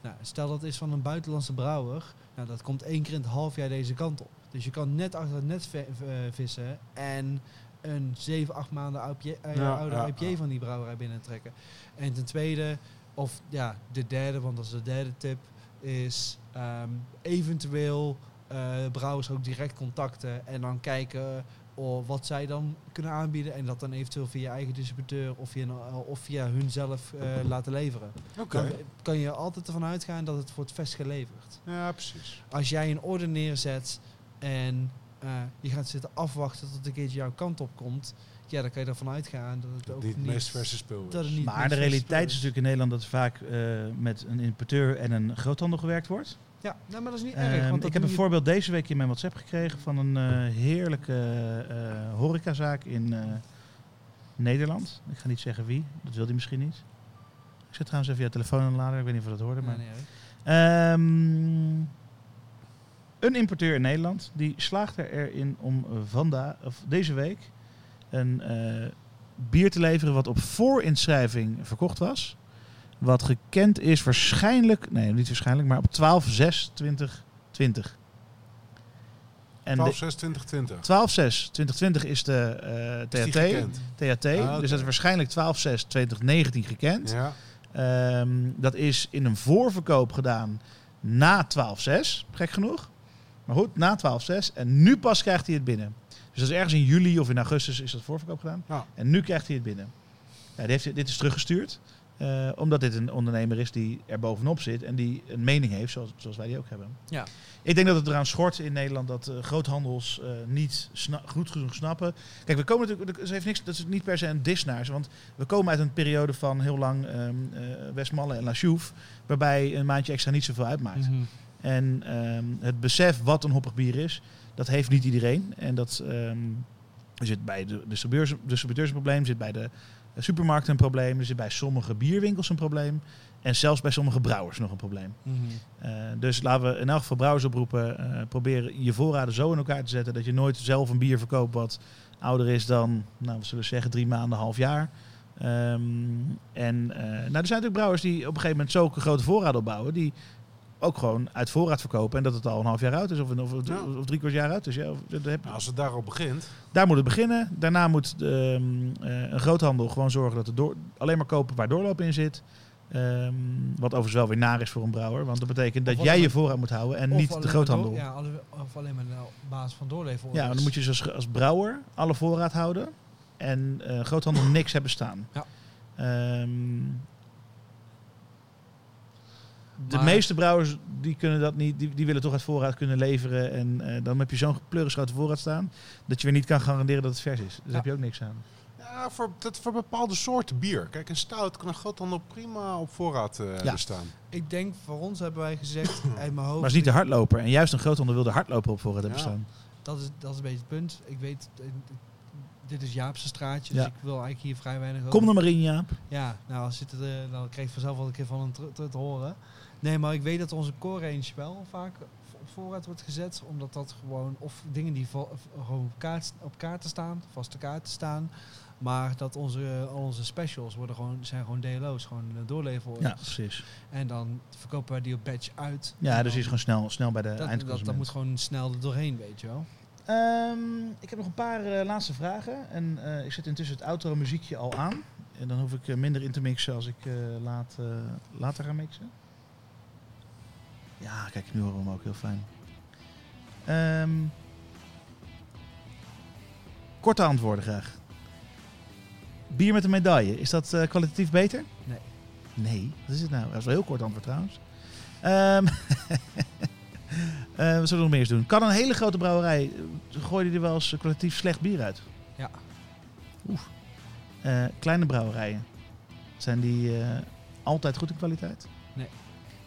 Speaker 3: Nou, stel dat is van een buitenlandse brouwer, nou, dat komt één keer in het half jaar deze kant op. Dus je kan net achter het net eh, vissen en een 7, 8 maanden IPA, eh,
Speaker 4: Ja,
Speaker 3: oude
Speaker 4: ja,
Speaker 3: IPA van die brouwerij binnentrekken. En ten tweede, of ja, de derde, want dat is de derde tip, is ehm, eventueel eh, brouwers ook direct contacten en dan kijken oh, wat zij dan kunnen aanbieden en dat dan eventueel via je eigen distributeur of via, een- of via hun zelf eh, laten leveren.
Speaker 4: Oké.
Speaker 3: Dan kan je altijd ervan uitgaan dat het wordt vers geleverd.
Speaker 4: Ja, precies.
Speaker 3: Als jij een order neerzet en eh, je gaat zitten afwachten tot een keertje jouw kant op komt, ja, dan kan je ervan uitgaan dat het
Speaker 4: Dat
Speaker 3: ook
Speaker 4: niet het meest verse spul is.
Speaker 3: niet
Speaker 2: Maar de realiteit is natuurlijk in Nederland dat vaak eh, met een importeur en een groothandel gewerkt wordt.
Speaker 3: Ja, nou, maar dat is niet
Speaker 2: Ehm,
Speaker 3: erg. Want dat
Speaker 2: ik heb een
Speaker 3: je-
Speaker 2: voorbeeld deze week in mijn WhatsApp gekregen van een eh, heerlijke eh horecazaak in eh, Nederland. Ik ga niet zeggen wie, dat wil hij misschien niet. Ik zet trouwens even jouw telefoon aan de lader, ik weet niet of je dat hoorde.
Speaker 3: Nee,
Speaker 2: Maar...
Speaker 3: nee.
Speaker 2: Ehm, een importeur in Nederland die slaagt er erin om vandaag, of deze week een eh, bier te leveren wat op voorinschrijving verkocht was. Wat gekend is waarschijnlijk, nee niet waarschijnlijk, maar op 12-6-2020. En
Speaker 4: 12,
Speaker 2: de-
Speaker 4: 6, 20, 20.
Speaker 2: 12-6-2020 is de eh,
Speaker 4: Is die
Speaker 2: THT,
Speaker 4: gekend?
Speaker 2: THT
Speaker 4: Ah,
Speaker 2: dus dat is waarschijnlijk 12-6-2019 gekend.
Speaker 4: Ja.
Speaker 2: Ehm, dat is in een voorverkoop gedaan na 12-6, gek genoeg. Maar goed, na 12-6. En nu pas krijgt hij het binnen. Dus dat is ergens in juli of in augustus is dat voorverkoop gedaan.
Speaker 4: Ja.
Speaker 2: En nu krijgt hij het binnen. Ja, die heeft, dit is teruggestuurd. eh, omdat dit een ondernemer is die er bovenop zit en die een mening heeft, zoals, zoals wij die ook hebben.
Speaker 3: Ja.
Speaker 2: Ik denk dat het eraan schort in Nederland dat eh, groothandels eh, niet goed genoeg snappen. Kijk, we komen natuurlijk, dat heeft niks, dat is niet per se een dis naar ze, want we komen uit een periode van heel lang eh, Westmalle en La Chouffe, waarbij een maandje extra niet zoveel uitmaakt.
Speaker 3: Mhm.
Speaker 2: En ehm, het besef wat een hoppig bier is, dat heeft niet iedereen. En dat ehm, zit bij de distributeurs, een probleem, zit bij de supermarkten een probleem, zit bij sommige bierwinkels een probleem. En zelfs bij sommige brouwers nog een probleem.
Speaker 3: Mhm.
Speaker 2: Eh, dus laten we in elk geval brouwers oproepen. eh proberen je voorraden zo in elkaar te zetten dat je nooit zelf een bier verkoopt wat ouder is dan, nou, we zullen zeggen, drie maanden, half jaar. Ehm, en eh, nou, er zijn natuurlijk brouwers die op een gegeven moment zulke grote voorraden opbouwen, die ook gewoon uit voorraad verkopen en dat het al een half jaar oud is of, een, of,
Speaker 4: Ja.
Speaker 2: of drie kwart jaar oud is. Ja, of- dat heb-
Speaker 4: Nou, als het daar al begint.
Speaker 2: daar moet het beginnen. Daarna moet de, ehm, eh, een groothandel gewoon zorgen dat er door, alleen maar kopen waar doorloop in zit. Ehm, wat overigens wel weer naar is voor een brouwer. Want dat betekent dat jij je voorraad moet houden en niet de groothandel.
Speaker 3: door- ja, of alleen maar op basis van doorleven.
Speaker 2: Ja, dan moet je dus als, als brouwer alle voorraad houden en eh, groothandel niks hebben staan.
Speaker 3: Ja.
Speaker 2: Ehm, de
Speaker 3: Maar-
Speaker 2: meeste brouwers die kunnen dat niet, die, die willen toch uit voorraad kunnen leveren. En eh, dan heb je zo'n pleurisgrote voorraad staan dat je weer niet kan garanderen dat het vers is. Daar
Speaker 3: Ja.
Speaker 2: heb je ook niks aan.
Speaker 4: Ja, voor, dat, voor bepaalde soorten bier. Kijk, een stout kan een groothandel prima op voorraad eh
Speaker 2: Ja.
Speaker 4: bestaan.
Speaker 3: Ik denk, voor ons hebben wij gezegd, uit mijn hoofd...
Speaker 2: Maar het is niet de hardloper. En juist een groothandel wil de hardloper op voorraad hebben staan.
Speaker 3: Dat is, dat is een beetje het punt. Ik weet, eh, dit is Jaapse straatje,
Speaker 2: Ja.
Speaker 3: dus ik wil eigenlijk hier vrij weinig over.
Speaker 2: Kom er maar in, Jaap.
Speaker 3: Ja, nou, als zit het, dan krijg je vanzelf wel een keer van hem te, te- te horen. Nee, maar ik weet dat onze core range wel vaak op voorraad wordt gezet. Omdat dat gewoon, of dingen die gewoon op, kaart, op kaarten staan, vaste kaarten staan. Maar dat onze, al onze specials worden gewoon, zijn gewoon DLO's, gewoon uh, doorleverorders.
Speaker 2: Ja, precies.
Speaker 3: En dan verkopen wij die op batch uit.
Speaker 2: Ja, dus die is gewoon snel, snel bij de
Speaker 3: dat,
Speaker 2: eindconsument.
Speaker 3: dat moet gewoon snel er doorheen, weet je wel.
Speaker 2: Ehm, ik heb nog een paar eh, laatste vragen. En eh, ik zet intussen het outro muziekje al aan. En dan hoef ik eh, minder in te mixen als ik eh, laat, eh, later ga mixen. Ja, kijk, nu horen we hem ook heel fijn. Ehm, korte antwoorden graag. Bier met een medaille, is dat eh, kwalitatief beter?
Speaker 3: Nee.
Speaker 2: Nee, wat is het nou? Dat is wel heel kort antwoord trouwens. Ehm eh, wat zullen we nog meer eens doen? Kan een hele grote brouwerij, eh, gooi je er wel eens kwalitatief slecht bier uit?
Speaker 3: Ja.
Speaker 2: Oef. Kleine brouwerijen, zijn die altijd goed in kwaliteit?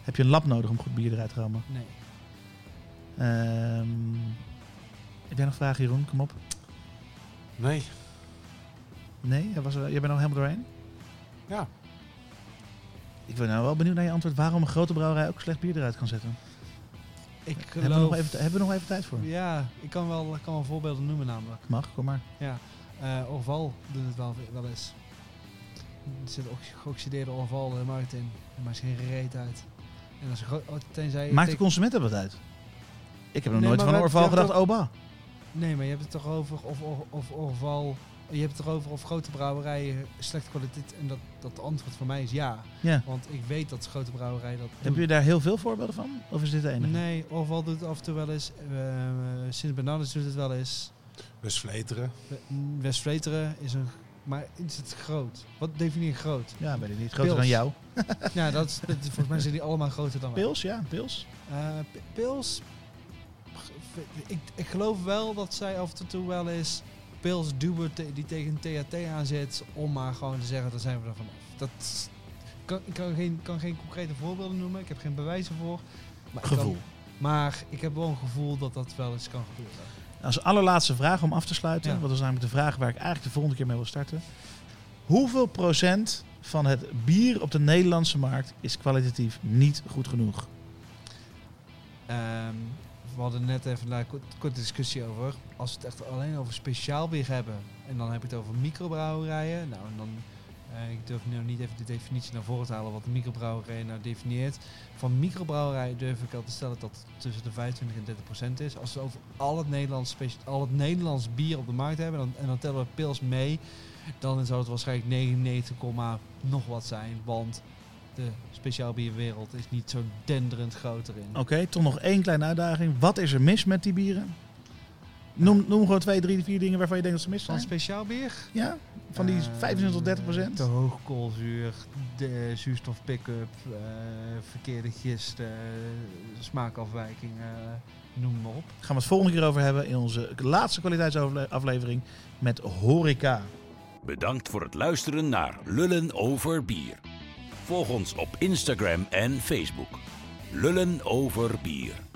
Speaker 2: Heb je een lab nodig om goed bier eruit te rammen?
Speaker 3: Nee.
Speaker 2: Ehm heb jij nog vragen, Jeroen? Kom op.
Speaker 4: Nee.
Speaker 2: Nee, jij was er, jij bent al helemaal doorheen?
Speaker 4: Ja.
Speaker 2: Ik ben nou wel benieuwd naar je antwoord waarom een grote brouwerij ook slecht bier eruit kan zetten.
Speaker 3: Ik
Speaker 2: Hebben we, nog even, hebben we nog even tijd voor?
Speaker 3: Ja, ik kan wel, ik kan wel voorbeelden noemen namelijk.
Speaker 2: Mag, kom maar.
Speaker 3: Ja, eh Orval doet het wel, wel eens. Er zit ook geoxideerde Orval de markt in. Maakt geen reet uit. En als je oh, tenzij je
Speaker 2: Maakt de consument er wat uit? Ik heb nog
Speaker 3: Nee,
Speaker 2: nooit van Orval
Speaker 3: je
Speaker 2: gedacht, bah.
Speaker 3: Nee, maar je hebt het toch over of, of, of Orval... Je hebt het erover of grote brouwerijen slechte kwaliteit... En dat, dat de antwoord voor mij is ja.
Speaker 2: Ja.
Speaker 3: Want ik weet dat grote brouwerijen dat
Speaker 2: Hebben jullie daar heel veel voorbeelden van? Of is dit de enige?
Speaker 3: Nee, Orval doet het af en toe wel eens. Uh, Sint Bernardus doet het wel eens.
Speaker 4: West-Vleteren.
Speaker 3: West-Vleteren is een... Maar is het groot? Wat definieer je groot?
Speaker 2: Ja, weet ik niet. Groter
Speaker 3: Pils.
Speaker 2: dan jou.
Speaker 3: ja, dat is, dat- volgens mij zijn die allemaal groter dan wij.
Speaker 2: Pils, ja, pils.
Speaker 3: P- Pils. Ik, ik geloof wel dat zij af en toe wel eens Pils duwen te- die tegen THT aanzet. Om maar gewoon te zeggen, daar zijn we er vanaf. Dat kan, ik kan geen, kan geen concrete voorbeelden noemen. Ik heb geen bewijzen voor. Maar ik kan-
Speaker 2: Gevoel.
Speaker 3: maar ik heb wel een gevoel dat dat wel eens kan gebeuren.
Speaker 2: Als allerlaatste vraag om af te sluiten.
Speaker 3: Ja.
Speaker 2: Want dat is namelijk de vraag waar ik eigenlijk de volgende keer mee wil starten. Hoeveel procent van het bier op de Nederlandse markt is kwalitatief niet goed genoeg?
Speaker 3: Ehm, we hadden net even kort, korte discussie over. Als we het echt alleen over speciaal bier hebben. En dan heb ik het over microbrouwerijen. Nou, en dan, eh, ik durf nu niet even de definitie naar voren te halen wat een microbrouwerij nou definieert. Van microbrouwerij durf ik al te stellen dat het tussen de 25 en 30 procent is. Als we over al het Nederlands, al het Nederlands bier op de markt hebben dan, en dan tellen we pils mee. Dan zou het waarschijnlijk 99, komma nog wat zijn. Want de speciaalbierwereld is niet zo denderend groter in.
Speaker 2: Oké, toch nog één kleine uitdaging. Wat is er mis met die bieren? Noem, noem gewoon twee, drie, vier dingen waarvan je denkt dat ze mis
Speaker 3: Van
Speaker 2: zijn.
Speaker 3: speciaal bier?
Speaker 2: Ja, van die 25 tot 30 procent.
Speaker 3: Te hoog koolzuur, de zuurstof pick-up, eh, verkeerde gist, eh, smaakafwijkingen, noem maar op.
Speaker 2: Gaan we het volgende keer over hebben in onze laatste kwaliteitsaflevering met horeca.
Speaker 5: Bedankt voor het luisteren naar Lullen over bier. Volg ons op Instagram en Facebook. Lullen over bier.